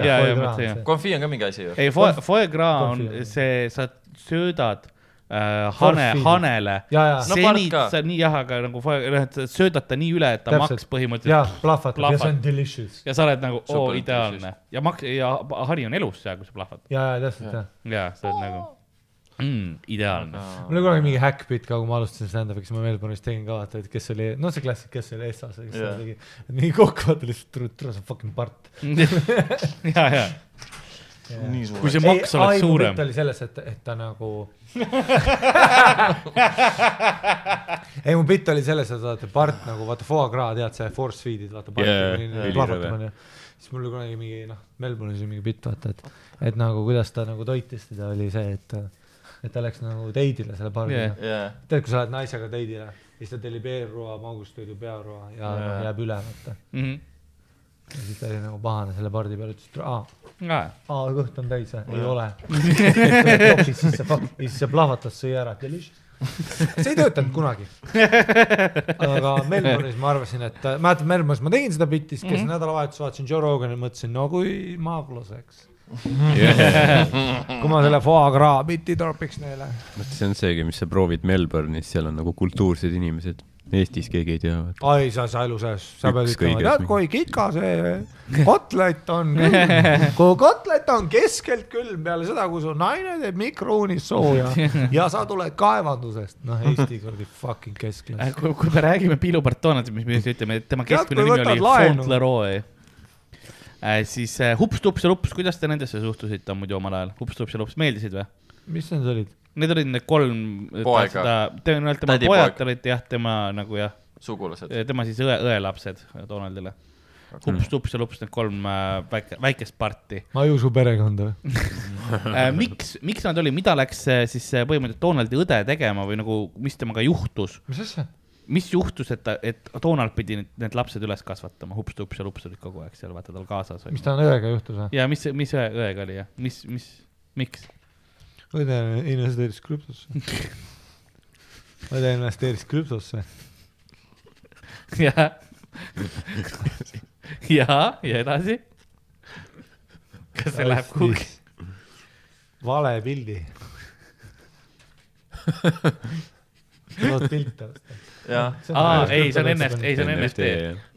D: Konfii on ka mingi asi ju.
C: ei foie, foie gras on see, sa söödad äh, hane,
B: Forfeed'id.
C: hanele.
B: ja, ja,
D: No
C: senid
D: ka.
C: sa nii jah, aga nagu noh, et sa söödad ta nii üle, et ta
B: Täpselt.
C: maks põhimõtteliselt
B: ja plahvatab ja see on delicious.
C: ja sa oled nagu oo ideaalne ja maks- ja hari on elus seal, kui sa plahvad.
B: ja, ja täpselt jah.
C: ja sa oled nagu mm, ideaalne.
B: mul oli kunagi mingi hackbit ka, kui ma alustasin stand-up'i, siis ma Melbourne'is tegin ka vaata, et kes oli, noh, see klassik, kes oli eestlase, kes yeah. tegi. nii kokku vaata lihtsalt, tule, tule see on fucking part.
C: ja, ja kui see maks oleks suurem
B: oli selles, et, et ta nagu ei, mu bitt oli selles, et vaata part nagu vaata foie gras, tead see force feed'id, vaata yeah, siis mul oli kunagi mingi noh, Melbourne'is oli mingi bitt vaata, et, et nagu kuidas ta nagu toitis teda oli see, et, et ta läks nagu teidile selle pardiga
C: Jaa.
B: yeah..
D: jaa,
B: tead, kui sa lähed naisega teidile, siis ta tellib eelroa, magustoidu, pearoa ja yeah. jääb üle vaata.
C: Mhm.
B: Ja siis ta oli nagu pahane selle pardi peale, ütles, et aa,
C: aa,
B: kõht on täis või? ei ole. siis see, siis see plahvatas, sõi ära, delicious. see ei töötanud kunagi. aga Melbourne'is ma arvasin, et mäletad, Melbourne'is ma tegin seda bitti, siis käisin nädalavahetusel, vaatasin Joe Rogan'i, mõtlesin, no kui maagluseks. kui ma selle foie gras bitti topiks neile.
E: vot see on seegi, mis sa proovid Melbourne'is, seal on nagu kultuursed inimesed. Eestis keegi ei tea.
B: ai, sa sa elu sees, sa pead ütlema, tead kui kika see kotlet on, kui kotlet on keskelt külm peale seda, kui su naine teeb mikrouunis sooja ja sa tuled kaevandusest, noh, Eesti kuradi fucking keskklass.
C: kui, kui me räägime Piilupart Donaldist, mis me ütleme, et tema keskmine nimi oli. Fauntleroy äh,. siis äh, Hups-Tups ja Lups, kuidas te nendesse suhtusite muidu omal ajal? Hups-Tups ja Lups meeldisid või?
B: mis need olid?
C: Need olid need kolm
D: Poega.
C: tõenäoliselt tema
D: Tädipoeg.
C: pojad olid jah, tema nagu jah,
D: sugulased.
C: tema siis õe, õelapsed Donaldile. Hups-Tups ja Lups, need kolm äh, väike, väikest parti
B: ma ei usu perekonda.
C: äh,. miks, miks nad olid, mida läks äh, siis põhimõtteliselt Donaldi õde tegema või nagu, mis temaga juhtus?
B: mis asja?
C: mis juhtus, et ta, et Donald pidi need, need lapsed üles kasvatama, Hups-Tups ja Lups olid kogu aeg seal vaata tal kaasas
B: mis? tal õega juhtus või?
C: ja mis, mis õe, õega oli ja mis, mis, miks?
B: Õde investeeris krüptosse. õde investeeris krüptosse.
C: ja, ja, ja edasi. kas see läheb kuhugi?
B: vale pildi. tahad pilte?
D: jah,
C: aa, ei, see on NFT, ei, see on NFT.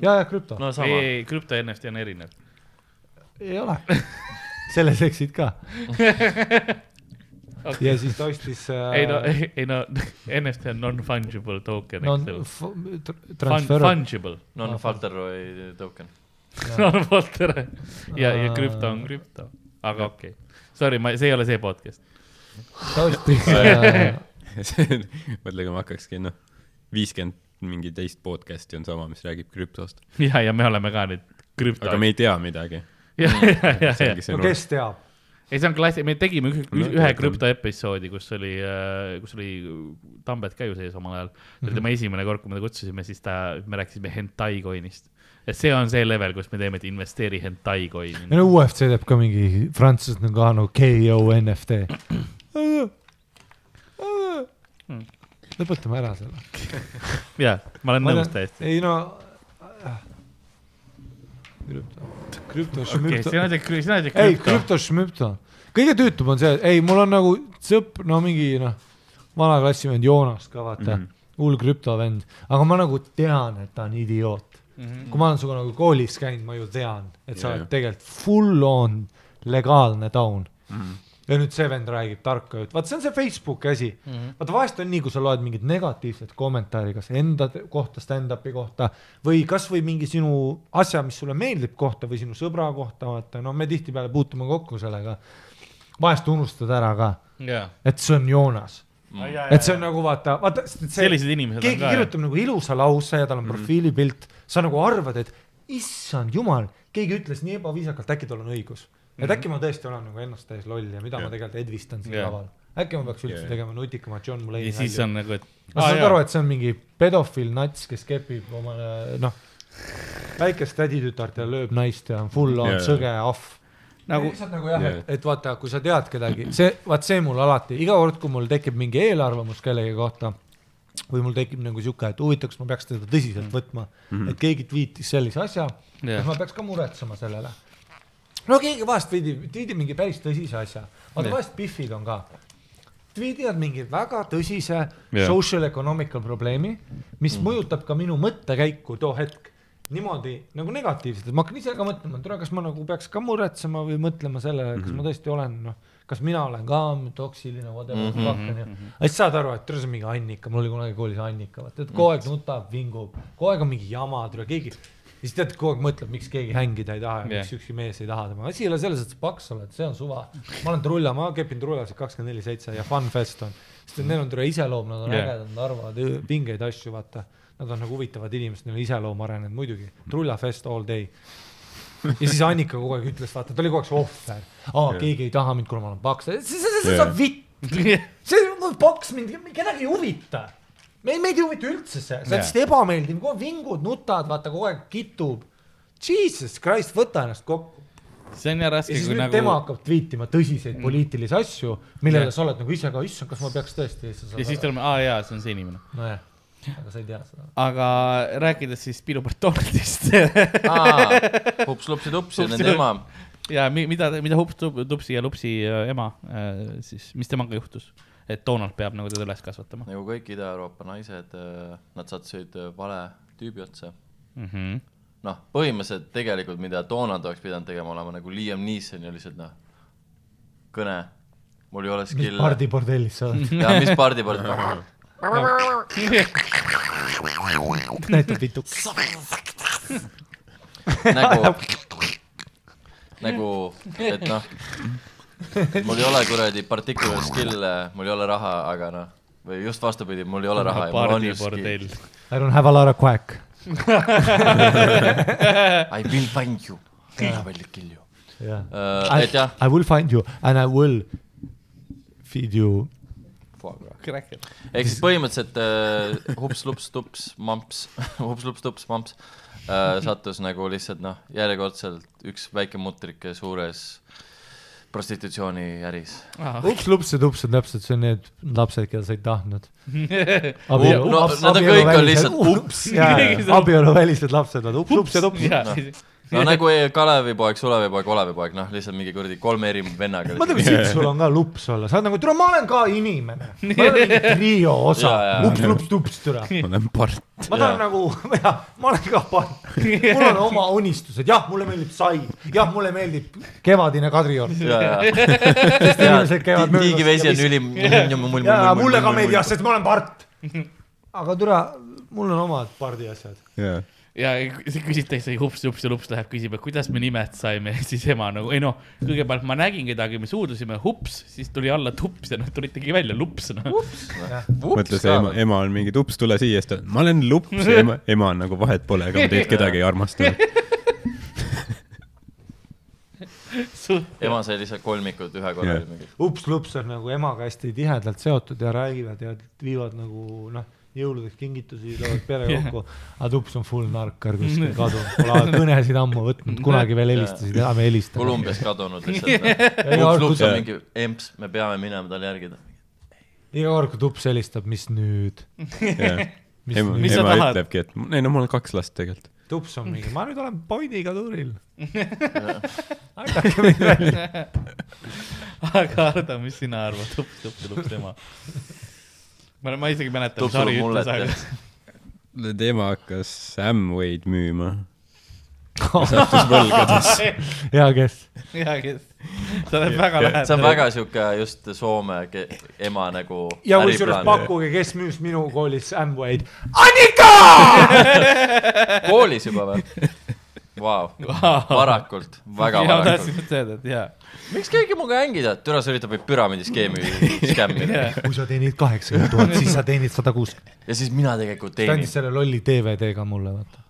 B: ja, ja krüpto
D: no
C: ei,
D: sama.
C: ei, krüpto ja NFT on erinev.
B: ei ole. selles eksid ka. ja siis ta ostis äh,
C: ei no, ei no, NFT on non-fungible token,
B: non
C: eks ole.
B: transfer
C: Fungible,
D: non-Falteroy token.
C: non-Walter ja, ja krüpto on krüpto, aga okei okay.. Sorry, ma, see ei ole see podcast.
B: ta ostis äh,
E: mõtle, kui ma hakkakski, noh, viiskümmend mingi teist podcast'i on sama, mis räägib krüptost.
C: ja, ja me oleme ka nüüd krüpto.
E: aga me ei tea midagi.
B: no kes teab
C: ei, see on klassi, me tegime ühe,
E: No,
C: ühe
E: teatan.
C: krüpto episoodi, kus oli, kus oli Tambet ka ju sees omal ajal. see oli tema esimene kord, kui me ta kutsusime, siis ta, me rääkisime hentai coin'ist. et see on see level, kus me teeme, et investeeri hentai coin'i.
B: no UFC teeb ka mingi on ka nagu KO NFT lõpetame ära selle
C: jaa, ma olen nõus täiesti.
B: ei no krüpto. Krüpto
C: okei,
B: šmüpto
C: sina teed, sina teed
B: ei
C: krüpto.
B: krüpto šmüpto kõige tüütum on see ei mul on nagu sõp no mingi noh vana klassivend Joonas ka vaata
E: Mhm.
B: hull krüptovend aga ma nagu tean et ta on idioot. Kui ma olen sinuga nagu koolis käinud ma ju tean et sa
E: Jaa,
B: oled tegelikult full on legaalne taun.
E: Mhm.
B: Ja nüüd see vend räägib tarka juttu, vaat see on see Facebooki asi mm -hmm.. vaata vahest on nii, kui sa loed mingit negatiivset kommentaari, kas enda kohta, stand-up'i kohta või kasvõi mingi sinu asja, mis sulle meeldib kohta või sinu sõbra kohta, vaata, no me tihtipeale puutume kokku sellega. vahest unustad ära ka,
C: jaa.
B: et see on Joonas, et see on nagu vaata, vaata.
C: sellised inimesed
B: keegi
C: ka.
B: kirjutab nagu ilusa lause ja tal on profiilipilt, sa nagu arvad, et issand jumal, keegi ütles nii ebaviisakalt, äkki tal on õigus. Et äkki ma tõesti olen nagu ennast täis loll ja mida ma tegelikult edvistan siin
C: Jah.
B: laval. äkki ma peaks üldse
E: Jah.
B: tegema nutikamat John Mulaney
C: ja siis on nagu, et.
B: ma saan aru, et see on mingi pedofiil nats, kes kepib omale noh, väikest täditütart ja lööb naist ja on full on
E: Jaa.
B: sõge ahv.
C: Nagu-
B: lihtsalt nagu jah,
E: Jaa.
B: et, et vaata, kui sa tead kedagi, see, vaat see mul alati, iga kord, kui mul tekib mingi eelarvamus kellegi kohta või mul tekib nagu sihuke, et huvitav, kas ma peaks teda tõsiselt võtma mm, -hmm. et keegi tweetis sellise asja yeah., kas ma peaks ka muretsema sellele. No keegi vahest tweetib, tweetib mingi päris tõsise asja, vaata vahest Biffid on ka. Tweetivad mingi väga tõsise yeah. social economical probleemi, mis mm. mõjutab ka minu mõttekäiku too hetk. Niimoodi nagu negatiivselt, et ma hakkan ise ka mõtlema, et tule, kas ma nagu peaks ka muretsema või mõtlema sellele, kas ma tõesti olen, noh, kas mina olen ka toksiline, whatever mm -hmm, fuck onju. aga siis saad aru, et tule see on mingi Annika, mul oli kunagi koolis Annika, vaata, et kogu aeg nutab, vingub, kogu aeg on mingi jama, tule keegi. Ja siis tead, kogu aeg mõtleb, miks keegi hängida ei taha ja
C: Jah.
B: miks ükski mees ei taha tema, asi ei ole selles, et sa paks oled, see on suva. ma olen trulla, ma kepin trullasid kakskümmend neli seitse ja fun fest on, sest et neil on tore iseloom, nad on
C: Jah.
B: ägedad, nad arvavad pingeid asju, vaata. Nad on nagu huvitavad inimesed, neil on iseloom arenenud muidugi, trullafest all day. ja siis Annika kogu aeg ütles, vaata, ta oli kogu aeg see ohver. aa,
E: Jah.
B: keegi ei taha mind, kuna ma olen paks, see, see, see, see on vitt. see paks mind, kedagi ei huvita. me, meid ei huvita üldse see, see on lihtsalt ebameeldiv, kogu aeg vingud, nutad, vaata kogu aeg kitub. Jesus Christ, võta ennast kokku.
C: see on
B: ja
C: raske,
B: siis
C: kui
B: nüüd
C: nagu
B: tema hakkab tweetima tõsiseid mm. poliitilisi asju, millele sa oled nagu ise ka, issand, kas ma peaks tõesti.
C: ja siis tuleme, aa jaa, see on see inimene.
B: nojah, aga sa ei tea seda.
C: aga rääkides siis Pilu Bartonetist
D: hups-lupsi-tupsi,
C: Hupsi-
D: nende ema.
C: ja mi- mida, mida Hups, Tupsi ja Lupsi äh, ema äh, siis, mis temaga juhtus? Et Donald peab nagu teda üles kasvatama
D: nagu kõik Ida-Euroopa naised, nad sattusid äh, vale tüübi otsa.
C: mm. -hmm.
D: noh, põhimõtteliselt tegelikult, mida Donald oleks pidanud tegema, olema nagu Liam Neeson ja lihtsalt noh, kõne. mul ei ole
B: mis
D: skill'e.
B: pardi bordellis sa oled?
D: ja mis pardi poolt.
B: näitab pitu.
D: nagu, nagu, et noh, mul ei ole kuradi particular skill'e, mul ei ole raha, aga noh, või just vastupidi, mul ei ole raha ja mul on just skill.
B: I don't have a lot of quack.
D: I will find you, I will kill you.
B: jah.
D: Äh, et jah,
B: I will find you and I will feed you.
D: ehk siis põhimõtteliselt äh, hups-lups-tups mamps, hups-lups-tups mamps äh, sattus nagu lihtsalt noh, järjekordselt üks väike mutrike suures prostitutsiooniäris.
B: ups-lups ja tups on täpselt see need lapsed, keda sa ei tahtnud.
D: no nad on kõik on lihtsalt ups.
B: abieluvälised lapsed on ups-lups ja tups.
D: No nagu Kalevipoeg, Sulevipoeg, Olevipoeg, noh, lihtsalt mingi kuradi kolme eri vennaga.
B: mõtle, kui siit sul on ka lups olla, sa oled nagu, tule, ma olen ka inimene. ma olen mingi trio osa
D: Jaa, jaa.,
B: ups-lups-tups, tule.
E: ma olen part.
B: ma tahan nagu, jah, ma olen ka part, mul on oma unistused, jah, mulle meeldib sai, jah, mulle meeldib kevadine Kadrioru. sest inimesed käivad möödas
D: tiigivesi on ülim.
B: mulle ka meeldib jah, sest ma olen part. aga türa, mul on omad pardi asjad.
C: Ja küsitakse, hups, hups ja lups läheb küsima, kuidas me nimed saime, siis ema nagu, ei noh, kõigepealt ma nägin kedagi, me suudlusime hups, siis tuli alla tups ja noh, tulitegi välja lups noh.
E: mõtle see ema, ema on mingi tups, tule siia, siis ta, ma olen lups, ema, ema on nagu vahet pole, ega ma teid kedagi ei armastanud.
D: ema sai lihtsalt kolmikud ühe korra yeah..
B: ups-lups on nagu emaga hästi tihedalt seotud ja räägivad ja viivad nagu noh, jõuludeks kingitusi, toovad pere kokku. aga tups on full narkar kuskil kadunud, pole kõnesid ammu võtnud, kunagi veel helistasid, enam ei helista.
D: Kolumbias kadunud lihtsalt. Lups
B: kui
D: on mingi emps, me peame minema talle järgi.
B: iga kord, kui tups helistab, mis nüüd? mis
E: ema,
B: nüüd
C: Mis sa
E: ema
C: tahad?
E: ütlebki, et ei no mul on kaks last tegelikult.
B: tups on mingi, ma nüüd olen pointiga tuuril. aidake mind välja.
C: aga Ardo, mis sina arvad, hups, hups ja lups ema? ma, ma isegi mäletan, mis Harri ütles, aga
E: tema hakkas Amway'd müüma. sattus võlgadesse.
B: ja kes?
C: ja kes, sa oled väga
D: see on
C: lähedal.
D: väga sihuke just Soome ke- ema nagu
B: ja kusjuures pakkuge, kes müüs minu koolis Amway'd.
D: koolis juba või? Vau, varakult, väga
C: ja
D: varakult.
C: tahtsin just öelda, et jaa.
D: miks keegi minuga hängida, türa sa üritab meid püramiidiskeemi skämmida
B: kui sa teenid kaheksakümmend tuhat, siis sa teenid sada kuuskümmend.
D: ja siis mina tegelikult
B: ta
D: teenin
B: andis. selle lolli DVD-ga mulle, vaata.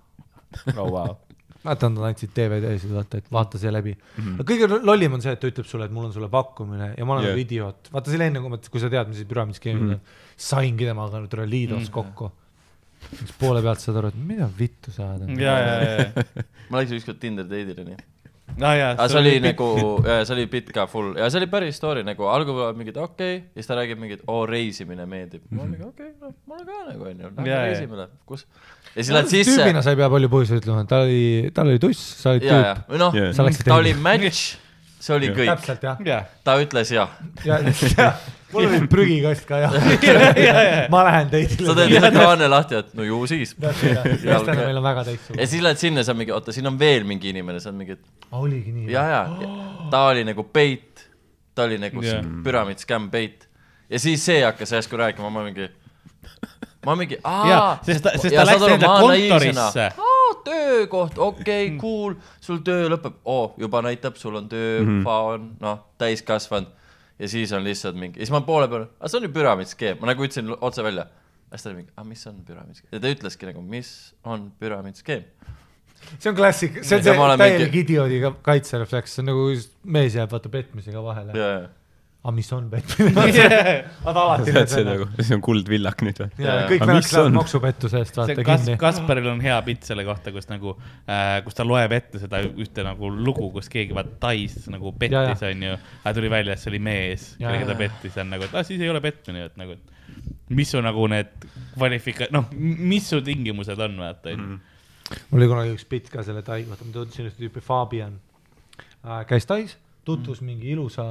C: oh vau.
B: vaata, nad andsid DVD-sid, vaata, et vaata see läbi mm. -hmm. kõige lollim on see, et ta ütleb sulle, et mul on sulle pakkumine ja ma olen
E: Jah.
B: nagu idioot. vaata, see oli enne, kui ma, kui sa tead, mis see püramiidskeem on mm -hmm., saingi temaga nüüd üle liidos mm -hmm. kokku. Siis poole pealt saad aru, et mida vittu sa ajad.
C: ja, ja, ja,
D: ma läksin ükskord Tinder date'ile nii.
C: ja, ja.
D: aga see oli nagu, see oli bitt ka full ja see oli päris story nagu algul oli mingi, et okei okay., ja siis ta räägib mingi, et oo reisimine meeldib. ma olen mingi okei okay,, noh, mulle ka nagu onju, lähme
C: jaa.
D: reisime, kus. ja siis lähed sisse
B: tüübina sa ei pea palju põhjuseid ütlema, ta oli, tal oli tuss, sa olid tüüp.,
D: noh ta oli match, see oli kõik,
B: täpselt jah.
C: ja,
D: ta ütles jah.
B: ja, ja mul oli prügikast ka jah. ma lähen teisele.
D: sa teed ühe kraane lahti, et no ju siis.
B: meestena meil on väga
D: ja
B: teistsugune.
D: siis lähed sinna, sa mingi, oota, siin on veel mingi inimene, sa mingi, et
B: oligi nii.
D: ja, ja, ta oli nagu peit, ta oli nagu yeah. püramiid, skämm, peit. ja siis see hakkas järsku rääkima, ma mingi, ma mingi,
C: ja
D: aa,
C: sest ta, sest ta läks enda kontorisse.
D: töökoht, okei okay,, cool, sul töö lõpeb, oo, juba näitab, sul on töö mm, -hmm. noh, täiskasvanud. ja siis on lihtsalt mingi, siis ma poole peal, aga see on ju püramiidskeem, ma nagu ütlesin otse välja. ja siis ta oli mingi, aga mis on püramiidskeem, ja ta ütleski nagu, mis on püramiidskeem.
B: see on klassik, see on see täielik
D: mingi-
B: idioodi kaitserefleks, see on nagu mees jääb vaata petmisega vahele. Aga mis on petmine? Vaata alati
E: see see nagu, see on kuldvillak nüüd või?
B: kõik venelast
E: mis
B: lähevad
E: on?
B: maksupettuse eest vaata
C: Kas-,
B: kinni.
C: Kasparil on hea pilt selle kohta, kus nagu äh,, kus ta loeb ette seda ühte nagu lugu, kus keegi vaata Tais nagu pettis, onju. aga tuli välja, et see oli mees, kellega ta pettis, on nagu, et ah siis ei ole petmine, et nagu, et mis su nagu need kvalifika-, noh, mis su tingimused on, vaata, onju.
B: mul oli kunagi üks bitt ka selle Tai, vaata ma tundsin ühte tüüpi, Fabian äh,. käis Tais, tutvus mm. mingi ilusa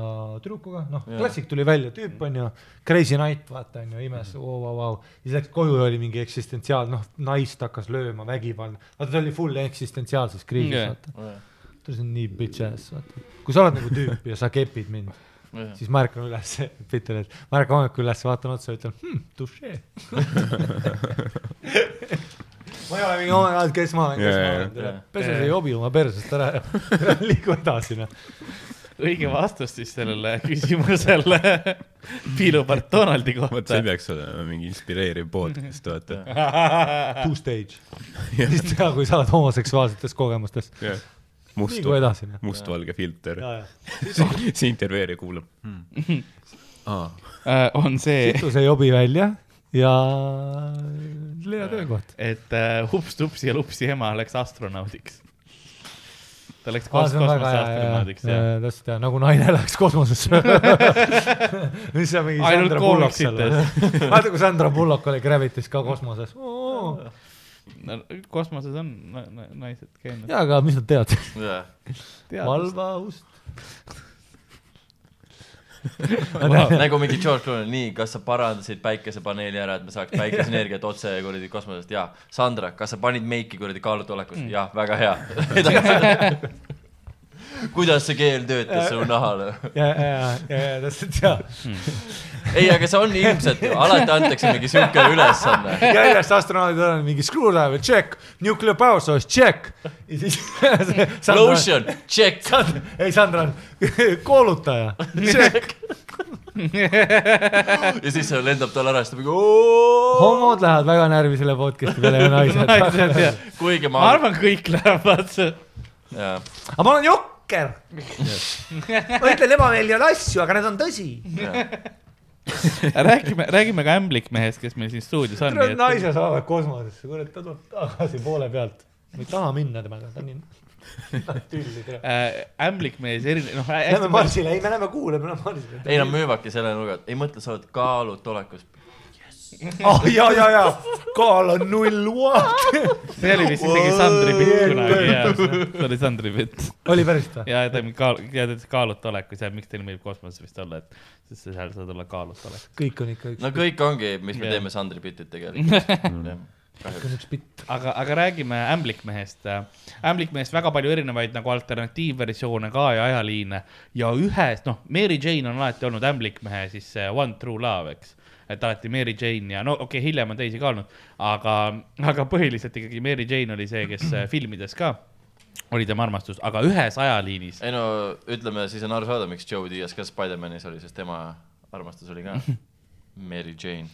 B: tüdrukuga, noh klassik tuli välja, tüüp on ju, crazy night, vaata on ju, imes mm., vau, vau, vau. siis läks koju oli mingi eksistentsiaal, noh, naist hakkas lööma, vägivaldne. vaata ta oli full eksistentsiaalses kriisis yeah., vaata. ta oli nii bitch ass, vaata. kui sa oled nagu tüüp ja sa kepid mind,
D: ja,
B: siis ma ärkan üles, Peeter, et ma ärkan hommikul üles, vaatan otsa ütlen hmm,, touché. ma ei ole mingi my god, kes ma olen, kes
E: Jaa,
B: ma olen, pese see jobi oma persest ära ja liigu edasi noh.
C: Õige vastus siis sellele küsimusele piilupart Donaldi
E: vot see
C: kohta.
E: peaks olema mingi inspireeriv podcast, vaata.
B: Two stage, siis teha, kui sa oled homoseksuaalsetest kogemustest,
E: must
B: liigu, edasi noh.
E: mustvalge filter.
B: ja, ja,
E: see intervjueerija kuulab hmm.. aa,
C: Äh, on see,
B: situ see jobi välja ja leia töökoht.
C: et äh, Hups-Tupsi ja Lupsi ema läks astronaudiks. Ta läks kos- kosmose
B: hea,
C: astronaudiks
B: ja,
C: ja
B: ja täpselt ja nagu naine läks kosmosesse. mis see mingi
C: Ainult
B: Sandra Bullock seal
C: koomiksites.
B: või? vaata, kui Sandra Bullock oli Gravity's ka kosmoses.
C: no, kosmoses on na na naised käinud.
B: jaa, aga mis nad teavad?
D: ja,
B: valvaust.
D: Nagu mingi George Clooney, nii, kas sa parandasid päikesepaneeli ära, et me saaks päikeseenergiat otse kuradi kosmosest, jaa. Sandra, kas sa panid meiki kuradi kaalutulekus mm., jah, väga hea. kuidas see keel töötas sinu nahale?
B: ja, ja, ja, ja täpselt ja.
D: ei, aga see on ilmselt ju, alati antakse mingi siuke ülesanne.
B: järjest astronaudid on mingi screwdriver, check, nuclear power source, check. ja siis.
D: Lotion, check.
B: ei, Sandra on koolutaja, check.
D: ja siis see lendab tal ära, siis ta mingi
B: homod lähevad väga närvi selle podcast'i peale ja naised.
C: ja,
D: kuigi
C: ma
D: ma,
C: arvan, kõik lähevad.
B: aga ma olen jokker. ma ütlen ebameeldivaid asju, aga need on tõsi.
C: räägime, räägime ka ämblikmehest, kes meil siin stuudios on.
B: naise saavad kosmosesse, kurat, ta tuleb tagasi poole pealt. ma ei taha minna temaga, ta on nii tülli tere.
C: äh, ämblikmees, erinev, noh,
B: Lähme marsile, ei me läheme kuule, me läheme marsile.
D: ei nad müüvadki selle nurga, ei mõtle, sa oled kaalutolekus.
B: Ah ja, ja, ja kaal on null, what?
C: see oli vist isegi Sandri bitt kunagi, jaa, see oli Sandri bitt.
B: oli päris või?
C: ja ta kaal-, ja ta ütles kaaluta oleku seal, miks teil meeldib kosmoses vist olla, et sest sa seal saad olla kaaluta olek.
B: kõik on ikka üks
D: no kõik ongi, mis me
C: Jah.
D: teeme Sandri Pittit tegelikult.
C: aga, aga räägime ämblikmehest. ämblikmehest väga palju erinevaid nagu alternatiivversioone ka ja ajaliine ja ühes, noh, Mary Jane on alati olnud ämblikmehe siis see One True Love, eks. Et alati Mary Jane ja no okei okay,, hiljem on teisi ka olnud, aga, aga põhiliselt ikkagi Mary Jane oli see, kes äh, filmides ka oli tema armastus, aga ühes ajaliinis.
D: ei no ütleme, siis on aru saada, miks Joe Diaz ka Spider-manis oli, sest tema armastus oli ka Mary Jane.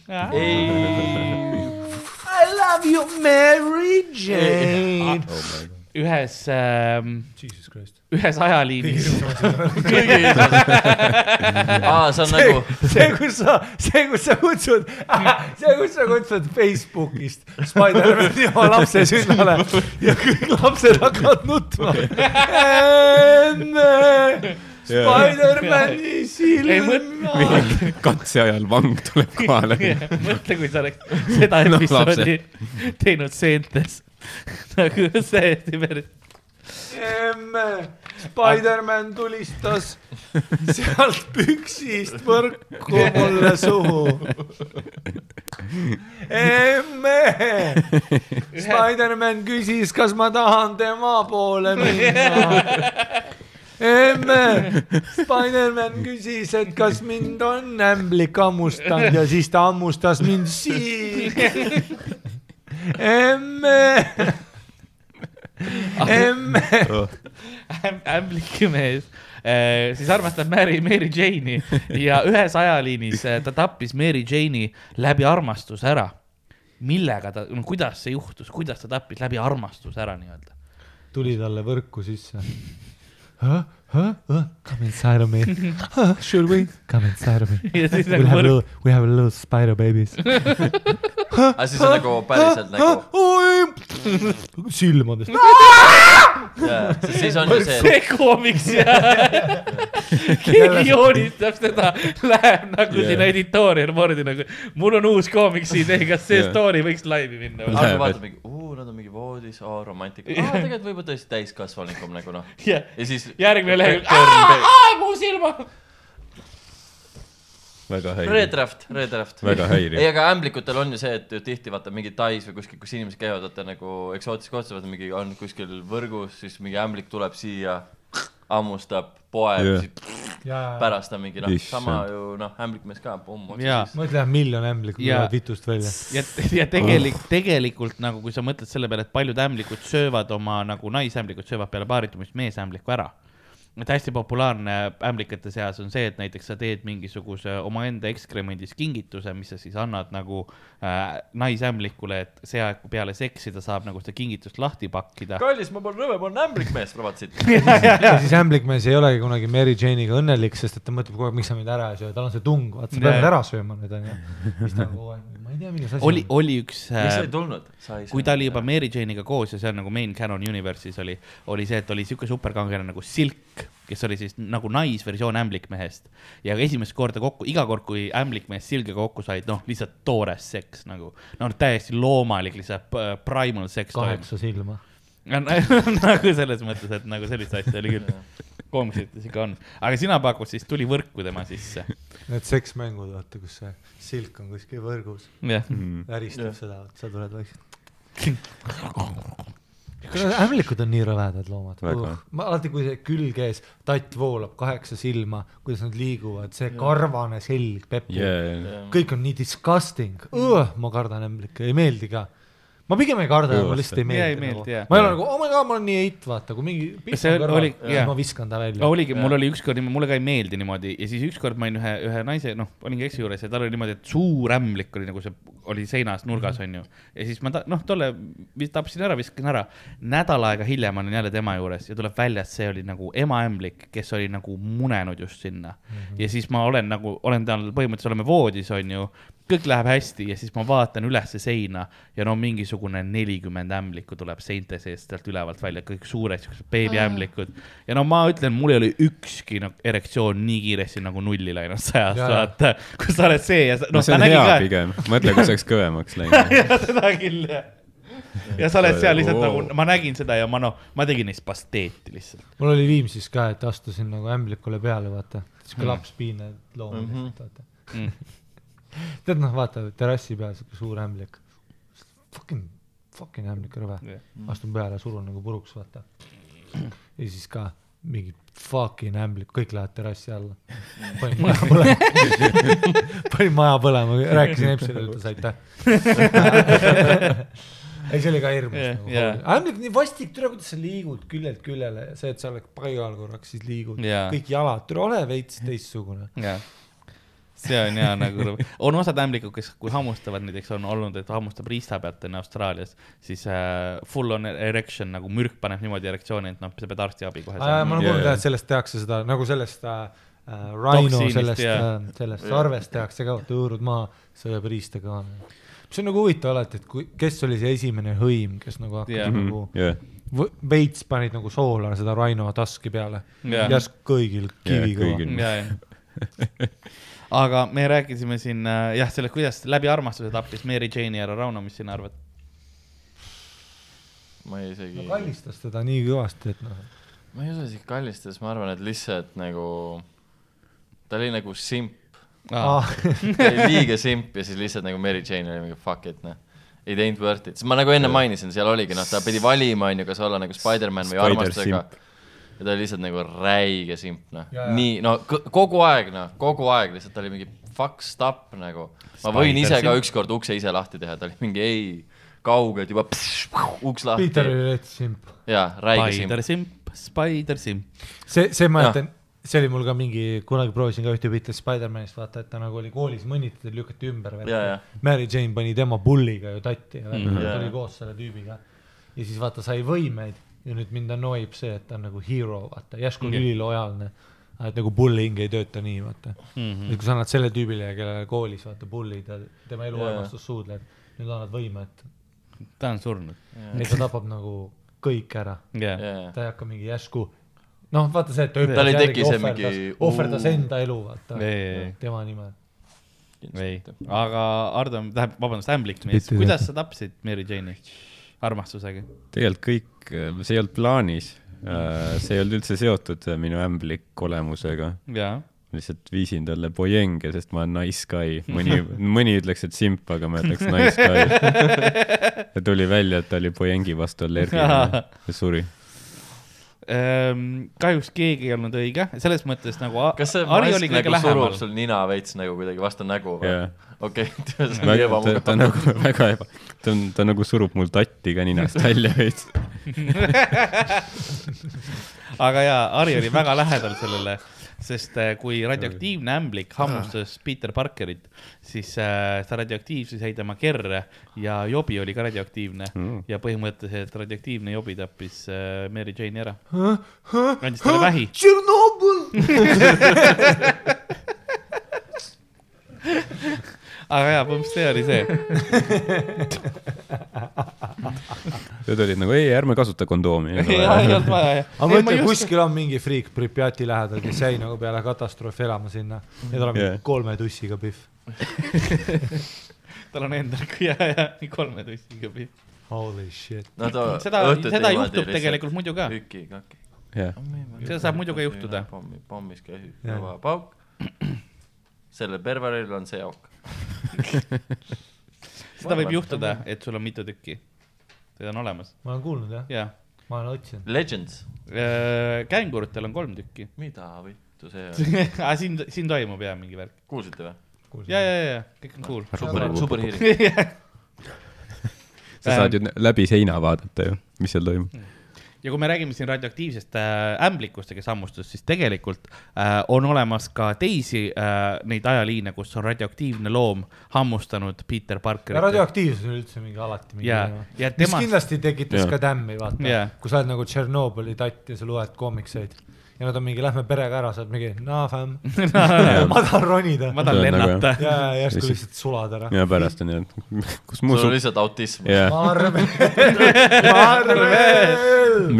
B: I love you, Mary Jane.
C: ühes ähm,,
B: Jesus Christ.
C: ühes ajaliinis.
D: aa, see on nagu,
B: see, kus sa, see, kus sa kutsud, see, kus sa kutsud Facebookist Spider-man'i oma lapse sünnale ja kõik lapsed hakkavad nutma. enne Spider-man'i
C: ei
B: silma.
C: mõtle,
E: katse ajal vang tuleb kohale.
C: mõtle, kui sa oleks seda
E: No,
C: episoodi teinud seentes. nagu täiesti päris.
B: emme, Spider-man tulistas sealt püksist võrku mulle suhu. emme, Spider-man küsis, kas ma tahan tema poole minna. emme, Spider-man küsis, et kas mind on ämblik hammustanud ja siis ta hammustas mind siin. emme, emme.
C: ämblikumees äh, siis armastab Mary, Mary Jane'i ja ühes ajaliinis äh, ta tappis Mary Jane'i läbi armastuse ära. millega ta, no kuidas see juhtus, kuidas ta tappis läbi armastuse ära nii-öelda?
B: tuli talle võrku sisse huh?. Huh? Huh? Come inside of me huh?. Should we? Come inside of me.
C: ja siis
B: We
C: nagu
B: have a
C: võrk,
B: little, we have a little spider babies.
D: aga siis on nagu päriselt nagu,
B: silmadest.
D: sest siis on ju see,
C: see koomiks ja keegi joonistab seda, läheb nagu
E: Yeah.
C: sinna editoorial moodi nagu, mul on uus koomiksi idee, kas see
E: Yeah.
C: story võiks laivi minna või?
D: algul
E: Läheb,
D: vaatad mingi, oo, nad on mingi voodis, aa, romantika, aa, tegelikult võib-olla tõesti täiskasvanulikum nagu noh.
C: jah,
D: ja siis
C: järgmine lehekülg,
D: Turn
C: mu silmad.
E: väga häiriv,
D: draft, red draft.
E: väga
D: ei,
E: häiriv.
D: aga ämblikutel on ju see, et ju tihti vaata mingi Tais või kuskil, kus inimesed käivad, vaata nagu eksootilistes kohtades, vaata mingi on kuskil võrgus, siis mingi ämblik tuleb siia, hammustab, poeb yeah., pärast on mingi noh, sama ju noh, ämblikmees ka, otsa
B: mõtle, miljon ämblikut
C: Ja-
B: tulevad vitust välja.
C: ja, ja tegelik, tegelikult nagu, kui sa mõtled selle peale, et paljud ämblikud söövad oma nagu naisämblikud söövad peale paaritumist meesämbliku ära. Et hästi populaarne ämblikate seas on see, et näiteks sa teed mingisuguse omaenda ekskremendis kingituse, mis sa siis annad nagu äh, naisämblikule, et see aeg peale seksi ta saab nagu seda kingitust lahti pakkida.
D: kallis, ma pole rõve, ma olen ämblikmees, pravatsiit.
B: ja siis ämblikmees ei olegi kunagi Mary Jane'iga õnnelik, sest et ta mõtleb kogu aeg, miks sa mind ära ei söö, tal on see tung, vaata sa pead ära sööma nüüd onju. siis ta on kogu aeg, ei tea, milles asi
C: oli, oli üks
D: miks sa
C: äh,
D: tulnud?
C: kui ta oli juba Mary Jane'iga koos ja see on nagu main canon universe'is oli, oli see, et oli siuke superkangelane nagu Silk, kes oli siis nagu naisversioon ämblikmehest. ja esimest korda kokku, iga kord, kui ämblikmees Silgiga kokku said, noh, lihtsalt toores seks nagu. no täiesti loomalik, lihtsalt p- primal seks
B: kaheksa silma.
C: nagu selles mõttes, et nagu sellist asja oli küll. Koomiksites ikka on, aga sina pakud siis tuli võrku tema sisse.
B: Need seksmängud, vaata, kus see silk on kuskil võrgus,
C: jah,
B: väristab
D: Jah.
B: seda, sa tuled vaikselt. ämblikud on nii rõvedad loomad uh,. ma alati, kui see külg ees, tatt voolab, kaheksa silma, kuidas nad liiguvad, see karvane selg, pepp
E: Yeah.
B: kõik on nii disgusting uh,, ma kardan ämblikke, ei meeldi ka. Ma pigem ei karda, ma lihtsalt ei meeldi.
C: jah.
B: ma ei ole nagu, oh my god, ma olen nii eit, vaata, kui mingi piss
C: See
B: on kõrval
C: oli-, jaa.
B: ma viskan ta välja.
C: oligi, mul oli ükskord mulle ka ei meeldi niimoodi ja siis ükskord ma olin ühe, ühe naise, noh, olingi eksi juures ja tal oli niimoodi, et suur ämblik oli nagu see, oli seinas nurgas, onju. ja siis ma ta,, noh, tolle tapsin ära, viskasin ära. nädal aega hiljem olen jälle tema juures ja tuleb välja, et see oli nagu ema ämblik, kes oli nagu munenud just sinna mm. -hmm. ja siis ma olen nagu, olen tal, põhimõtteliselt oleme voodis, onju kõik läheb hästi ja siis ma vaatan ülesse seina ja no mingisugune nelikümmend ämblikku tuleb seinte seest sealt ülevalt välja, kõik suured siuksed beebiämblikud. ja no ma ütlen, mul ei ole ükski no, erektsioon nii kiiresti nagu nulli läinud sajast,
B: Jaa.
C: vaata. kus sa oled see ja sa,
E: no
C: noh,
E: see
C: ta
E: on hea
C: ka.
E: pigem, mõtle, kui see oleks kõvemaks läinud.
C: ja seda küll jah. ja sa oled seal lihtsalt nagu, ma nägin seda ja ma noh, ma tegin neist pasteeti lihtsalt.
B: mul oli Viimsis ka, et astusin nagu ämblikule peale, vaata, siuke
C: Mm.
B: lapspiine loom
D: Mhm.
B: lihtsalt, vaata
C: Mm.
B: tead noh, vaata terrassi peal siuke suur ämblik. Fucking fucking ämblik rõve
C: Jah.
B: astun peale, surun nagu puruks, vaata. ja siis ka mingi fucking ämblik, kõik lähevad terrassi alla. panin maja põlema, panin maja põlema, rääkisin Epsile, ütles aitäh. ei, see oli ka hirmus
C: Jah,
B: nagu yeah.. ämblik nii vastik, tule kuidas sa liigud küljelt küljele see, et sa oled paigal korraks, siis liigud
C: Jaa.
B: kõik jalad, tule ole veits teistsugune.
C: jah, see on hea nagu, on osad ämblikud, kes, kui hammustavad, näiteks on olnud, et hammustab riista pealt onju Austraalias, siis äh, full on erection nagu mürk paneb niimoodi erektsiooni, et noh, sa pead arstiabi kohe
B: ma olen
C: saama.
B: kuulnud jah, et sellest tehakse seda nagu sellest äh, äh, Rhino sellest äh,, sellest sarvest tehakse ka, tõõrud maha, sööb riista ka. mis on nagu huvitav alati, et kui, kes oli see esimene hõim, kes nagu hakkas yeah. nagu
E: jah,
B: v- veits panid nagu soola seda Rhino taski peale
C: Jah.
B: järsku kõigil kivikõva
E: kõigil.
C: aga me rääkisime siin äh, jah, sellest, kuidas läbi armastuse tappis Mary Jane'i ära Rauno, mis sina arvad?
D: ma ei isegi
B: no,. kallistas teda nii kõvasti, et noh,
D: ma ei usu isegi kallistas, ma arvan, et lihtsalt nagu, ta oli nagu simp,
B: ah,
D: ta oli liiga simp ja siis lihtsalt nagu Mary Jane oli mingi fuck it noh. It ain't worth it, sest ma nagu enne mainisin, seal oligi noh, ta pidi valima, onju, kas olla nagu Spider-man või
E: Spider
D: armastusega
E: simp..
D: Ja ta oli lihtsalt nagu räige simp noh nii no kogu aeg noh, kogu aeg lihtsalt ta oli mingi fuck stop nagu. ma võin ise ka ükskord ukse ise lahti teha, ta oli mingi ei, kaugelt juba pss, uks lahti
B: Peter. oli veits simp.
D: jaa, räige simp
C: Spider. Simp, Spider Simp.
B: see, see ma mäletan, see oli mul ka mingi, kunagi proovisin ka ühte bitti Spider-manist vaata, et ta nagu oli koolis mõnitatud, lükati ümber. Mary Jane pani tema bulliga ju tatti ja
C: Mhm.
B: ta
D: Jaa.
B: oli koos selle tüübiga. ja siis vaata sai võimeid ja nüüd mind annoyib see, et ta on nagu hero, vaata, järsku on
C: Okei.
B: ülilojaalne. et nagu bullying ei tööta nii, vaata mm. -hmm. et kui sa annad selle tüübile, kellele koolis vaata bullid ja tema eluarmastus suudleb, nüüd annad võime, et
C: ta on surnud.
B: et ta tapab nagu kõik ära
C: jah,
D: jaa,
B: ta ei hakka mingi järsku, noh, vaata see, et ta hüppas
D: ei
B: järgi, ohverdas
D: mingi-,
B: ohverdas enda elu, vaata,
C: ei, ei,
B: tema nimel.
C: ei, aga Ardo, tähendab, vabandust, ämblik mees, kuidas sa tapsid Mary Jane'i armastusega?
E: tegelikult kõik, see ei olnud plaanis, see ei olnud üldse seotud äh, minu ämblik olemusega, lihtsalt viisin talle pojenge, sest ma olen nice guy, mõni, mõni ütleks, et simp, aga ma ütleks nice guy. ja tuli välja, et ta oli pojengi vastu allergiline. Ja suri.
C: Ehm, kahjuks keegi ei olnud õige, selles mõttes nagu
D: kas see mask nagu surub
C: lähemal.
D: sul nina veits nagu kuidagi vastu nägu või
E: Jaa.?
D: okei, see on
E: väga, ta,
D: ebamugav.
E: nagu väga eba, ta on, ta nagu surub mul tatti ka ninast välja veits.
C: aga jaa, Ari oli väga lähedal sellele, sest äh, kui radioaktiivne ämblik hammustas Peter Parkerit, siis äh, see radioaktiivsus jäi tema kerre ja jobi oli ka radioaktiivne
E: Mm.
C: ja põhimõtteliselt radioaktiivne jobi tappis äh, Mary Jane'i ära. andis talle vähi.
B: Tšernobõl.
C: aga jaa, põmps, see oli see.
E: Nad olid nagu ei, ärme kasuta kondoomi.
C: jaa, ei olnud vaja, jah.
B: aga mõtle, kuskil on mingi friik Pripjati lähedal, kes jäi nagu peale katastroofi elama sinna ja tal on
E: Jah.
B: kolme tussiga pihv.
C: tal on endal ka ja, ja nii kolme tussiga pihv.
B: Holy shit.
D: no
C: seda, seda juhtub tegelikult muidu ka.
D: üki, kaki.
C: Seda saab muidu ka juhtuda.
D: pommi, pommis käsi,
B: Jah.
D: kõva pauk. sellel perveril on see auk.
C: seda võib juhtuda, et sul on mitu tükki. see on olemas,
B: ma olen kuulnud jah,
C: jaa.
B: ma olen otsinud.
D: Legends,
C: känguritel on kolm tükki.
D: mida vittu see on,
C: aga siin, siin toimub jaa mingi värk.
D: kuulsite või?
C: ja, ja, ja, kõik on cool.
D: super, superhiiri.
E: sa saad ju läbi seina vaadata ju, mis seal toimub.
C: Ja kui me räägime siin radioaktiivsest äh, ämblikust, kes hammustas, siis tegelikult äh, on olemas ka teisi äh, neid ajaliine, kus on radioaktiivne loom hammustanud Peter
B: ja
C: Parkerit.
B: radioaktiivsus on üldse mingi alati mingi teema
C: Ja
B: mis kindlasti tekitas
E: Jaa.
B: ka tämmi, vaata
C: Jaa.
B: kui sa oled nagu Tšernobõli tatt ja sa loed koomikseid ja nad on mingi, lähme perega ära, sa oled mingi, naa fämm, ma tahan ronida.
C: ma tahan
E: See on nagu-
C: lennata.
B: ja, ja järsku
E: Lihtsalt-
B: sulad ära.
E: ja pärast on et kus mu
D: sul on lihtsalt autism.
E: jah,
B: Marvel, Marvel.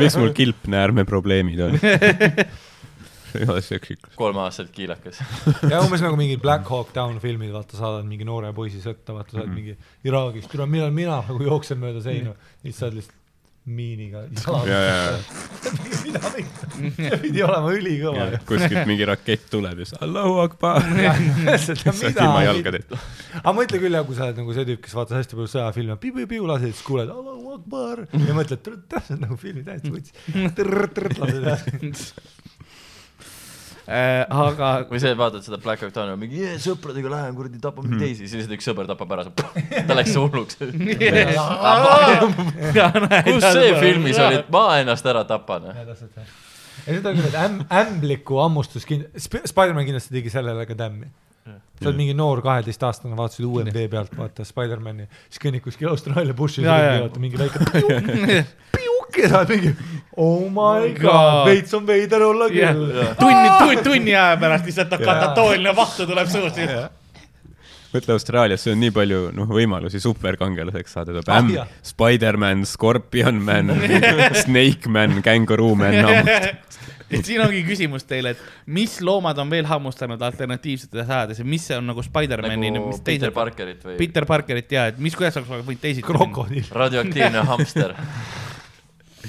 E: miks mul kilpnäärme probleemid on? ei ole seksikas.
D: kolmeaastaselt kiilakas.
B: ja umbes nagu mingi Black Hawk Down filmid, vaata saadad mingi noore poisi sõtta, vaata sa oled mingi Iraagist, tule millal mina nagu jooksen mööda seina, siis sa oled lihtsalt miiniga
E: ja, ja,
B: jala. mida võita, see pidi olema ülikõva
E: kuskilt mingi rakett tuleb ja siis Allahu Akbar.
B: seda
E: sa oled ilma jalgadeta.
B: aga mõtle küll, kui sa oled nagu see tüüp, kes vaatas hästi palju sõjafilme, piu-piu-piu lased, siis kuuled Allahu Akbar ja mõtled, täpselt nagu filmi täiesti võttis. lased edasi.
C: Äh, aga
D: või see, vaatad seda Black Octane, mingi yeah, sõpradega lähen kuradi tapame mm. teisi, siis üks sõber tapab ära, ta läks hulluks. kus see filmis oli, et ma ennast ära tapan?
B: ja seda küll, et äm-, ämbliku hammustus kind-, Spider-man kindlasti tegi sellele ka tämmi. sa oled mingi noor kaheteistaastane, vaatasid UMD pealt, vaata Spider-man'i, siis kõnnid kuskil Austraalia bush'is
C: Ja,
B: ringi, vaata mingi väike piuk, piuk oled mingi oh my
C: God.
B: god, veits on veider olla küll.
C: tunni, tunni, tunni aja pärast lihtsalt katatooniline vahtu tuleb suust.
E: mõtle Austraalias, see on nii palju noh, võimalusi superkangelaseks saada, tuleb
B: Ah,
E: ämm
B: jah.,
E: Spider-man, Scorpion Man, Snake Man, Känguruu Man,
C: et siin ongi küsimus teile, et mis loomad on veel hammustanud alternatiivsetes ajades ja mis on nagu Spider-man'i
D: nagu
C: mis
D: Peter
C: teised,
D: Parkerit või
C: Peter Parkerit ja, et mis, kuidas oleks võinud teisiti
B: krokodill.
D: radioaktiivne hamster.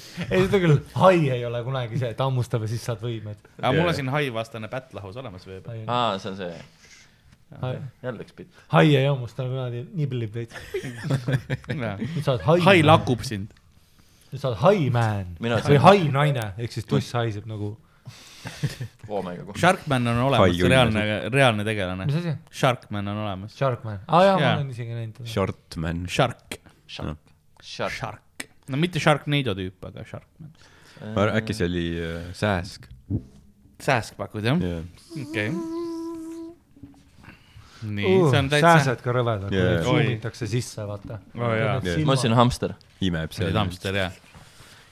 B: ei, seda küll, hai ei ole kunagi see, et hammustab ja siis saad võimed.
C: aga mul on siin hai vastane pättlahus olemas peal.
D: aa, see on see,
B: hai
D: jälle üks bitt.
B: hai ei hammusta kunagi, niblib veits. nüüd sa oled hai.
C: hai. lakub sind.
B: nüüd sa oled hai-man
D: Mina
B: või
D: ütlesin-
B: hai-naine, ehk siis tuss haiseb nagu,
D: Oomega kohe.
C: Sharkman on olemas,
E: Hai
C: reaalne, reaalne tegelane
B: mis. asi?
C: Sharkman on olemas.
B: Sharkman, aa jaa, ma
C: Jaa.
B: olen isegi näinud.
E: Shortman.
C: Shark,
D: Shark. Shark.
C: Shark. no mitte Sharknado tüüp, aga Sharkman.
E: äkki see oli äh, Sääsk?
C: Sääsk pakud jah?
E: jah.
C: okei. nii, see on täitsa.
B: Uh, sääsed ka rõvedad yeah., suumitakse sisse, vaata
C: Oo, jaa.
D: ma ütlesin hamster.
E: imeb seal.
C: hamster jah.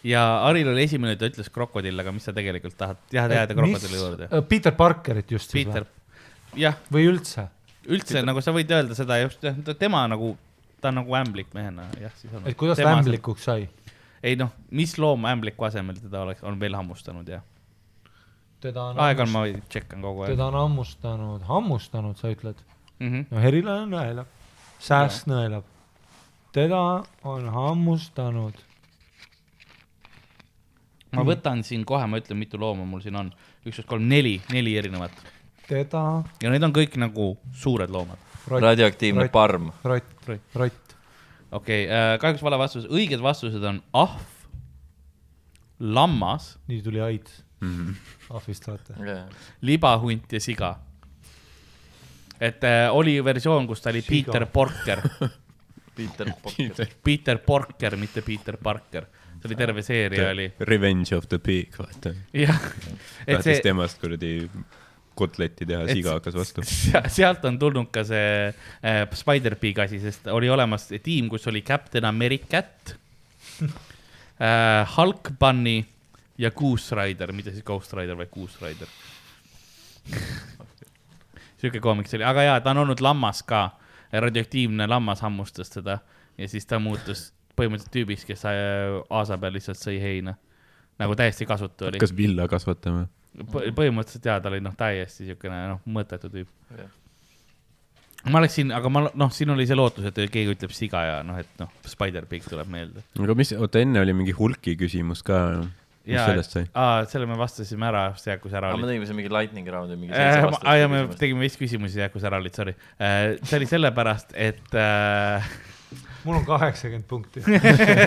C: ja Haril oli esimene, ta ütles krokodill, aga mis sa tegelikult tahad, tahad jääda krokodilli juurde?
B: Peter Parkerit just siis
C: Peter
B: või?,
C: jah,
B: või üldse?
C: üldse nagu sa võid öelda seda just, tema nagu, ta on nagu ämblik mehena, jah, siis on.
B: et kuidas ta ämblikuks sai?
C: ei noh, mis loom ämbliku asemel teda oleks, on veel hammustanud ja
B: teda on
C: aeg-ajalt ma tšekkan kogu aeg
B: teda on hammustanud, hammustanud, sa ütled?
C: mm. -hmm.
B: no Herilane nõelab, Sääsk nõelab. teda on hammustanud.
C: ma võtan siin kohe, ma ütlen, mitu looma mul siin on. üks, kaks, kolm, neli, neli erinevat
B: teda,
C: ja need on kõik nagu suured loomad.
B: rott,
D: radioaktiivne
B: Rott.
D: parm.
B: rott, rott,
C: okei okay,, kahjuks vale vastus, õiged vastused on ahv, lammas,
B: nii tuli AIDS
E: Mhm.
B: ahvist vaata.
C: libahunt ja siga. et äh, oli versioon, kus ta oli
B: Siga.
C: Peter Porker,
D: Peter Potter.
C: Peter Porker, mitte Peter Parker. see oli terve seeria oli,
E: Revenge of the Pig, vaata.
C: jah. et
E: tahtis
C: see,
E: temast kuradi kotletti teha, siga hakkas vastu.
C: sealt on tulnud ka see äh, Spider-Pig asi, sest oli olemas tiim, kus oli Captain Americat äh,, Hulk Bunny ja Goose Rider, mitte siis Ghost Rider, vaid Goose Rider. sihuke koomiks oli, aga jaa, ta on olnud lammas ka, radioaktiivne lammas hammustas teda ja siis ta muutus põhimõtteliselt tüübiks, kes äh, aasa peal lihtsalt sõi heina. nagu täiesti kasutu oli.
E: hakkas villa kasvatama.
C: Põhimõtteliselt jaa, ta oli noh, täiesti siukene noh, mõttetu tüüp. ma oleksin, aga ma noh, siin oli see lootus, et keegi ütleb siga ja noh, et noh, Spider-Pig tuleb meelde.
E: aga mis, oota enne oli mingi hulki küsimus ka. mis
C: ja
E: sellest sai?,
C: aa, selle me vastasime ära, see jääkus ära
D: aga me tegime siin mingi lightning round'i, mingi
C: Äh,
D: vastust.
C: ja me tegime vist küsimusi, jääkus ära olid, sorry. see oli sellepärast, et äh,
B: mul on kaheksakümmend punkti.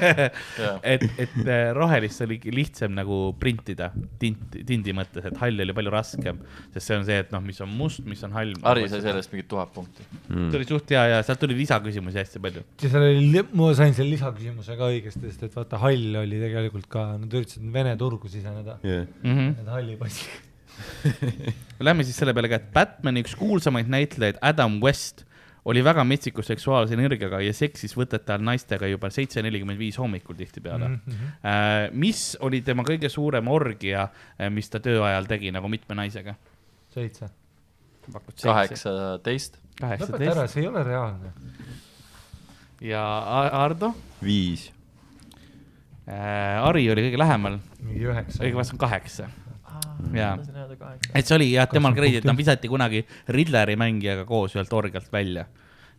C: et, et äh, rohelist oli lihtsam nagu printida tint, tindi mõttes, et hall oli palju raskem, sest see on see, et noh, mis on must, mis on hall.
D: Harri sai sellest mingi tuhat punkti.
E: Mm.
C: tuli suht hea ja sealt tuli lisaküsimusi hästi palju.
B: ja seal oli, ma sain selle lisaküsimuse ka õigesti, sest et vaata, hall oli tegelikult ka, nad üritasid Vene turgu siseneda,
E: Yeah.
C: Mm -hmm.
B: need halli passiga.
C: Lähme siis selle peale ka, et Batman'i üks kuulsamaid näitlejaid Adam West oli väga metsiku seksuaalse energiaga ja seksis võtete all naistega juba seitse nelikümmend viis hommikul tihtipeale mm. -hmm. mis oli tema kõige suurem orgia, mis ta töö ajal tegi nagu mitme naisega?
B: seitse.
D: kaheksateist.
B: lõpeta ära, see ei ole reaalne.
C: ja Ardo
E: viis.
C: äh,, Ari oli kõige lähemal,
B: mingi üheksa.
C: õige vastus on kaheksa. jaa, et see oli jah, temal kreidi, et ta
B: punkti.
C: visati kunagi Riddleri mängijaga koos ühelt orgialt välja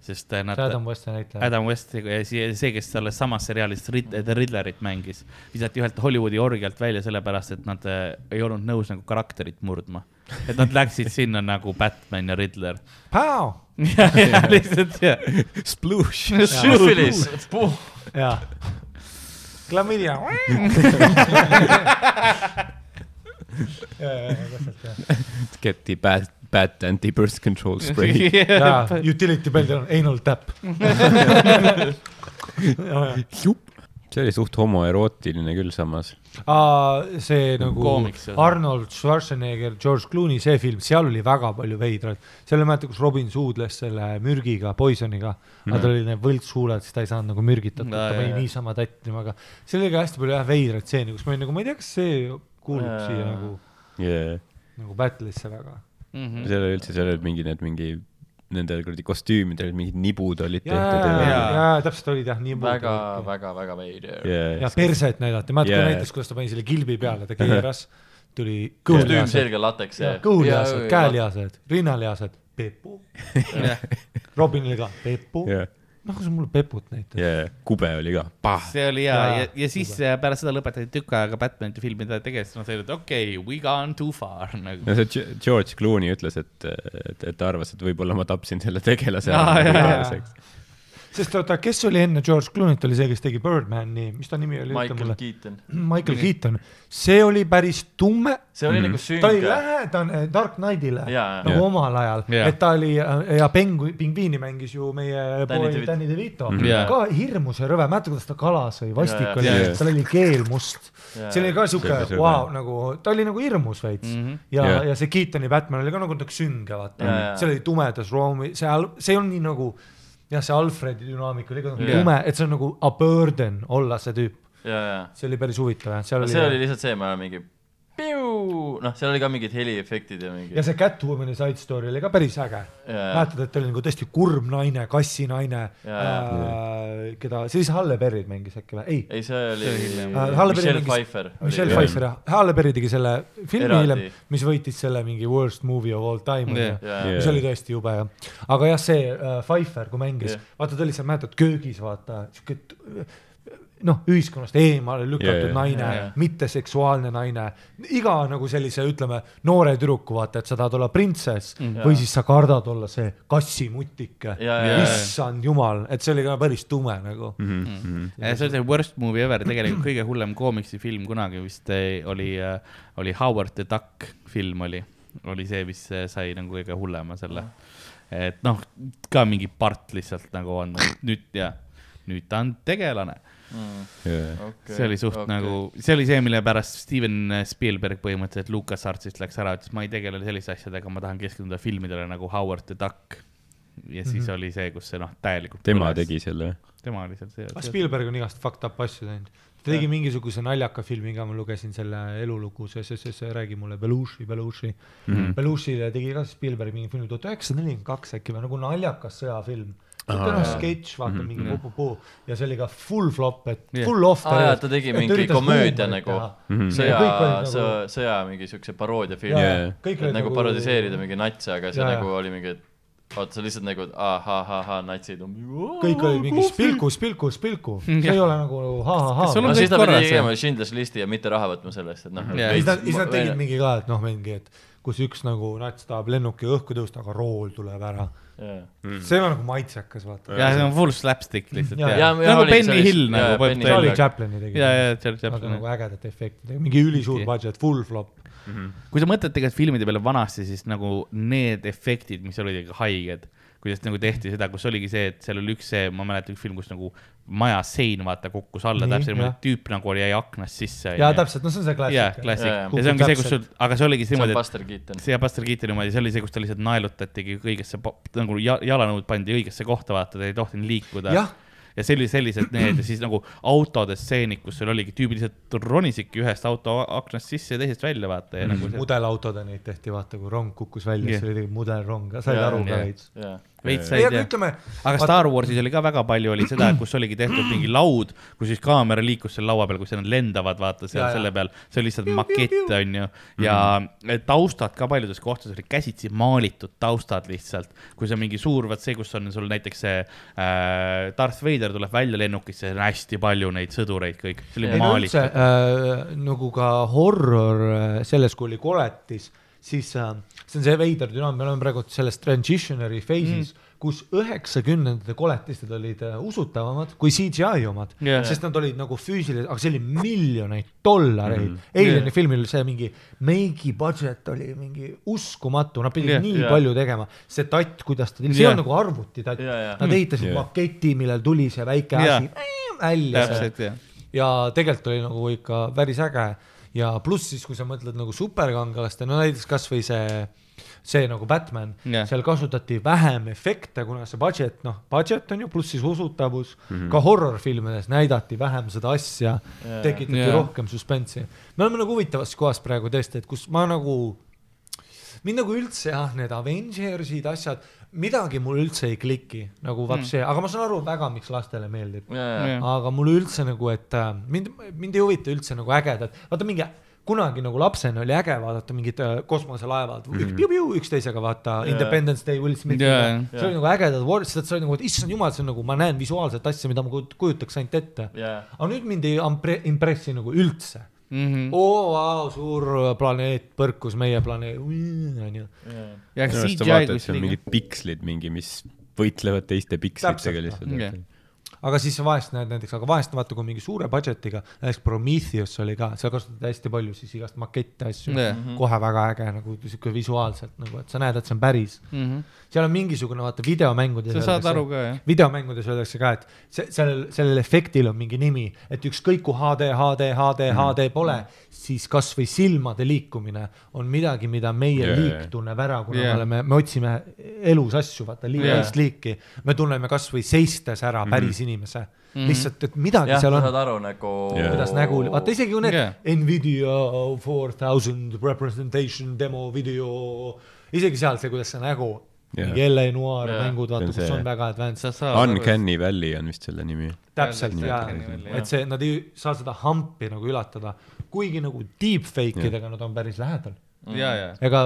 C: sest äh, nad
B: see Adam Westi näitleja.
C: Adam West, see, see, kes selles samas seriaalis The Riddlerit mängis, visati ühelt Hollywoodi orgialt välja sellepärast, et nad äh, ei olnud nõus nagu karakterit murdma. et nad läksid sinna nagu Batman ja Riddler.
B: Pow!
C: ja, ja lihtsalt ja.
E: Sploosh.
D: Süfilis, puh,
B: jaa.
E: Get the bad, bad anti-birth control spray.
B: jaa, utility belt on anal tap.
E: see oli suht homoerootiline küll samas.
B: see nagu
C: Koomiks, jah.
B: Arnold Schwarzenegger, George Clooney, see film, seal oli väga palju veidraid. seal ei mäleta, kus Robin suudles selle mürgiga, poisoniga mm, -hmm. tal oli need võltshuuled, siis ta ei saanud nagu mürgitatud,
C: No,
B: ta pani niisama tattima, aga seal oli ka hästi palju jah veidraid stseene, kus ma olin nagu, ma ei tea, kas see kuulub
D: Jaa.
B: siia nagu,
E: Yeah.
B: nagu battle'isse väga.
C: Mhm.
E: seal oli üldse, seal olid mingi need mingi, nendel kuradi kostüümidel olid mingid nibud olid
B: ja,
E: tehtud
B: ja,
C: jaa.
B: ja täpselt olid jah, nii.
D: väga, väga, väga veider.
E: yeah.
B: ja. perset näidati, mäletad, kui
E: Jaa.
B: näitas, kuidas ta pani selle kilbi peale, ta keeras, tuli
D: kostüüm selge lateks.
B: kõhulihased, käelihased, rinnalihased, pepu, Robinil ka pepu,
E: yeah.
B: noh, kui sa mulle peput näitad.
E: yeah. kube oli ka,
C: see oli hea ja, ja, ja siis äh, pärast seda lõpetati tükk aega Batman'i filmi ta tegeles, nad said, et okei okay,, we gone too far nagu.
E: no see Ge- George Clooney ütles, et, et, et ta arvas, et võib-olla ma tapsin selle tegelase
C: Aa,
E: ära
B: sest oota, kes oli enne George Clooney't, oli see, kes tegi Birdmani, mis ta nimi oli,
D: Michael. Keaton.
B: Michael Keaton, see oli päris tume,
D: see oli
E: Mhm.
D: nagu
B: ta oli
D: sünge.
B: lähedane Dark Knightile
D: Jaa,
B: nagu
E: jaa.
B: omal ajal
C: Jaa.
B: et ta oli ja pengu-, pingviini mängis ju meie
D: Danny
B: poeg
D: DeVito.
B: Danny DeVito
E: Mhm.
C: Jaa.
B: ka hirmus ja rõve, mäletad, kuidas ta kalas või vastik
D: Jaa,
B: oli.
E: Jaa.,
B: tal oli keel must, see oli ka
E: see
B: vau, nagu ta oli nagu hirmus veits
C: Mhm.
B: mm -hmm. ja
E: Jaa.
B: ja see Keatoni Batman oli ka nagu natuke sünge, vaata
D: Jaa, jaa.
B: seal oli tumedas ruumi, seal, see on nii nagu jah, see Alfredi dünaamika oli ka nagu
C: Jaa.
B: tume, et see on nagu a burden olla see tüüp, see oli päris huvitav jah, seal
D: no
B: oli
D: see oli lihtsalt see, ma mingi, noh, seal oli ka mingid heliefektid ja mingi
B: ja. see Catwomani side story oli ka päris äge. Mäletad, et ta oli nagu tõesti kurb naine, kassinaine äh,, keda, siis Halle Berry mängis äkki või? ei
D: ei, see oli.
B: Äh, Halle Berry
D: Michelle Pfeiffer.
B: Michelle Pfeiffer jah, Halle Berry tegi selle filmi hiljem, mis võitis selle mingi worst movie of all time onju
D: Jaa.
B: mis oli tõesti jube jah, aga jah, see äh, Pfeiffer, kui mängis
D: Jah.
B: vaata ta oli seal, mäletad köögis vaata siuke t- noh, ühiskonnast eemale lükatud
E: jah.
B: naine
C: Jah, jah.
B: mitteseksuaalne naine, iga nagu sellise, ütleme, noore tüdruku vaata, et sa tahad olla printsess mm. või siis sa kardad olla see kassimutike,
D: jaa, jaa.
B: issand jumal, et see oli ka päris tume nagu mm.
E: Mhm.
C: see oli see worst movie ever, tegelikult kõige hullem koomiksifilm kunagi vist eh, oli, oli Howard the Duck film oli, oli see, mis eh, sai nagu kõige hullema selle. et noh, ka mingi part lihtsalt nagu on nüüd ja nüüd ta on tegelane. See oli suht okay. nagu, see oli see, mille pärast Steven Spielberg põhimõtteliselt Lucas Artsist läks ära, ütles ma ei tegele selliste asjadega, ma tahan keskenduda filmidele nagu Howard the Duck. ja siis mm -hmm. oli see, kus see noh, täielikult.
E: tema tegi selle.
C: tema oli seal see.
B: aga Spielberg on igast fucked up asju teinud. ta tegi mingisuguse naljaka filmi ka, ma lugesin selle elulugu, see, see, see, see, räägi mulle, Belushi, Belushi mm. -hmm. Belushile tegi ka Spielberg mingi filmi tuhat üheksasada nelikümmend kaks äkki või nagu naljakas sõjafilm. Niisugune
E: jaa.
B: sketš, vaata
E: Mhm.
B: mingi
C: Jah.
B: puu-puu ja see oli ka full flop, et full off.
D: aa jaa, ta tegi mingi komöödia nagu,
E: Mhm.
D: sõja
B: nagu-
D: sõja, sõja mingi siukse paroodiafilm
B: Jaa,
E: Jaa.
B: kõik
D: et
B: olid
D: nagu parodiseerida mingi natse, aga see nagu oli mingi, et vaata sa lihtsalt nagu ahahahah, natsid on.
B: kõik olid mingi spilku, spilku, spilku, see ei ole nagu ha-ha-ha
D: no
C: on
D: siis ta pidi tegema Schindler's Listi ja mitte raha võtma selle eest, et noh.
B: Ja siis nad, siis nad tegid mingi ka, et noh, mingi, et kus üks nagu nats tahab lennuki õhku tõusta, aga rool tuleb ära. See on nagu maitsekas, vaata.
C: ja see on full slapstick lihtsalt nagu
D: see
C: Benny Hill nagu
B: Charlie. Chaplini tegi.
C: ja, ja Charlie
B: aga
C: Chaplin
B: nagu. ägedate efektidega, mingi ülisuur budget, full flop.
C: kui sa mõtled tegelikult filmide peale vanasti, siis nagu need efektid, mis olid ikka haiged, kuidas nagu tehti seda, kus oligi see, et seal oli üks see, ma mäletan üks film, kus nagu maja sein vaata kukkus alla
B: Nii,
C: täpselt niimoodi
B: jah.,
C: tüüp nagu oli jäi aknast sisse.
B: jaa, täpselt, no see on see klassika.
C: klassik
D: Jaa, jaa.
C: ja see ongi see, kus sul, aga see oligi
D: see on
C: niimoodi, et
D: Buster Keaton.
C: see ja Buster Keaton niimoodi, see oli see, kus ta lihtsalt naelutatigi õigesse, nagu ja- jalanõud pandi õigesse kohta, vaata, ta ei tohtinud liikuda.
B: jah,
C: ja see oli sellised need ja siis nagu autode stseenid, kus sul oligi tüübid lihtsalt ronisidki ühest auto aknast sisse ja teisest välja, vaata ja nagu see.
B: mudelautode neid tehti, vaata, kui rong kukkus välja,
C: Jah.
B: siis oli tegelikult mudelrong, said aru ka veits.
D: jaa,
C: veits
B: ei,
C: said
B: aga
C: jah. aga Star Warsis oli ka väga palju oli seda, kus oligi tehtud mingi laud, kus siis kaamera liikus seal laua peal, kus nad lendavad, vaata seal
B: Ja, ja.
C: selle peal, see oli lihtsalt makett, onju. ja taustad ka paljudes kohtades olid käsitsi maalitud taustad lihtsalt, kui see mingi suur, vaat see, kus on sul näiteks see äh, Darth Vader tuleb välja lennukisse, on hästi palju neid sõdureid kõik, see oli
B: üldse
C: maalitud.
B: äh, nagu ka horror äh, selles, kui oli koletis, siis äh, see on see veider dünaam, me oleme praegu selles transitionary phase'is mm., kus üheksakümnendate koletised olid äh, usutavamad kui CGI omad yeah., sest nad olid nagu füüsilised, aga see oli miljoneid dollareid mm.. Alieni yeah. filmil see mingi meigi budget oli mingi uskumatu, nad pidid yeah. nii yeah. palju tegema, see tatt, kuidas ta, see
C: Jah.
B: on nagu arvutitatt
D: Jaa, jaa.
B: Nad ehitasid yeah. maketi, millel tuli see väike
C: Jah.
B: asi välja.
C: jah.
B: ja tegelikult oli nagu ikka päris äge ja pluss siis, kui sa mõtled nagu superkangelaste, no näiteks kasvõi see, see nagu Batman yeah., seal kasutati vähem efekte, kuna see budget, noh, budget on ju, pluss siis usutavus mm. -hmm. ka horror-filmides näidati vähem seda asja yeah., tekitati yeah. rohkem suspenssi. me oleme nagu huvitavas kohas praegu tõesti, et kus ma nagu, mind nagu üldse jah, need Avengersid, asjad, midagi mul üldse ei kliki, nagu vaat
C: Mm.
B: aga ma saan aru väga, miks lastele meeldib
C: Jah.
B: aga mulle üldse nagu, et äh, mind, mind ei huvita üldse nagu ägedad, vaata mingi kunagi nagu lapsena oli äge vaadata mingid äh, kosmoselaevad mm -hmm. piu-piu üksteisega vaata
D: Jaa.
B: Independence Day Will Smithi
C: Jaa,
B: yeah,
C: jaa.
B: see oli nagu ägedad word, sest see oli nagu, et issand jumal, see on nagu, ma näen visuaalset asja, mida ma kujut- kujutaks ainult ette.
D: jaa,
B: aga nüüd mind ei ampre- impressi nagu üldse.
C: Mhm.
B: oo, vau, suur planeet põrkus meie planeet, onju.
C: ja
E: minu arust sa
C: CGI
E: vaatad,
C: kus
E: seal
C: liiga
E: mingid pikslid mingi, mis võitlevad teiste pikslitega
B: Täpselt,
C: jah.
B: Aga siis sa vahest näed näiteks, aga vahest vaata, kui mingi suure budget'iga, näiteks Prometheus oli ka, seal kasutati hästi palju siis igast makette asju
C: Jah.
B: kohe väga äge nagu sihuke visuaalselt nagu, et sa näed, et see on päris. seal on mingisugune, vaata videomängudes.
C: Sa saad aru ka jah.
B: videomängudes öeldakse ka, et see, sellel, sellel efektil on mingi nimi, et ükskõik kui HD, HD, HD, HD pole, siis kasvõi silmade liikumine on midagi, mida meie
E: Jaa,
B: liik
E: jaa.
B: tunneb ära, kuna
C: Jaa.
B: me oleme, me otsime elus asju, vaata
C: Jaa.
B: liigist liiki. me tunneme kasvõi seistes ära päris inimese, lihtsalt, et midagi
D: jah,
B: seal
D: sa
B: on
D: saad aru nagu
E: Jaa.
B: kuidas nägu, vaata isegi kui need
C: Jaa.
B: Nvidia four thousand representation demo video, isegi seal see, kuidas see nägu mingi LA Noir
D: Jaa.
B: mängud, vaata, kus on väga advanced.
E: Uncanny Valley on vist selle nimi.
B: täpselt
C: Valley,,
B: et see, nad ei saa seda hampi nagu ületada, kuigi nagu deepfake idega nad on päris lähedal.
C: ja, ja.
B: ega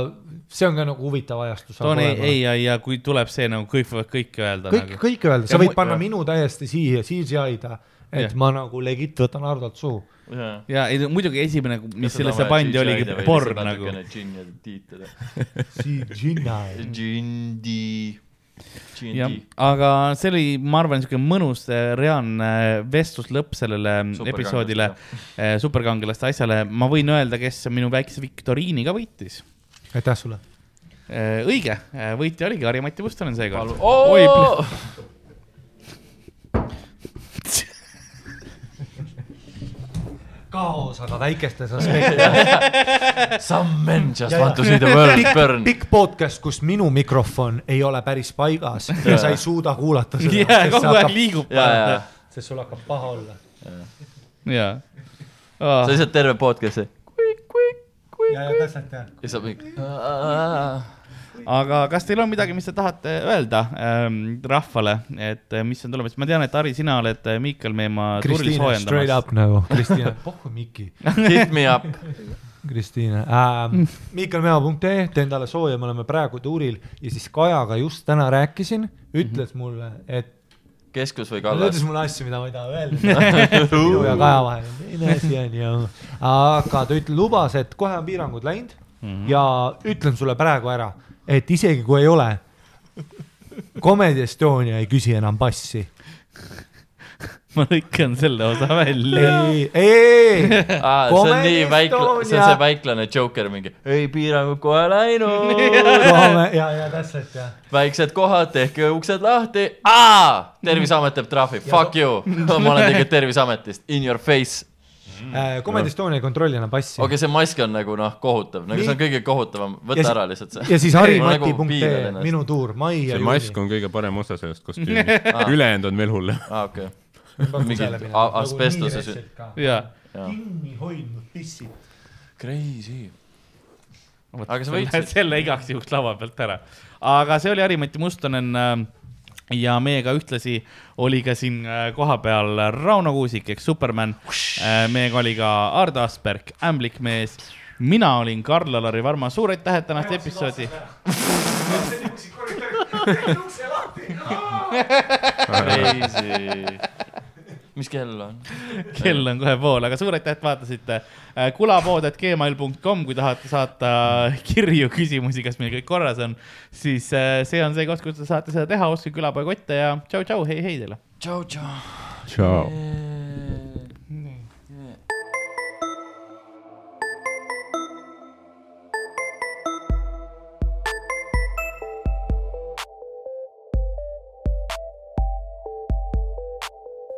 B: see on ka nagu huvitav ajastus.
C: toon ei, ei ja, ja kui tuleb see nagu kõik võivad kõike öelda
B: kõik,
C: nagu.
B: kõik öelda, sa
C: Ja
B: võid panna
D: jah.
B: minu täiesti siia CGI-da, et
C: Jah.
B: ma nagu legit võtan Hardolt suhu.
D: jaa.
C: ja ei, muidugi esimene, mis sellesse pandi, oligi porn nagu.
D: ja tiitada.
B: CGI.
D: džindi.,
C: aga see oli, ma arvan, niisugune mõnus äh, reaalne vestluslõpp sellele
D: Superkangelaste,
C: episoodile, superkangelaste asjale. ma võin öelda, kes minu väikse viktoriini ka võitis.
B: aitäh sulle.
C: õige, võitja oligi Harri-Mati Pustonen seekord.
D: oo,
B: kaos, aga väikestes aspektides.
D: some men just
B: Ja-
D: want to see the world burn.
B: pikk podcast, kus minu mikrofon ei ole päris paigas ja sa ei suuda kuulata seda
C: jaa, kogu aeg liigub.
D: ja, ja,
B: sest sul hakkab paha olla.
C: jaa.
D: sa lihtsalt terve podcast'i.
B: ja, ja täpselt jah.
D: ja sa mingi.
C: Aga kas teil on midagi, mis te tahate öelda ähm, rahvale, et äh, mis on tulemas, ma tean, et Harri, sina oled äh, Miikal Meemaa turli
B: Kristiine, straight
C: soojendamas.
B: up nagu. Kristiine, pohhu Miki.
D: Hit me up.
B: Kristiine ähm, miikalmea.ee, teen talle sooja, me oleme praegu tuuril ja siis Kajaga just täna rääkisin, ütles mulle, et
D: keskus või
B: ta
D: kallas
B: ütles? mulle asju, mida ma ei taha öelda. minu ja Kaja vahel on teine asi on ju, aga ta ütle-, lubas, et kohe on piirangud läinud ja ütlen sulle praegu ära, et isegi kui ei ole, Comedy Estonia ei küsi enam passi.
C: ma lõikan selle osa välja.
B: ei, ei,
D: aa, see on nii väikla-, see on see väiklane Joker mingi, ei piirangud kohe läinud,
B: ja, ja täpselt jah.
D: väiksed kohad, tehke uksed lahti, aa, Terviseamet teeb trahvi, fuck you, ma olen tegelikult Terviseametist, in your face.
B: Comedy Estonia ei kontrolli enam passi
D: okei, see mask on nagu noh, kohutav, nagu see on kõige kohutavam, võta ära lihtsalt see.
B: ja siis
D: nagu
B: harimati.ee,
D: ennast.
B: minu tuur, mai ja
E: see mask on kõige parem osa sellest kostüümist, ülejäänud on veel hullem.
D: aa, okei. mingid a- asbestose sü-
B: kinni hoidnud pissid.
D: Crazy. Aga sa võitsid.
C: selle igaks juhuks laua pealt ära. aga see oli Harimati Mustonen äh, ja meiega ühtlasi oli ka siin äh, kohapeal Rauno Kuusik ehk Superman. meiega oli ka Ardo Asperg, ämblikmees. mina olin Karl-Alari Varma, suur aitäh, et tänast episoodi.
D: Crazy. mis kell on?
C: kell on kohe pool, aga suur aitäh, et vaatasite. kulapood.gmail.com, kui tahate saata kirju, küsimusi, kas meil kõik korras on, siis äh, see on see koht, kus te saate seda teha, ostke külapoe kotte ja tšau-tšau, hei-hei teile.
D: tšau, tšau.
E: tšau.